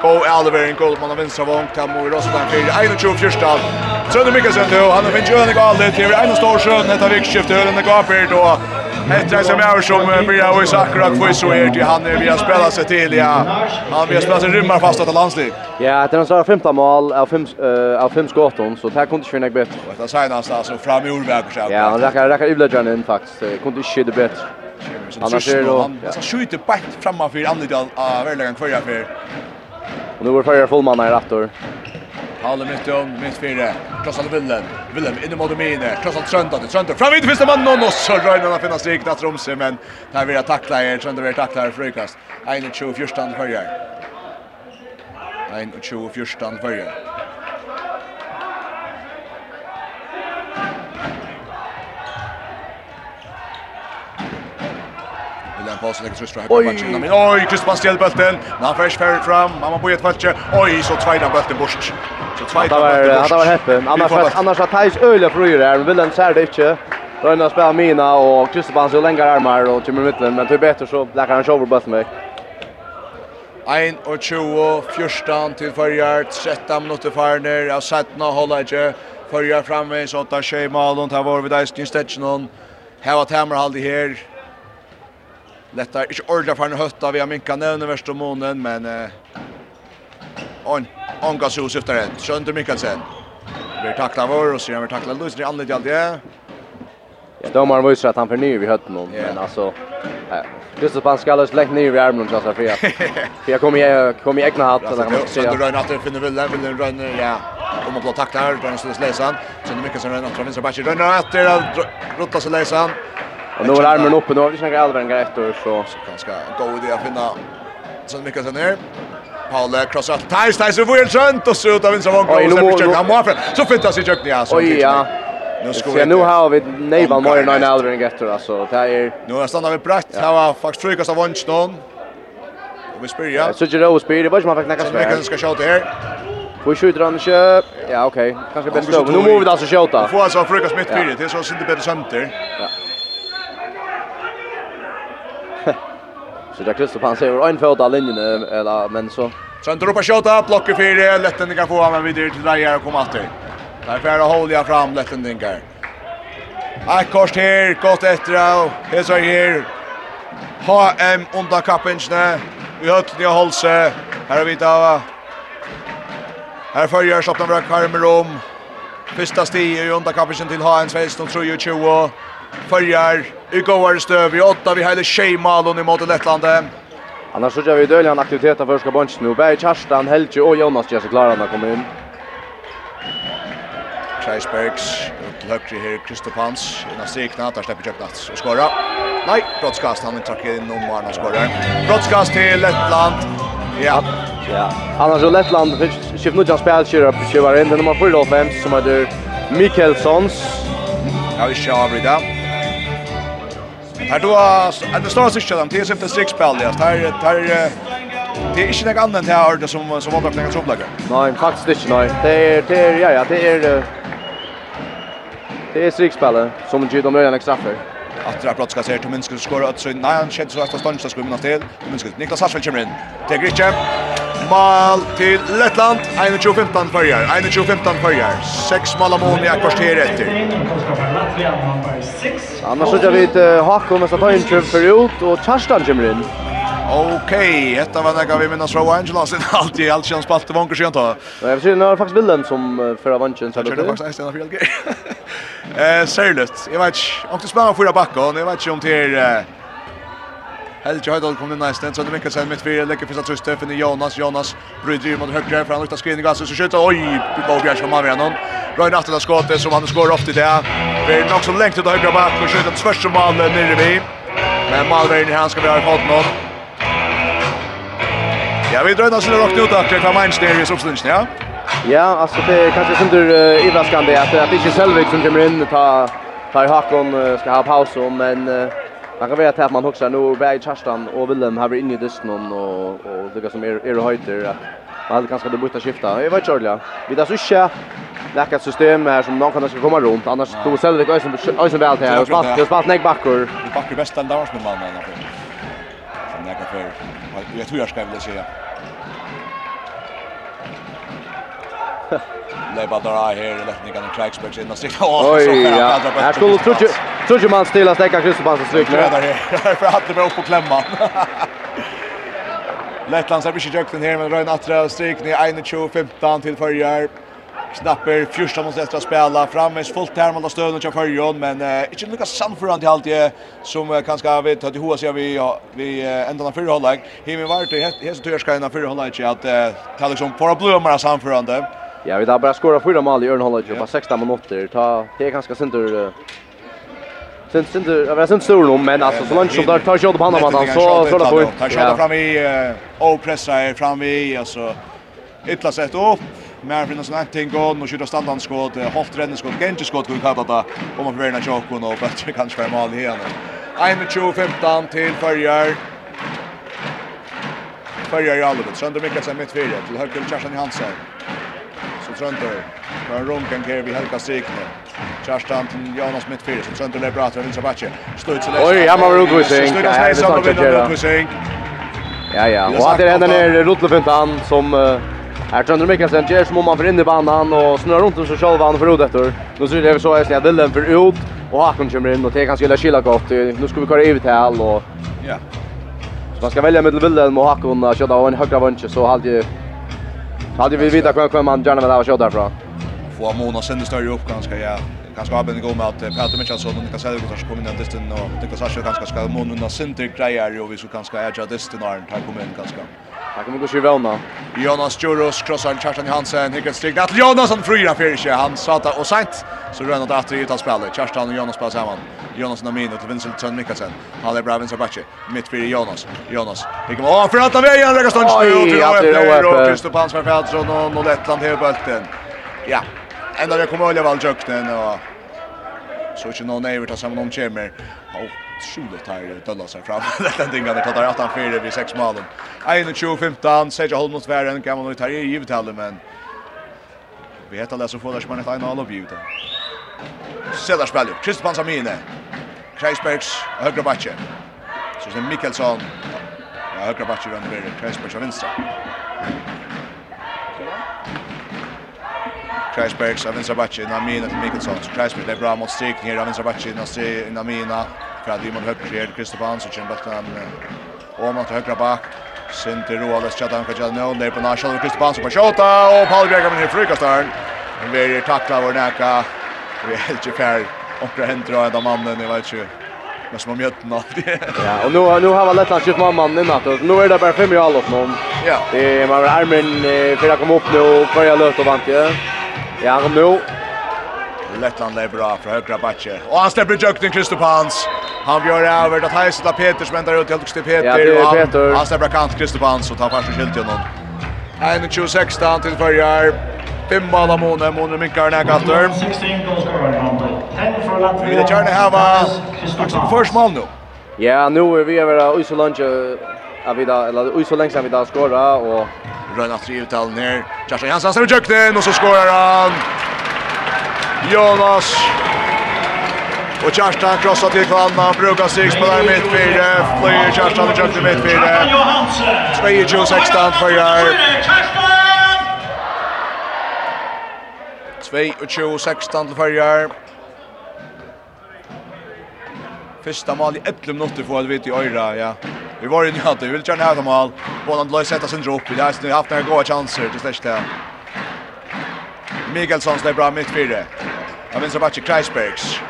Go Alvering går man av vänstra vång till Mori Rostan för 21 första. Trönne Mikkelsen då han har vinner ju en galet är en stor sjön detta vikskifte hör den gaper då. Hetta som är som blir av i för så är det han vi har spelat sig till ja. Han vi har spelat sig rymmar fast att landslag. Ja, det är några 15 mål av fem av fem skotton så det här kunde inte bättre. Det säger han alltså fram i ordväg så. Ja, han räcker räcker ibland in faktiskt. Kunde inte det bättre. Annars är det då. Han skjuter bänt framför andra av värlagen kvar för. Och nu var förra fullmanna i rattor. Halle mitt om, mitt fyra. Krossar till Willem. Willem in i mot Mine. Krossar till Trönta, till Trönta. Fram vid första mannen och så röjnar han finnas rikt att romse. Men där vill jag tackla er. Trönta vill tackla er frukast. 1-2-14 förra. 1-2-14 förra. pass lägger sig strike på matchen. Men oj, Kristoffer stjäl bulten. Man fresh fair fram. Man på ett falche. Oj, så tvåan bulten bort. Så tvåan bulten Han var häppen. Annars annars att Thais öle fröjer här, vill den ser det inte. Rönna spelar mina och Kristoffer han så längre armar och kommer mitten, men till bättre så lägger han över bulten med. 1 og 20, 14 til Førjar, 13 minutter farner, av 17 holder ikke. Førjar framme, så tar Kjøy ta var vi der i Stinstetsjonen. Her var Tamerhaldi her, Detta är inte ordentligt för en hötta vi har minkat nu värsta månen men eh on on går så syftar det. Mikkelsen. Vi tacklar vår och så vi tacklar Luis i andra allt det. Ja, domaren visar att han förnyar vi hötten om, men alltså just så ska alldeles lägga ner i armen så för jag. För jag kommer jag kommer egna hatt eller kan man säga. Du rönnar att du finner väl där vill du ja. Om att blå tacklar där så läsan han. Sen mycket som rönnar från vänster backen rönnar att det rottas läser. Och nu är armen uppe nu har vi snackat allvänga efter så ganska god idé att finna sen mycket sen ner. Paule crossar Thais Thais och Wilson skönt och så ut av vinstra vågen och sen försöker han mål så fintas i kökning alltså. Oj ja. Nu ska vi nu har vi Neiva Moyer nine allvänga efter alltså det är Nu har stannar vi brett. Här var faktiskt frukast av Wonchton. Och vi spyr ja. Så det är spyr det var ju man fick näka spel. Vi ska skjuta här. Får skjuter han inte. Ja okej. Kanske bättre. Nu måste vi alltså skjuta. Vi Får alltså frukast mitt fyra. Det är så synd det bättre sönder. Ja. Så där Kristoff han ser en fot av linjen eller men så Sen droppa skjuta blocker för lätten kan få men vidare till där och komma åter. Där färra håller fram lätten tänker. Här kors här gott efter och här så här. HM under kappingsne. Vi har ni Holse. Här har vi ta. Här följer stoppen från Karmerom. Första stig i underkappingen till HM 16 tror ju Följer i går stöv i åtta vi hade Sheimalon i mot Lettlandet. Annars så gör vi dölja en aktivitet av första bunchen nu. Berg, Karstan, Helge och Jonas gör sig klara när kommer in. Kreisbergs, Lökri här, Kristoff Hans, innan strikna, tar släpper Jöknats och skåra. Nej, brottskast, han trackar in om Arna skårar. Brottskast till Lettland. Ja. Ja. Annars så Lettland, skift nu just spelkör upp, kör in den nummer 4 som heter Mikkelsons. Ja, vi kör vidare. Här då är det står sig själv till sig sex spel där. Här här det är inte något annat här har det som som var på några upplägg. Nej, faktiskt inte nej. Det är det är ja ja, det är det är sex spel som dem redan extra för. Att dra är plats ska se till minskar skor att så nej han skjuter så att stånd ska skumma till. Minskar Niklas Hassel kommer in. Det är Mal til Lettland, 21-15 fyrjar, 21-15 fyrjar, Sex mål av mål i ett kvarter etter. Annars sitter vi til Hakko med Statoin för ut, Och Kjerstan kommer inn. Ok, detta var några vi minnas från Angela sen alltid allt känns spalt vanker skönt då. Nej, jag syns faktiskt bilden som förra vanchen så det. Jag faktiskt nästan fel grejer. Eh, särligt. Jag vet inte, också spelar fyra backar, jag vet inte om till Helge Høydal kom inn det Sønne Mikkelsen mitt fire, lekker fyrsta trus til Jonas, Jonas bryter mot høyre, for han lukter skrinning av seg, så skjuter, oi, på Bjerg kommer av igjennom. Røyne atter av skåte som han skår ofte i det. Vi er nok så lengt ut av høyre bak, og skjuter tvers som malen nere vi. Men Malvern han skal vi ha fått faten. Ja, vi drøyner oss litt råkne ut akkurat fra Mainz nere i oppstillingen, ja? Ja, altså det er kanskje som uh, överraskande att, att det inte är Selvig som kommer in ta, tar Hakon uh, ska ha paus om, men uh, Man kan vara att man också nu Berg Charstan och Willem har varit inne i dysten och och det som är är höjder att man kanske det måste skifta. Jag vet inte. Vi där så ska läcka system här som någon kan ska komma runt annars då säljer det Ösen Ösen väl här och spalt det spalt näck backor. Backor bästa dans med mannen där. Som näka för. Jag tror jag ska vilja säga. Leipa drar här i lättningen i Kragsbergs innan sista åsen. Oj, ja. Här skulle Trudje man stilla stäcka Kristopassens stryk. Det är här för att det var upp och klämman. Lettland ser mycket jökten här men Röjn Attra stryk ner 21-15 till förjar. Snapper, första måste efter spela frammes fullt här man stöden och kör men eh, inte lika samförande till allt det som eh, kanske vi tar till sig vi ja, vi eh, ända förra hållag. Himmi vart det heter törskaina förra hållag att eh, ta liksom på blömmar samförande. Ja, vi har bara skorat fyra mål i Örnholm och på 16 minuter. Ta det är ganska syndur Sen sen du, jag vet inte stor nog men alltså så långt som där tar skott på honom att så så där på. Tar skott fram i och pressar fram i alltså ytla sett upp. Mer för någon ting går och skjuta standard skott, hållt ränne skott, gente skott kan kalla det om man förvärnar chocken och bättre kanske för mål igen. 21-15 till Färjar. Färjar i Alvet. Sönder Mikkelsen mitt fyra till höger Kerstin Hansen. Tröntor. Men Runken ger vi Helga Strikne. Kerstan till Jonas Mittfyrs. Tröntor lever bra till Vinsa Batche. Stöjt sig Oj, ja, man var utvisning. Stöjt sig som och vinner utvisning. Ja, ja. Och att det ända ner Rotlefuntan som Här Tröntor Mikkelsen ger som om man får in i banan och snurrar runt så själva han för ut efter. Nu ser det så här snäll Willem för ut och Hakon kommer in och det kan skulle skilla gott. Nu ska vi köra ut här och Ja. Så man ska välja mellan Willem och Hakon och köra av en högra vunch så hade Hade vi vita kvar kvar man gärna med där och köra därifrån. Få Mona sen det står ju upp ganska ja ganska abend om med att Peter Mitchellson och Niklas Hedberg kanske kommer in i distan och Niklas Asher ganska ska mån undan center grejer och vi så ganska edge av distan när han kommer in ganska. Här kommer Gustav Velna. Jonas Juros crossar Kjartan Hansen hickar steg där till Jonasson fryra för han sata och sent så rör han åter ut av spelet. Kjartan och Jonas spelar samman. Jonas Namin och Vincent Tön Mikkelsen. Han är bra vänster backe. Mitt för Jonas. Jonas. Det kommer av för att ta vägen lägger stund nu och Kristoff Hansson Fältsson och Lettland här bulten. Ja, Enda det kommer olja vel jøkten, og så ikke noen eiver tar sammen om kjemer. Og Sjulet tar dølla seg fram. Dette er tar klart 18-4 vid 6 malen. 21-15, Seja Holm mot Væren, Gammel og tar i givetallet, men vi heter det så får det som man et ene av bjudet. Sedar spiller, Kristopan Samine, Kreisbergs høyre bakke. Så sen Mikkelsson, ja, høyre bakke rundt ved Kreisbergs av venstre. Kreisbergs av vinstra Vinstrabatje, Namina til Mikkelsson. Så Kreisberg, det är bra mot strykning her av Vinstrabatje, Namina. Kradjum mot högre her, Kristoff Hansson, kjenner bulten Åman till högra bak. Sin till Roales, Tjatan Nå, där på Nashal och Kristoff Hansson på Tjota. og Paul Bjergman i frukostaren. En väljer takla vår näka. Vi er helt tjufär. Och det händer av enda mannen, jeg vet ikke. Men som har mjötten av det. Ja, och nu, nu har man lätt att köpa mamman innan. Nu är det bara fem i allåt någon. Ja. Det, man har armen för att komma upp nu och följa löt och vant. Ja. Jarmo. nu. Lettland är bra från högra backe. Och han släpper jökten Kristoff Hans. Han gör det över att Heisen tar Peter som ändrar ut till Peter. Ja, det är Peter. Han släpper kant Kristoff Hans och tar fast skilt till honom. 1-2-16 till förjar. Fem mål av Mone, Mone minkar den här katter. Vi vill gärna ha Axel Fors mål nu. Ja, nu är vi över Usolunge vi där eller oj så länge sedan vi där skora och rör att driva tal ner. Justin Jansson som jökte och så skorar han. Jonas Och Kerstan krossar till Kvanna. brukar sig spela i mittfyrde, flyger Kerstan och Jökte mittfyrde. 2-16 för Jörg. 2-16 till Färjar. Första mål i 11 minuter får vi veta i Öjra, ja. Vi var inne i inte vi vill köra ner dem all. Båda lös sätta sin drop. Vi har haft några goda chanser till släckt Mikkelsson släpper bra mitt fyra. Av vänstra backen Kreisbergs.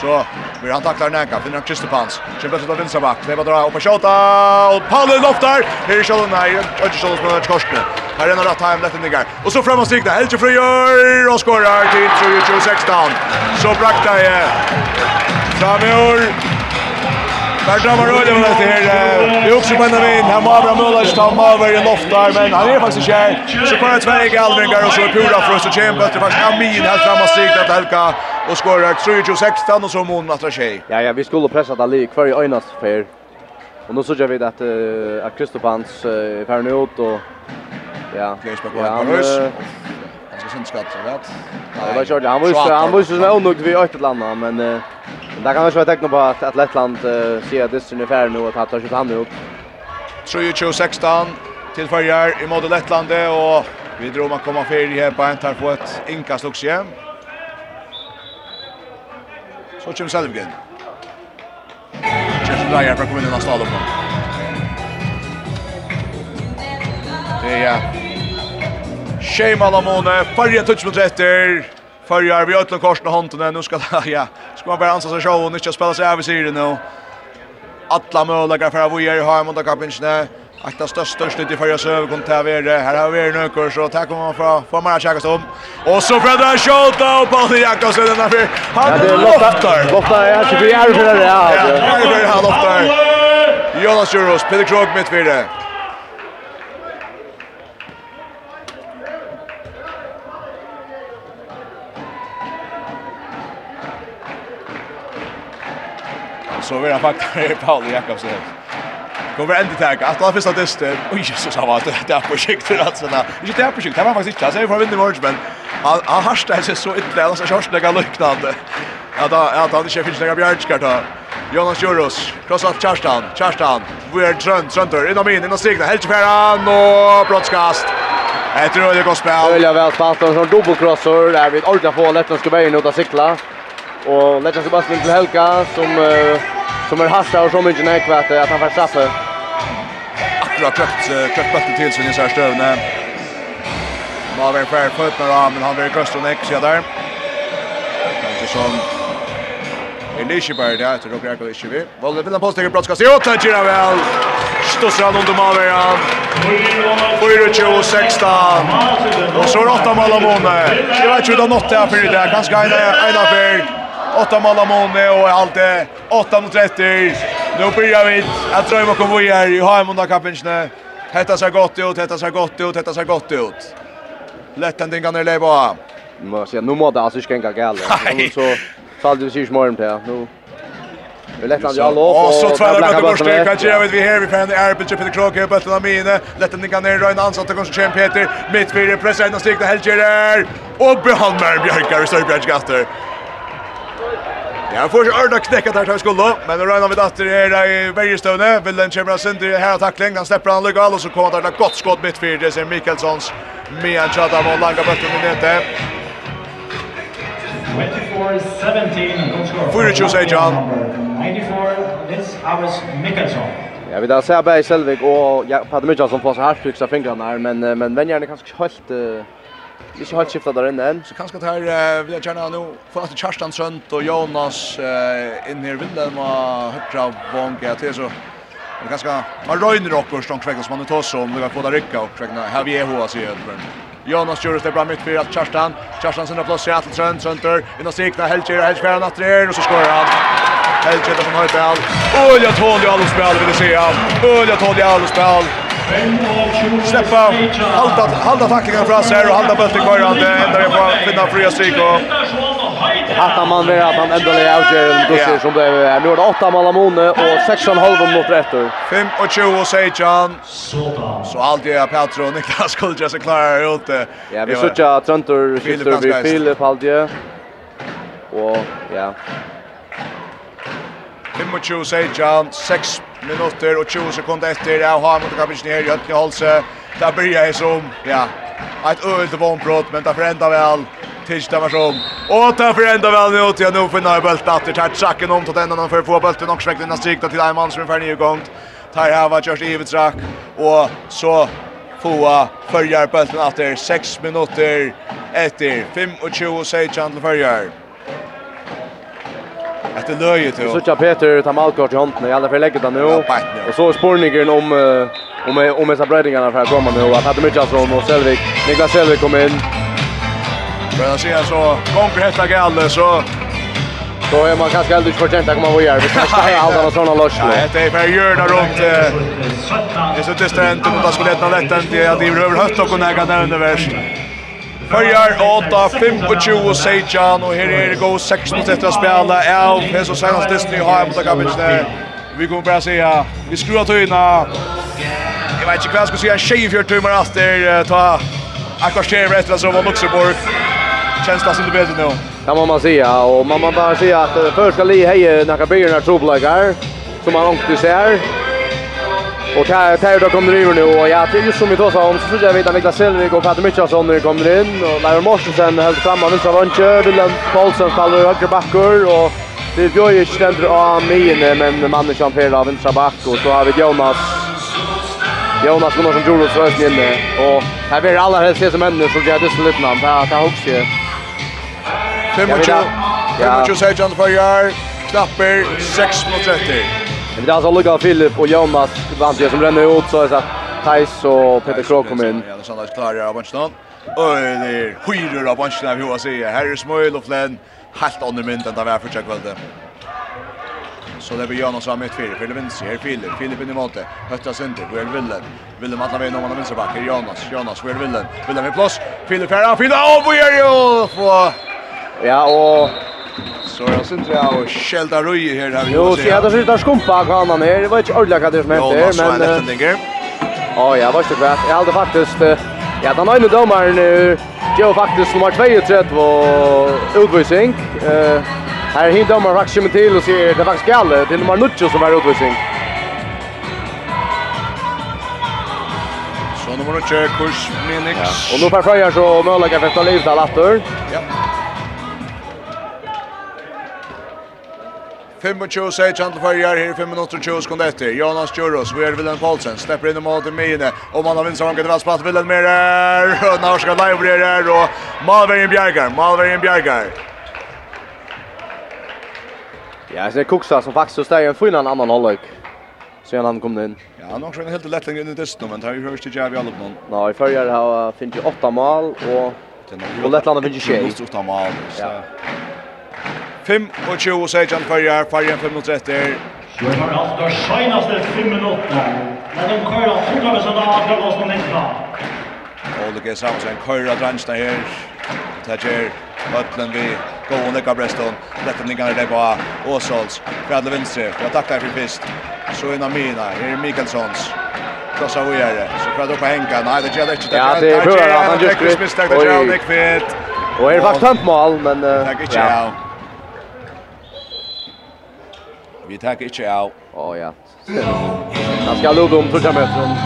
Så vi han tacklar näka. finner han Kristopans. Kör plötsligt av vänstra back. Det bara dra upp och skjuta. Och Palle loftar. Här är skjuter nej, inte Kjellun som har korsen. Här är en rätt time Lätt in the guy. Och så framåt stigna Helge Freyr och skorar till 2016. Så brakta jag. Framöver Där drar man rullen med det här. Det är också på en av in. Här Mavra Mullers tar Mavra i loft där. Men han är faktiskt kär. Så kommer det tvärg Alvingar och så är Pura för oss och kämpa. Det faktiskt Amin helt fram och strikt att Helga. Och skorar 3-16 och så mån att tjej. Ja, ja, vi skulle pressa det lik kvar i öjnas för. Och nu såg vi att, uh, att Kristofans uh, ut och... Ja, ja, han, Det är synd skatt så vet. Ja, det var kört. Han visste han visste så nog vi åt ett landa men eh där kan kanske vara tecken på att att Lettland ser att det är ungefär nu att han tar sitt hand ut. 3-16 till Färjar i mode Lettland och vi drar man komma för här på en tar på ett inkast också. Så kommer Selvgen. Kjøpte Dreyer fra kommunen av Stalum. Det er Shame alla måne. Färja touch mot rätter. Färja vi åt korsen och handen nu ska ja. Ska man bara ansa sig show och inte spela sig över sidan nu. Alla möjliga för att vi är här mot kapinchen. Akta störst störst ut i förra söv kom till Avere. Här har vi nu ökor och tack om man får får man checka om. Och så Fredrik Scholta och Paul Jakobsen den där. Han loftar. Loftar är så vi är för det. Ja, det är för han loftar. Jonas Juros, Peter Krog mitt vidare. så vill han faktiskt Paul Jakobsen. Kommer ändå tag. Att alla första dyster. Oj Jesus han var det där på skikt att såna. Inte där på skikt. Det var faktiskt inte. Jag säger för vinner Orange men han han harsta sig så illa alltså körslägga liknande. Ja då ja då det finns några bjärskart då. Jonas Juros, cross off Charstan, Charstan, vi är trönt, tröntor, inom in, inom stigna, helt Ferran och brottskast. Ett röde gott spel. Ölja väl spalt, och så dubbelcrossor där vid ordentligt på lätt, ska börja ut att cykla. Och Legend Sebastian til Helga som uh, som er hasta og som mycket när kvätt at han får straffe. Akkurat köpt köpt bollen till sin så här stövne. Malvin Fair fot med armen han vill kasta neck så där. Kanske som Elisha Berg där till Roger Elisha vi. Valde vill han påstå att brottskast. Jo, tack Gira väl. Stossar han under Malvin. 4-2-16. Och så är det åtta mål av månader. Jag vet inte hur det har nått det här för det. Kanske en affär. 8 mål av Måne och allt det. 8 mot 30. Nu börjar vi att dra kommer vi är i Haimunda kappingsne. Hetta ser gott ut, hetta ser gott ut, hetta ser gott ut. Lätten den kan det leva. Nu måste jag nu måste alltså skänka gäll. Så så hade vi sig morgon till. Nu Det lätt han jag. Och så tvär det med stök kan jag med vi här vi kan är på Peter Kroke på den mine. Lätt den kan ner Ryan Hansson att kanske champion Peter mitt för pressa in och helt Helger. Och behandlar Björkar i Sörbjörnsgaster. Ja, får ju Arda knäcka där tar skulle, men Ryan vid åter är i Bergstone, vill den kemra sönder här tackling, han släpper han legal och så kommer där ett gott skott mitt för det sen med en av mot langa botten i nete. 24-17 Fyra tjus är John. 94 this Harris Mikkelsson Ja, vi där ser Berg Selvig och Mitchell som får så här flyxa fingrarna här, men, men vänjarna är kanske helt... Uh Ikke helt skiftet der inne enn. Så kanskje her uh, vil jeg gjerne nå få at Kjartan Sønt og Jonas uh, inn her vinden med høyre vong til så det kanskje man røyner opp og stånd kvekk som man tar om det var få det rykka og kvekk her vi er hva sier Jonas Jurus det bra mitt för att Kjartan Kjartan sina plats i att Trönt Trönter innan sikna Helger Helger åter är och så skorar han Helger som har ett ball. Ulja Tolja Alosball vill se han. Ulja Tolja Alosball. Släppa, halta, halta tacklingen från oss och halta bulten kvar han ändrar på finna fria stryk och att man med att han ändå är ut en bussar som blev här. Nu är det åtta Malamone och 6,5 mot Rättor. 5 och 20 säger John. Så allt är Petro och Niklas Kultjes är klara här ute. Ja, vi suttar Tröntor, Filip, vi Filip, Haldje. Och ja. 25 säger John, 6 minutter och 20 sekunder efter jag har mot Kapic ner i öppna halse. Där börjar jag som ja, ett ölt vånbrott men där förändrar väl Tisdag var som. Och där förändrar väl nu till nu för när bulten åter tar saken om till den annan för få bulten och smäckna strikta till man som är färdig igång. Tar här var just Evert Rack och så Foa följer bulten efter 6 minuter efter 25 sekunder till följer. Efter löjet till. Så Peter tar Malkort i handen i alla fall lägger det nu. Och så spårningen om om om dessa breddingarna för att komma nu att hade mycket som och Selvik. Niklas Selvik kom in. Men han ser så gånger hetta galle så Då är man kanske aldrig förtjänt att komma och göra. Vi ska ha alla några sådana loss. Ja, det är för hjörna runt. Det är så distant mot att skulle lätta lätt än det. Det över hött och kunna äga där under värst. Førjar 8, 25 og Sejan, Och här är det god 16 etter å spille av Heso Senast Disney har mot där. Vi kommer bara säga, vi skruar tyna. Jag vet ikke hva jeg skal si, jeg tjejer fjørt tøymer etter, ta akkvarsterer etter at det var Luxemburg. Känns det inte bättre nu? Det må man säga, och man må bara säga att först ska li heje när kabirna troblökar, som man ångte ser. Och här tar då kommer det nu och ja, det är ju som vi då sa om så tror jag vet att Niklas Selvik och Peter Mitchelsson när kommer in och Lars Mortensen höll fram av vänstra vänster, Willem Paulsen faller höger backer och det gör ju ständer av minen men mannen som fel av vänstra back och så har vi Jonas Jonas Gunnarsson tror oss röst inne och här blir alla helst det som händer så jag det så lite namn. Ja, det hooks ju. Fem och 20. Fem och 20 säger John Fajar. Knapper 6 mot 30. Men det är alltså Luka Filip och Jonas Vantje som ränner ut så är det Thijs och Peter Krog kommer in. Ja, det känns klarar av bunchen. Öjler, skyror av bunchen av hur jag säger. Här är Smöjl och Flenn. Helt under mynt än det var första kvällen. Så det blir Jonas av mitt fyra. Filip vinst. Här Filip. Filip in i målet. Hötta sönder. är Willen. Willen alla vägen om han vinst är Jonas. Jonas. Will Willen. Willen med plås. Filip här. Filip. Åh, vad gör ju? Ja, och Så jag syns inte jag skälda röjer här där. Jo, så jag där skumpa kan han här. Det var inte ordentligt vad det som hände men Ja, jag var inte rätt. Jag hade faktiskt ja, den ena domaren nu Joe faktiskt nummer 32 och utvisning. Eh här hin domaren faktiskt kommer till och ser det faktiskt galle till nummer 9 som är utvisning. Så nummer 9 kurs Minix. Ja. Och nu får Fröjar så möjliga för att ta livet av där Ja. 25 säger Chantal Färjar här i 5 minuter och 20 sekunder efter. Jonas Djuros, vi är Willem Paulsen, släpper in i mål till Mine. Och man har vinst som kan dras på Willem Merer. Norska Live och Malvergen Bjergar, Malvergen Bjergar. Ja, det är Kuxa som faktiskt står i en annan hållök. Sen han kom in. Ja, han har också en helt lätt längre in i testen, men det har ju hörs till Javi Alpman. Nej, Färjar har 58 mål och Och Lettland har 26. 8 mål. Ja. 25 sejan 5 Farjar 530. Det har alltså de senaste 5 minuterna. Men de kör av 100 procent av andra oss på nästa. Ole G. Samson kör av dransna här. Tager Ötlen vi går under Cabreston. Lättningar där på Åsholz. Fredle Vinstre. Jag tackar för fist. Så innan mina. Här är Mikkelsons, krossa och. Så för att på Henka, Nej, det gäller inte. Ja, det är för att han just skrivit. Och är faktiskt tömt mål, men... Det är inte, ja. Vi tar inte av. Ja, ja. Han ska lugga om första meter.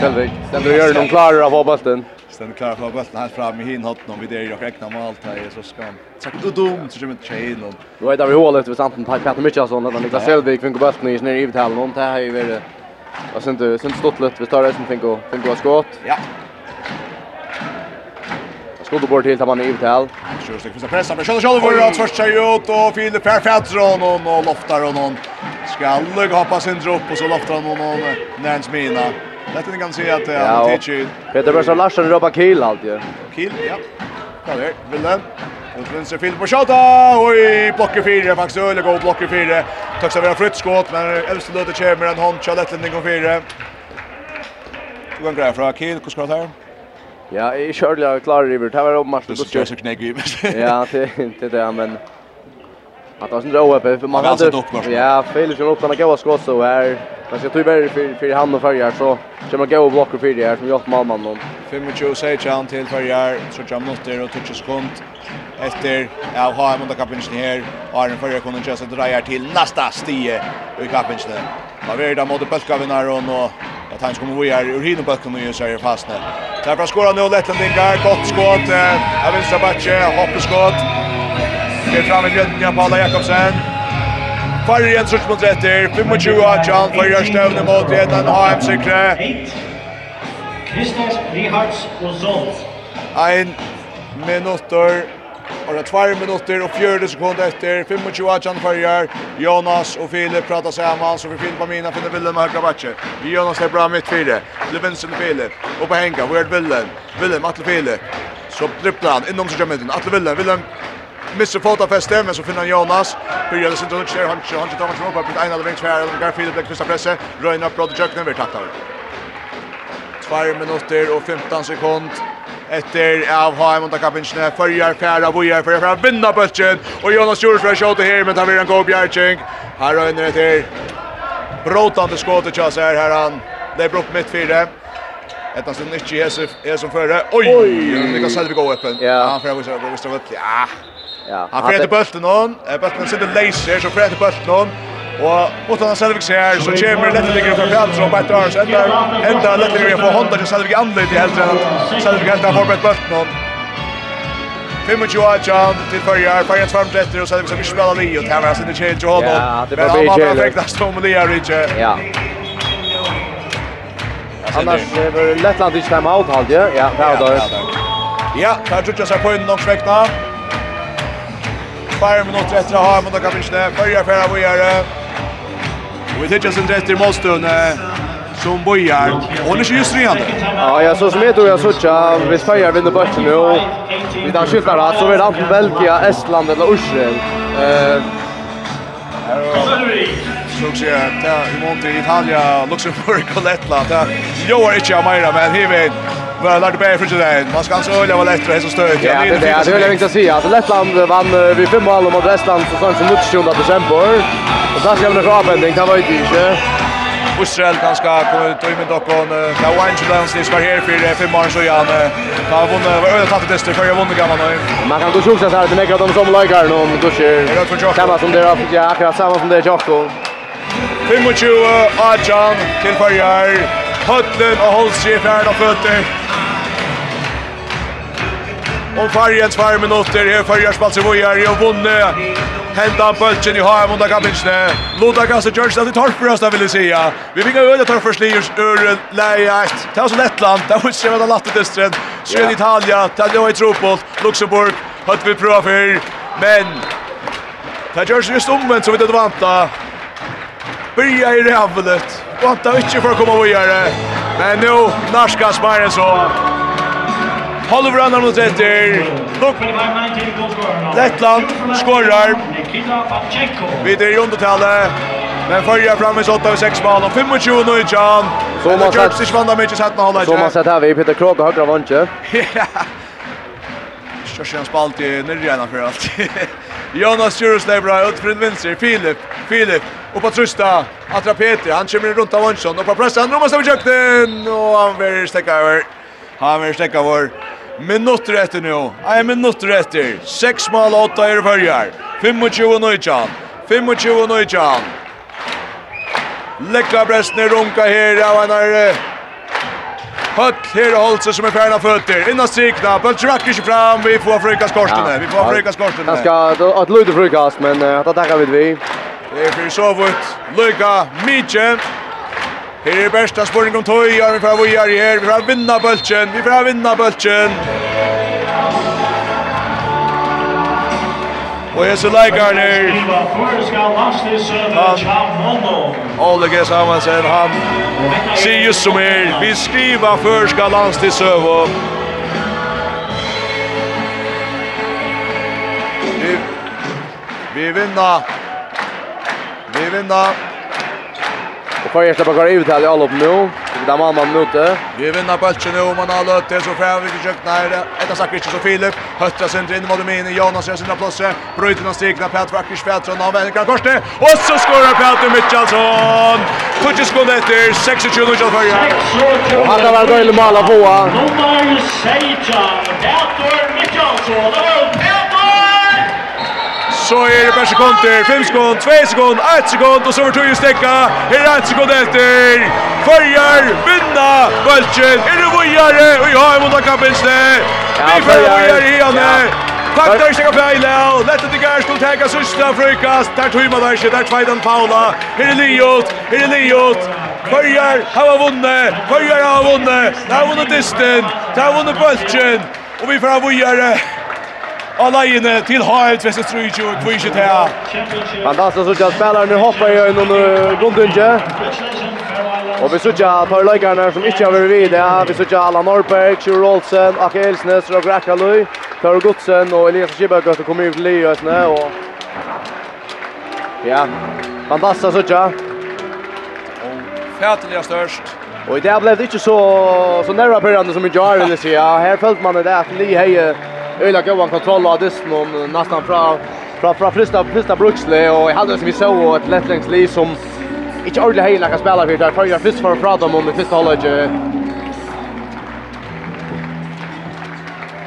Selvik. Den du gör någon klarar av bollen. Ständ klar av bollen här fram i hin hatten om vi det jag räknar med allt här så ska han. Tack du dum så kommer chain och. Då är det vi hålet vi samt på mycket Mitchellson när Niklas Selvik fick bollen i ner i vitalen och det här är ju det. Jag syns inte syns stått lite vi tar det som tänker tänker skott. Ja. Skott bort till Tamani Ivtal. Kör sig för pressa. Men kör kör för att första ut och Filip Perfettron och och loftar och någon skall hoppa sin dropp och så loftar han någon Nance Mina. Det kan se att han teacher. Peter Bersa Larsson robba kill allt ju. Kill, ja. Ja, det vill den. Och sen så Filip på skjuta. Oj, blocker fyra faktiskt öle går blocker fyra. Tack så vara flytt skott men Elfsborg låter kommer en hand Charlotte Lindgren fyra. Du kan gräva från Kill, hur ska det här? Ja, jeg kjørte jeg klarer i hvert. Det var oppmatt. Du skal kjøre så knegg i. Ja, det er det, men att han drar upp för man hade ja Felix ju upp den goda skott så är Men ska tror över för för han och färjar så kör man och blocka för det här som gjort Malman då 25 säger han till färjar så jag mot det och tycker skont efter ja har man kapinchen här har en färjar kunde just att dra till nästa stie i kapinchen Vad vill de mot Pölkavinnaron och att han kommer vi är ur hinner backen och så är fast där. Därför skorar nu Lettland gott skott. Av vänster backe hoppskott. Ser fram i grøntene Paula Jakobsen. Farrien sørst mot retter, 25 av Tjan, Farrien støvne mot i en HM-sikre. Kristas Rihards og Zolt. Ein minutter, og det er 2 minutter og fjørde sekunder etter, 25 av Tjan Farrien, Jonas og Filip pratar sammen, så vi finner på mina, finner Willem og Høkla Batje. Jonas er bra mitt fire, til venstre med Filip, Og på henga, hvor er det Willem, Willem, Atle Filip. Så dripplar han innom seg kjømmetinn, Atle Willem, Willem, missar fotafäste men så finner Jonas börjar sin dunk kör han han tar matchen upp på en av vänster här och Garfield blir första presse rör upp Rod Jökner vi tacklar. 2 minuter och 15 sekund efter av Haim och Kapinchne förjar färra bojar för att vinna bollen och Jonas Jurs för skott här men tar vi en god bjärching. Här rör det till brotande skott och chans här här han det är brott mitt fyra. Ett av sin nytt Jesus är som före. Oj, kan Selvig gå öppen. Ja, Han får visa visa upp. Ja. Ja. Han fräter bulten hon. Bulten sitter laser så fräter bulten hon. Og utan han Selvig ser så kommer Letteligger från Fjällström och Bette Arns. enda ända Letteligger får hånda til till Selvik anledning helt redan. Selvig helt har förberett bulten hon. 25 Ajan til förjar, förjar ett varmt og och så ikke vi li og li och tävlar sin chill till honom. Ja, det var bra chill. Perfekt nästa om det är Richie. Ja. Annars var Lettland inte timeout hade jag. Ja, det där det Ja, där tror jag så på en lång svängna. Fyra minutter etter å ha mot av kapitlet. Fyrja færa bojare. Og vi tidsas en rett i målstund som bojar. Hon är just redan. Ja, jag så som heter jag såcha. Hvis färjar vinner börsen nu. Vi tar skiftar att så vill antingen Belgia, Estland eller Israel. Eh ser jag att i mån till Italia, Luxemburg och Lettland. Det gör inte jag mer, men hivin. Men när det blir för sig man ska alltså öliga vara lättare än så stöd. Ja, det är det jag vill säga. Alltså Lettland vann vi fem mål mot Estland så sent som 19 december. Och där ska vi ha avvändning, det var ju inte. Israel kan ska komma ut och med dock och ta Wayne Jones det ska här för fem mål så igen. Ta vunnit var öde tatt det för jag vunnit gamla nu. Man kan då sjuksa så här det nägra de som likar nu om då kör. Samma som det ja, akkurat samma som det Jocko. 25 Ajan till Farjar. Høtlen og färd och fötter. Og fargen tvær minutter, her farger spalser vojar, och vunne. Hända han bøltjen i havet mot Akabinsne. Loda kastet Gjørnstad til Torfbrøsta, vill jag säga. Vi fick öde fikk øyne Torfbrøsliers ur leiet. Det var så Lettland, det var så utskrivet av Lattedistren. Sjøen Italia, det var i Tropol, Luxemburg, Hött vi prova för, Men, det görs just omvänt som vi inte vanta. Börja i rævlet vant av ikke for å komme videre. Men nå, norska smaren så. Holder hverandre mot etter. Look. Lettland skårer. Videre i undertallet. Men följer fram i 8 av 6 mål och 25 nu i Jan. Så man sett. Så man sett här vi Peter Krog och högra vantje. Ja. Kjørs igjen spalt i nyrgjena för allt. Jonas Jurusleibra ut för en vinster. Filip, Filip. Och på trusta, Atra Petri. Han kommer runt av Vansson. Och på pressen, Romas över kökten. Och han vill stäcka över. Han vill stäcka över. minutter efter nu. Nej, minutter efter. 6 mål 8 det fyrjar. 25 nøytjan. 25 nøytjan. Lekka Bresner runka här av en Høll her og som er fjerna fötter. Inna strikna. Bölts rakker ikke fram. Vi får frukast korsene. Vi får frukast korsene. Han skal ha et lute frukast, men uh, det tackar vi vi. Det är för så vart Luka Mitche. Her er bästa spurning om tøy. Vi får vi er her. Vi får vinna bultjen. Vi får vinna bultjen. Og jeg ser leikeren her. Han, Ole G. Samansen, han sier just som her, vi skriver før skal landstidssøve. Vi, vi vinner. Vi vinner. Og Farger slipper kvar ut her i alle opp nå där man man mötte. Vi vinner bollen nu man har løtt det så får vi ikke försökt nära. Etter sagt Richard och Filip höstra sönder in mot mine, Jonas gjør sin platser. Bryter någon stigna Pat Wackers Pettersson han velger väljer korset og så skårer Petter Mitchelsson. Tutsch sekunder etter, 26 minuter för jag. Han har väl dålig mål av Boa. Nummer 16 Petter Mitchelsson så er det per sekunder, 5 sekunder, 2 sekunder, 1 sekund og så vart ju stekka, her er 1 sekund etter. Färjar vinna bulten. er det vojare og jag har mot kapelste. Vi färjar vojare igen. Tack där ska Pejla lett at till gær skulle Täga sista frukast. der tog man der ikke, der tveidan Paula. her er Liot, her er Liot. Färjar har vunnit, Färjar har vunnit. Där har vunnit disten, där har vunnit bulten. og vi får ha vojare. Alene till halt Västra Ströjo och Kvishet här. Fantastiskt så jag spelar nu hoppar jag någon rundunge. Och vi såg att par läggarna som inte har varit vid det. Vi såg Allan Norberg, Kjur Olsen, Ake Elsnes, Rob Rakalöj, Taro Godsen och Elias Kibbergöt som kommer ut till Lyösne. Och... Ja, fantastiskt såg jag. Och fätliga störst. Och i det blev det inte så, så nära perrande som i Jarl, vill jag säga. Här följde man det att Li Heje öliga goda kontroll av dysten och nästan från från från första första Bruxle och jag hade som vi såg ett lättlängs lättlängsliv som inte ordentligt hejna kan spela för där för jag först för prata om det första hållet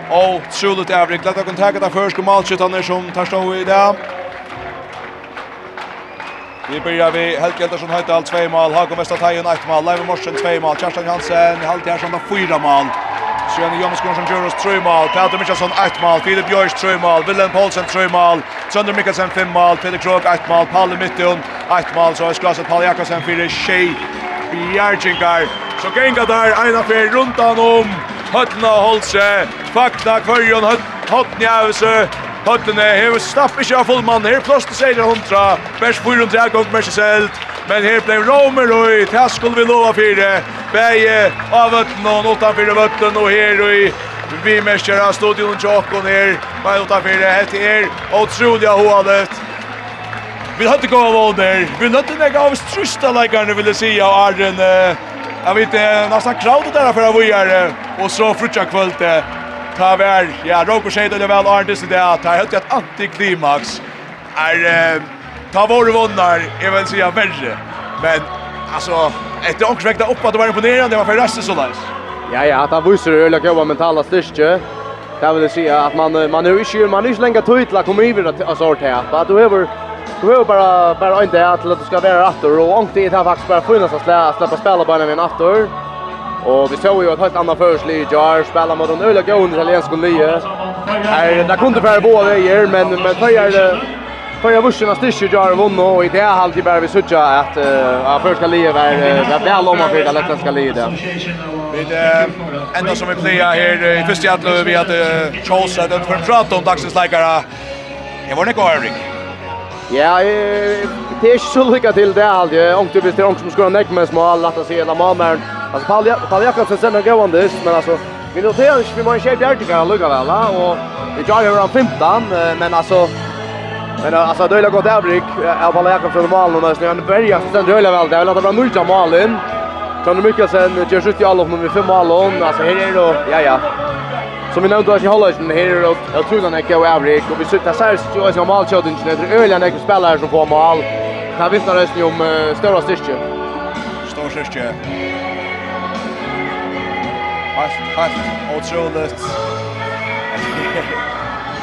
Och troligt övrigt. Lätt att kunna tagga där först och som tar stå i det. Vi börjar vi Helge Heldarsson Høydal 2 mål, Hagen Vestatei 1 mål, Leiv Morsen 2 mål, Kjerstan Jansen, Halti Hersson 4 mål. Sjøne Jomsgården som gjør oss tre mål. Peter Mikkelsen ett mål. Filip Bjørs tre mål. Willem Poulsen tre mål. Sønder Mikkelsen fem mål. Peter Krog ett mål. Palle Mittun ett mål. Så er skrasset Palle Jakobsen fire tjej. Bjergjengar. Så genga der ena fer rundt han om. Høtna Holse. Fakta Kvørjon Høtna Høtna Høttene hever snapp ikke av fullmann. Her plass til seier hundra. Vers 400 er gong gongt Merseselt. Men her ble Romer og her skulle vi lova fire. Beie av vøtten og utanfyr vøtten og her og i vi mersker av studion Jokon her. Men utanfyr det her. Og av hodet. Vi hadde gått av ånder. Vi nødde meg av strusta leikerne, vil jeg si, av Arren. Jeg vet, nesten kraudet der for av vi er. Og så frutja kvöldet ta vær, ja, Roko Shade det väl Arndis det det, ta helt ett antiklimax. Är ta vår vunnar, jag vill säga värre. Men alltså, ett också väckte upp att det var imponerande, det var för resten så nice. Ja, ja, ta visar ju lika gåva mentala styrke. Det vill säga att man man är ju man är ju länge la kommer ju vidare att sort här. Vad du över Du behöver bara bara inte att det ska vara attor och ångte det här faktiskt bara funnits att släppa spela bara med en attor. Og vi så jo et helt annet førslig i Jar spela mot en öle gående italiensk lie. Här där kunde för båda veier, men men tar För jag vuxen att styrs Jar har vunnit och i det här halvtid börjar vi sutja att uh, första livet är uh, väl om man för det lättländska livet. Vi ända som vi plejar här i første hjertel, vi att uh, Charles hade för en prat om dagsens leikere. Jeg var ikke kvar, Erik. Ja, det är inte så lycka till det här. Ångtubis till ångt som skorar näckmens mål, att se hela mamaren. Alltså Paul, ja, Paul Jakobsen sen en gående dist, men alltså vi noterar inte vi man shape där kan lugga väl och vi tar över han 15 men alltså men alltså det är gott avbrick av Paul Jakobsen mål och nästan han börjar sen det väl det är väl att det blir multa mål in. Kan du mycket sen gör sjukt i alla med fem mål och alltså här är det ja ja. Som vi nämnde att i Holland här är det jag tror den är go avbrick och vi sitter så här så är mål shot inte det är öliga när spelare som får mål. Kan vittna rösten om stora styrke. Stor styrke helt, helt otroligt.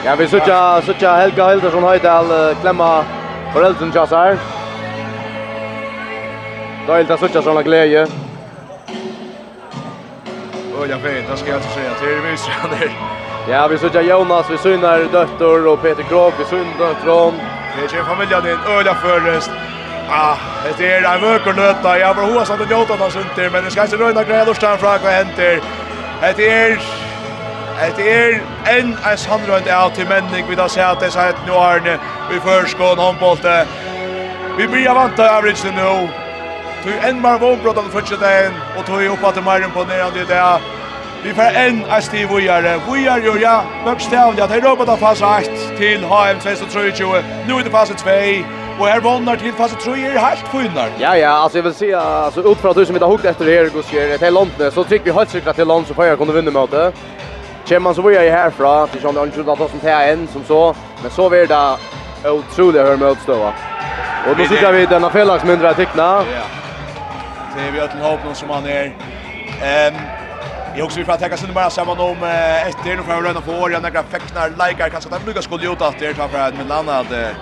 ja, vi såg såg Helga Hildersson Höjdal klemma föräldern just här. Dåligt att såg såna glädje. Och jag vet, det ska jag inte säga till vis han där. Ja, vi såg Jonas, vi synar döttor och Peter Krog, vi synar döttron. Det är ju familjen din öliga förrest. Ah, det är en vöker nöta. Jag var hoa satt och njöta hans men det ska inte röjna grädor stan fra vad händer. Det är... Det är en en samrönd av till männing vi har sett det så här nu Arne vi förskån handbollte. Vi blir vanta average nu. Tu en var vånbrott av första dagen och tog upp att Marin på ner det. Vi får en av Steve Wojare. Wojare gör jag. Böckstavliga. Det är robotar fast 8 till HM 2023. Nu är det fast 2. Och här vannar till fast tror jag är helt funnar. Ja ja, alltså jag vill se alltså ut att du som inte har hukt efter det här går ju till landet så trycker vi helt säkert till land så får jag kunna vinna mötet. Kjem man så var jag härifrån till John att att som tar en som så, men så blir det otroligt hur mötet då. Och då sitter vi denna fellax mindre teckna. Ja. Det vi att hopp någon som han är. Ehm Jag också vill prata täcka sig bara samman om efter nu får att röna på år, jag några fäcknar, likar, kanske att de skulle gjort att det tar för att med landet.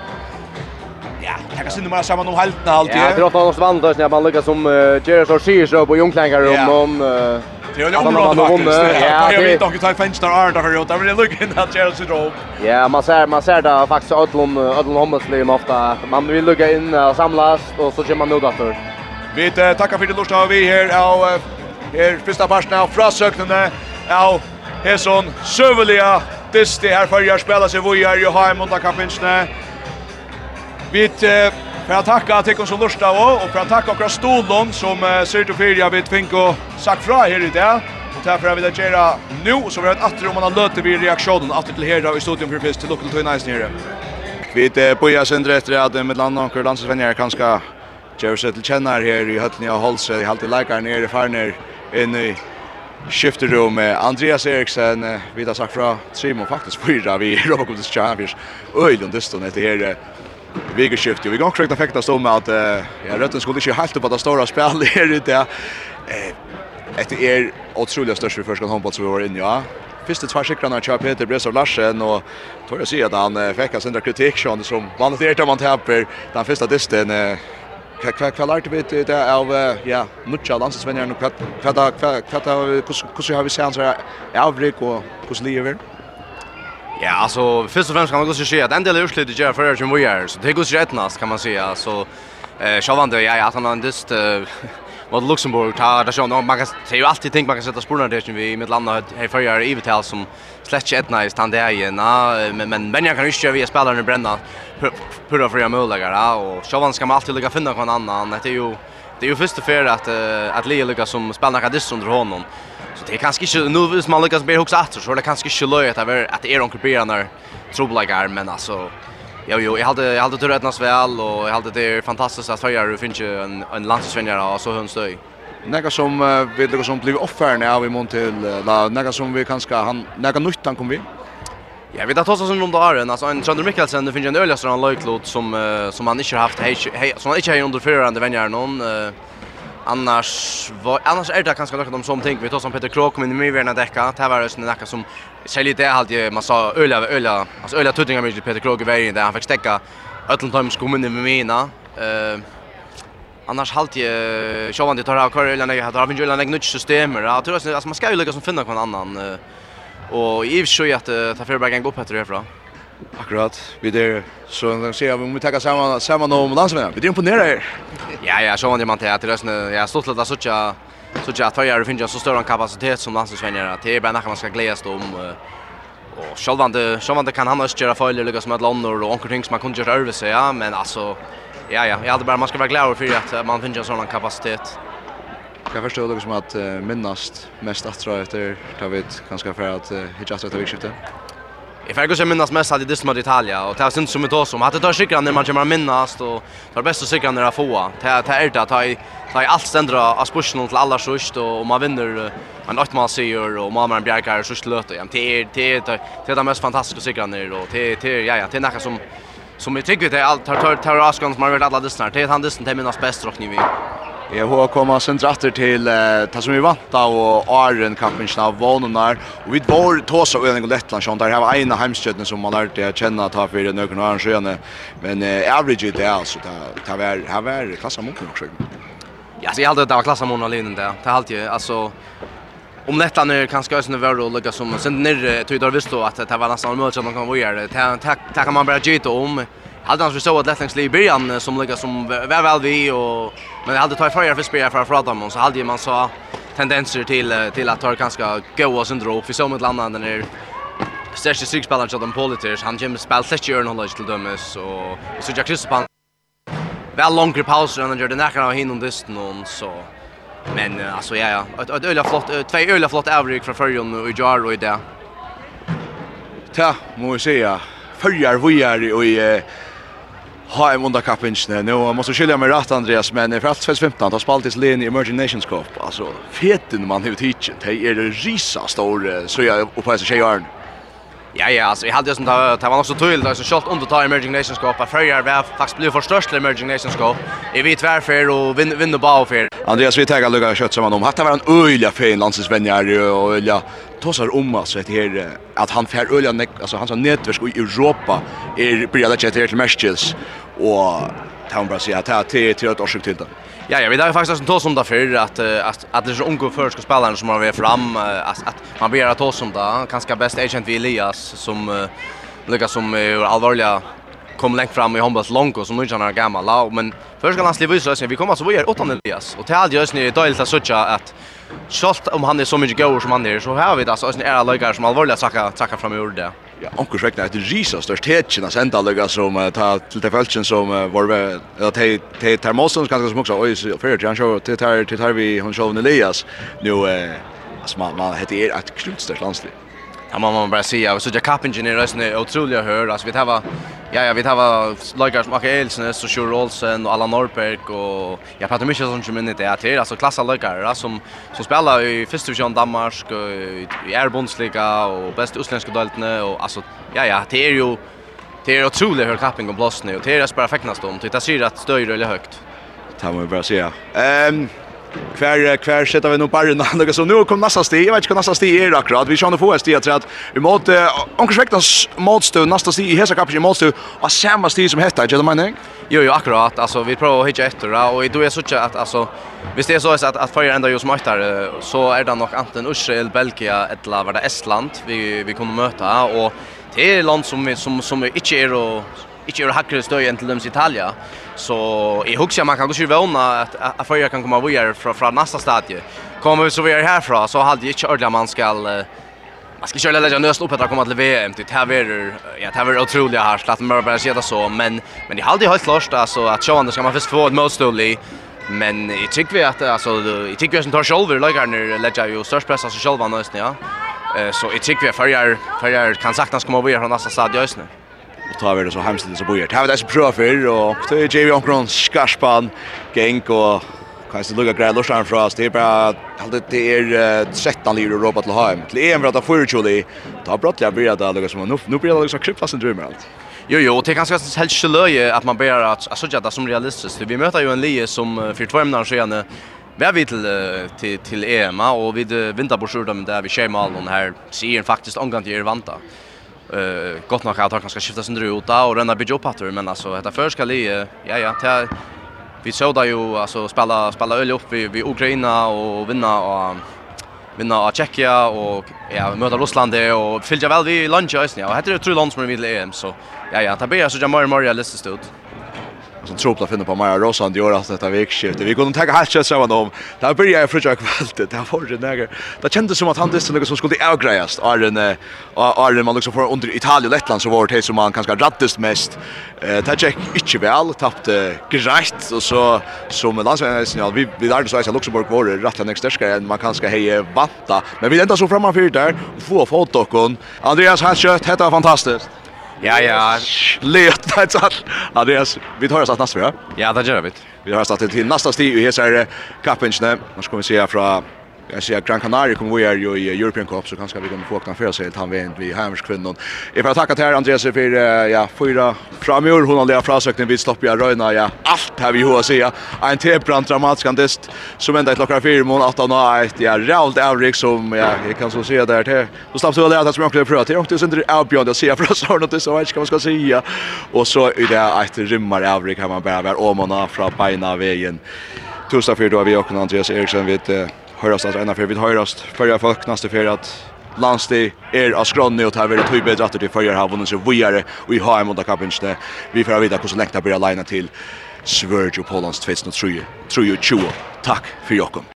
Ja, jag kan synda mer samman om halten alltid. Ja, det låter oss vandra när man lyckas som Gerard och Shears på Jungklängar om om Det är ju området faktiskt. Ja, jag vet inte hur fänst där är där ute. Men look in that Gerard syndrom. Ja, man ser man ser där faktiskt Adlon Adlon Hommelslin ofta. Man vill lucka in och samlas och så kör man nog efter. Vi tackar för det lust av vi här av här första parten av frasöknarna av Hesson Sövliga. Det är här för jag spelar sig vojar ju hem och där Vi får att tacka till oss som lustar och och för att tacka och stolen som ser till fyra vid Fink och sagt fra här i det. Och därför vill jag göra nu så vi har ett attre om man har löte vid reaktionen att till här i studion för fest till Local Twin Nice nere. Vi börjar sen efter att med landa och landsvänner kanske Jerry Settle känner här i Höllnia och Holse i halta läkaren nere i Farner in i skifterum Andreas Eriksen vi har sagt fra Simon faktiskt fyra vi Robert Champions öjlundeston heter här vegeskift. Vi går korrekt effekta stå med att ja, Rötten skulle inte helt upp att det stora spel är ute. Eh ett är otroligt störst för skon handboll som vi var inne ja. Fyrste tvær sikrarna av Charles Peter Bresov Larsen och tør jag si att han fick en sån kritik som som bland annat där man tappar den första dysten kva kva kva lart við det av ja nutja landsvenjar og kva kva kva kva kussu havi sjáns er avrik og kussu lever Ja, alltså först och främst kan man också säga att en del är utslutet gör förra som vi är. Så det går sig rättnast kan man säga. Så eh Chavande ja, att han har just vad Luxemburg tar där så man kan se ju alltid tänka man kan sätta spårna där som vi i mitt land här förra i tal som släcker ett nice stand där igen. men men men jag kan ju köra via spelaren i bränna pura för jag möjliga och Chavande ska man alltid lycka finna någon annan. Det är ju det är ju första för att att Lee lyckas som spelar kan dist under honom. Så det är kanske inte nu hvis man lyckas bli huxa åter så det kanske inte löjer att det att det är onkel Björn där trubbelagar men alltså Jo jo, jag hade jag hade tur rättnas väl och jag hade det är fantastiskt att höra hur finns ju en en landsvinnare och så hönstöj. Nega som uh, vi några som blir offerna av i mån till uh, några som vi kanske han nega nytt han kom vi. Ja, vi tar oss som om dagen. Alltså en Sander Mikkelsen, det finns en öligaste løyklot löjklot som, uh, som han inte har haft, hej, hej, som han inte har under förhörande vänjar någon. Uh, Annars var annars är det kanske något om som tänker vi tar som Peter Krok men i mig värna däcka. Det här var det något som säljer det halt ju man sa öliga öliga alltså öliga tuttingar med Peter Krok i vägen där han fick stäcka öllum times kommen med mina. Eh annars halt ju så vanligt tar av kör eller nej har vi ju en nytt system. Jag tror att man ska ju lyckas finna någon annan och i och för sig att ta förbergen gå på det härifrån. Akkurat. Vi där så lanserar vi måste vi tar samman samman om landsmän. Vi är imponerade här. Ja, ja, så man det man till att rösten. Jag har stått lite så tjocka så tjocka att jag finns så stor kapacitet som landsmän. Det är bara när man ska glädjas om och självande självande kan han också göra fel eller som att landa och onkel ting som man kunde göra över sig ja men alltså ja ja jag hade bara man ska vara glad för att man finns en sån kapacitet. Jag förstår det som att minnast mest att dra efter David kanske för att hitta att ta vikskiftet. Jag får kanske minnas mest att det är som Italia och det är synd som vi tar som att det tar sikran när man kommer minnas och tar bästa sikran när det får. Det är det att ta i ta i allt ständra av spursen till alla sust och man vinner man åt man ser och man man bjärkar sust löter. Det är det är det mest fantastiska sikran när och det det ja ja det är något som som jag tycker det är allt tar tar Askan som har varit alla distnar. Det är han distnar till mina bäst rock vi. Jag har kommit sen åter till eh som vi vanta och Arren kampen av vonunar och vi var tåsa och en Lettland sånt där har ena hemskötten som man lärde att känna ta för några några arrangörer men eh, average det är alltså det tar väl har väl klassa mot också. Ja, så jag hade det var klassa mot linjen där. Det har alltid alltså om detta nu kanske ösen det var olika som sen när tyder visst då att det var nästan möjligt att man kan göra det. Det kan man bara gita om. Hade han så att Lettlands i början som lika som var väl vi och men jag hade tagit förra för spela för att prata om så hade man så tendenser till till att ta ganska goa syndrom för som ett landet den är Stärste sixbalance av den politics. Han kommer spel släcker ju någon till dömes och så Jack Crispin. Väl långre pauser när det nära hinner distan så Men alltså ja ja, ett ett öliga flott, två öliga flott avryck från förjon och Jar och det. Ta, måste jag säga. Förjar vi är och i ha en under kapinchen. Nu måste skilja mig rätt Andreas, men för allt 2015 har spaltis i i Emerging Nations Cup. Alltså feten man har hittat. Det är det risa stor så jag uppe så tjejaren. Ja, ja, alltså jag hade som det, det var också tydligt alltså shot under ta Emerging Nations Cup. Jag förra var faktiskt blev för störst Emerging Nations Cup. I vit tvärfär och vinner vinner bara för. Andreas vi tar lugga kött som han om. Hatta var en öliga fin landsvänjar och öliga tossar om alltså det här att han fär öliga alltså hans nätverk i Europa är blir det till Merchels och Town hon bara säga att det är till ett årsök till det. Ja, jag vet faktiskt som tås om det för att att att det är så unga förska spelare som har varit fram att att man begär att tås om det. Kanske bäst agent vi Elias som lyckas som är allvarliga kom längt fram i Hombas Longo som nu är gammal lag men först ska han sliva så vi kommer så vi är åtta Elias och till all just nu är det att söka att Schalt om han är så mycket god som han är så har vi det alltså en ära läggare som allvarliga saker saker ur det ja, onkur svekna ett risa störst hetchen att sända lägga som ta till det fältchen som var väl att te te termosen kanske som också oj så för jag show till tar till tar vi hon show Elias. Nu eh man man heter ett klutstörst landslag Ja, man må bara säga och så jag kapingenjör är otroliga hör. Alltså vi tar Ja, ja, vi tar lagar som Ake Elsen, så Sjur Olsen och Allan Norberg och jag pratar mycket som som inte är till alltså klassa lagar som som spelar i första division Danmark och i Erbundsliga och bäst utländska deltarna och alltså ja ja, det är ju det är otroligt hur kapping och blåsning och det är bara fäknas om, Det är att stöjer eller högt. Det må vi bara säga. Ehm Kvar kvar sätter vi nog bara någon något så nu kom nästa steg. Jag vet inte nästa steg är akkurat. Vi kör nu få ett steg att vi mot onkursväktans motstå nästa steg i hesa kapis i motstå och samma steg som heter jag menar. Jo jo akkurat. Alltså vi provar hitta efter och då är så att alltså visst det är så att att förra ända ju smartare så är det nog antingen Israel, Belgia eller var det Estland vi vi kommer möta och det är land som vi som som inte är och inte är hackare stöj än till dem i Italien. Så i huxar man kan gå sig våna att att förra kan komma vidare från från nästa stadie. Kommer vi så vidare härifrån så hade ju inte ordla man ska Man ska köra lägga nöst upp att komma till VM till här är ja här är otroliga här slatt mer bara säga så men men det hade ju helt klart alltså att Johan ska man först få ett motstånd i men i tycker vi att alltså i tycker vi som tar shoulder lägger ner lägger ju störst press alltså själva nöst ja. Så i tycker vi förjar förjar kan sagt han ska komma vidare från nästa stadie just nu och tar vi det så hemskt så bojer. Här var det så bra för och det är JV Onkron skarspan gäng och kan se lugga grejer lossar från oss. Det är bara att det är 13 lir och robot till hem. Till en för att få. Ta brott jag blir där lugga som nu nu blir det liksom krypfast en drömmer allt. Jo jo, det kanske är helst löje att man ber att alltså jag det som realistiskt. Vi möter ju en lie som för två månader sedan Vi vi till till till EMA och vid vinterbordsjorden där vi kör mal den här ser faktiskt omgående i Irvanta eh gott nog att han kanske skifta sin ruta och renna bygga upp att men alltså detta för ska lie ja ja till vi såg där ju alltså spela spela öl upp vi vi Ukraina och vinna och vinna av Tjeckia och ja möta Ryssland och fylja väl vi lunch just nu. Heter det tre lands med EM så ja ja, ta be så jag mer mer listas ut som tropla finna på Maja Rosan gör allt detta vikskifte. Vi kunde ta helt så var om. Där började jag försöka kvällte. Det var det näger. Det kändes som att han visste något som skulle avgrejas. Arren Arren man liksom för under Italien och Lettland så var det som man kanske rattest mest. Eh det gick inte väl. Tappte grejt och så som landslagsnivå vi vi där så att Luxemburg var rätt näst störska än man kanske heje vanta. Men vi ända så framan för där och få fotokon. Andreas Hatchett det var fantastiskt. Ja, ja. Löt det så att Andreas, vi tar oss att nästa ja? Ja, det gör vi. Vi har startat till nästa stig i här kappingen. Nu ska vi se här från jag ser Gran Canaria kommer vi är ju i European Cup så kanske vi kommer få knappt för sig han vet vi Hammers kvinnan. Jag får tacka till Andreas för ja fyra framur hon har lärt frasökten vid stopp i Röna ja allt här vi hur säga en tebrand dramatisk andest som ända ett lockar fyra mån att han har ett ja ralt avrik som ja jag kan så se där till. Då slapp så lära att som jag skulle pröva. Till och det är inte avbjörd att se för så har något så vad ska man ska säga. Och så är det ett rymmar avrik här man bara vara om och från beina vägen. Tusen för då vi och Andreas Eriksson vet høyrast at ena fyrir vi høyrast fyrir folk næste fyrir at landsti er av skronni og tar vi tog bedre at til fyrir har vunnet seg vujare og i HM under kappingsne vi får vita hvordan lengt det blir alene til Sverige og Polans 2023 Takk for jokken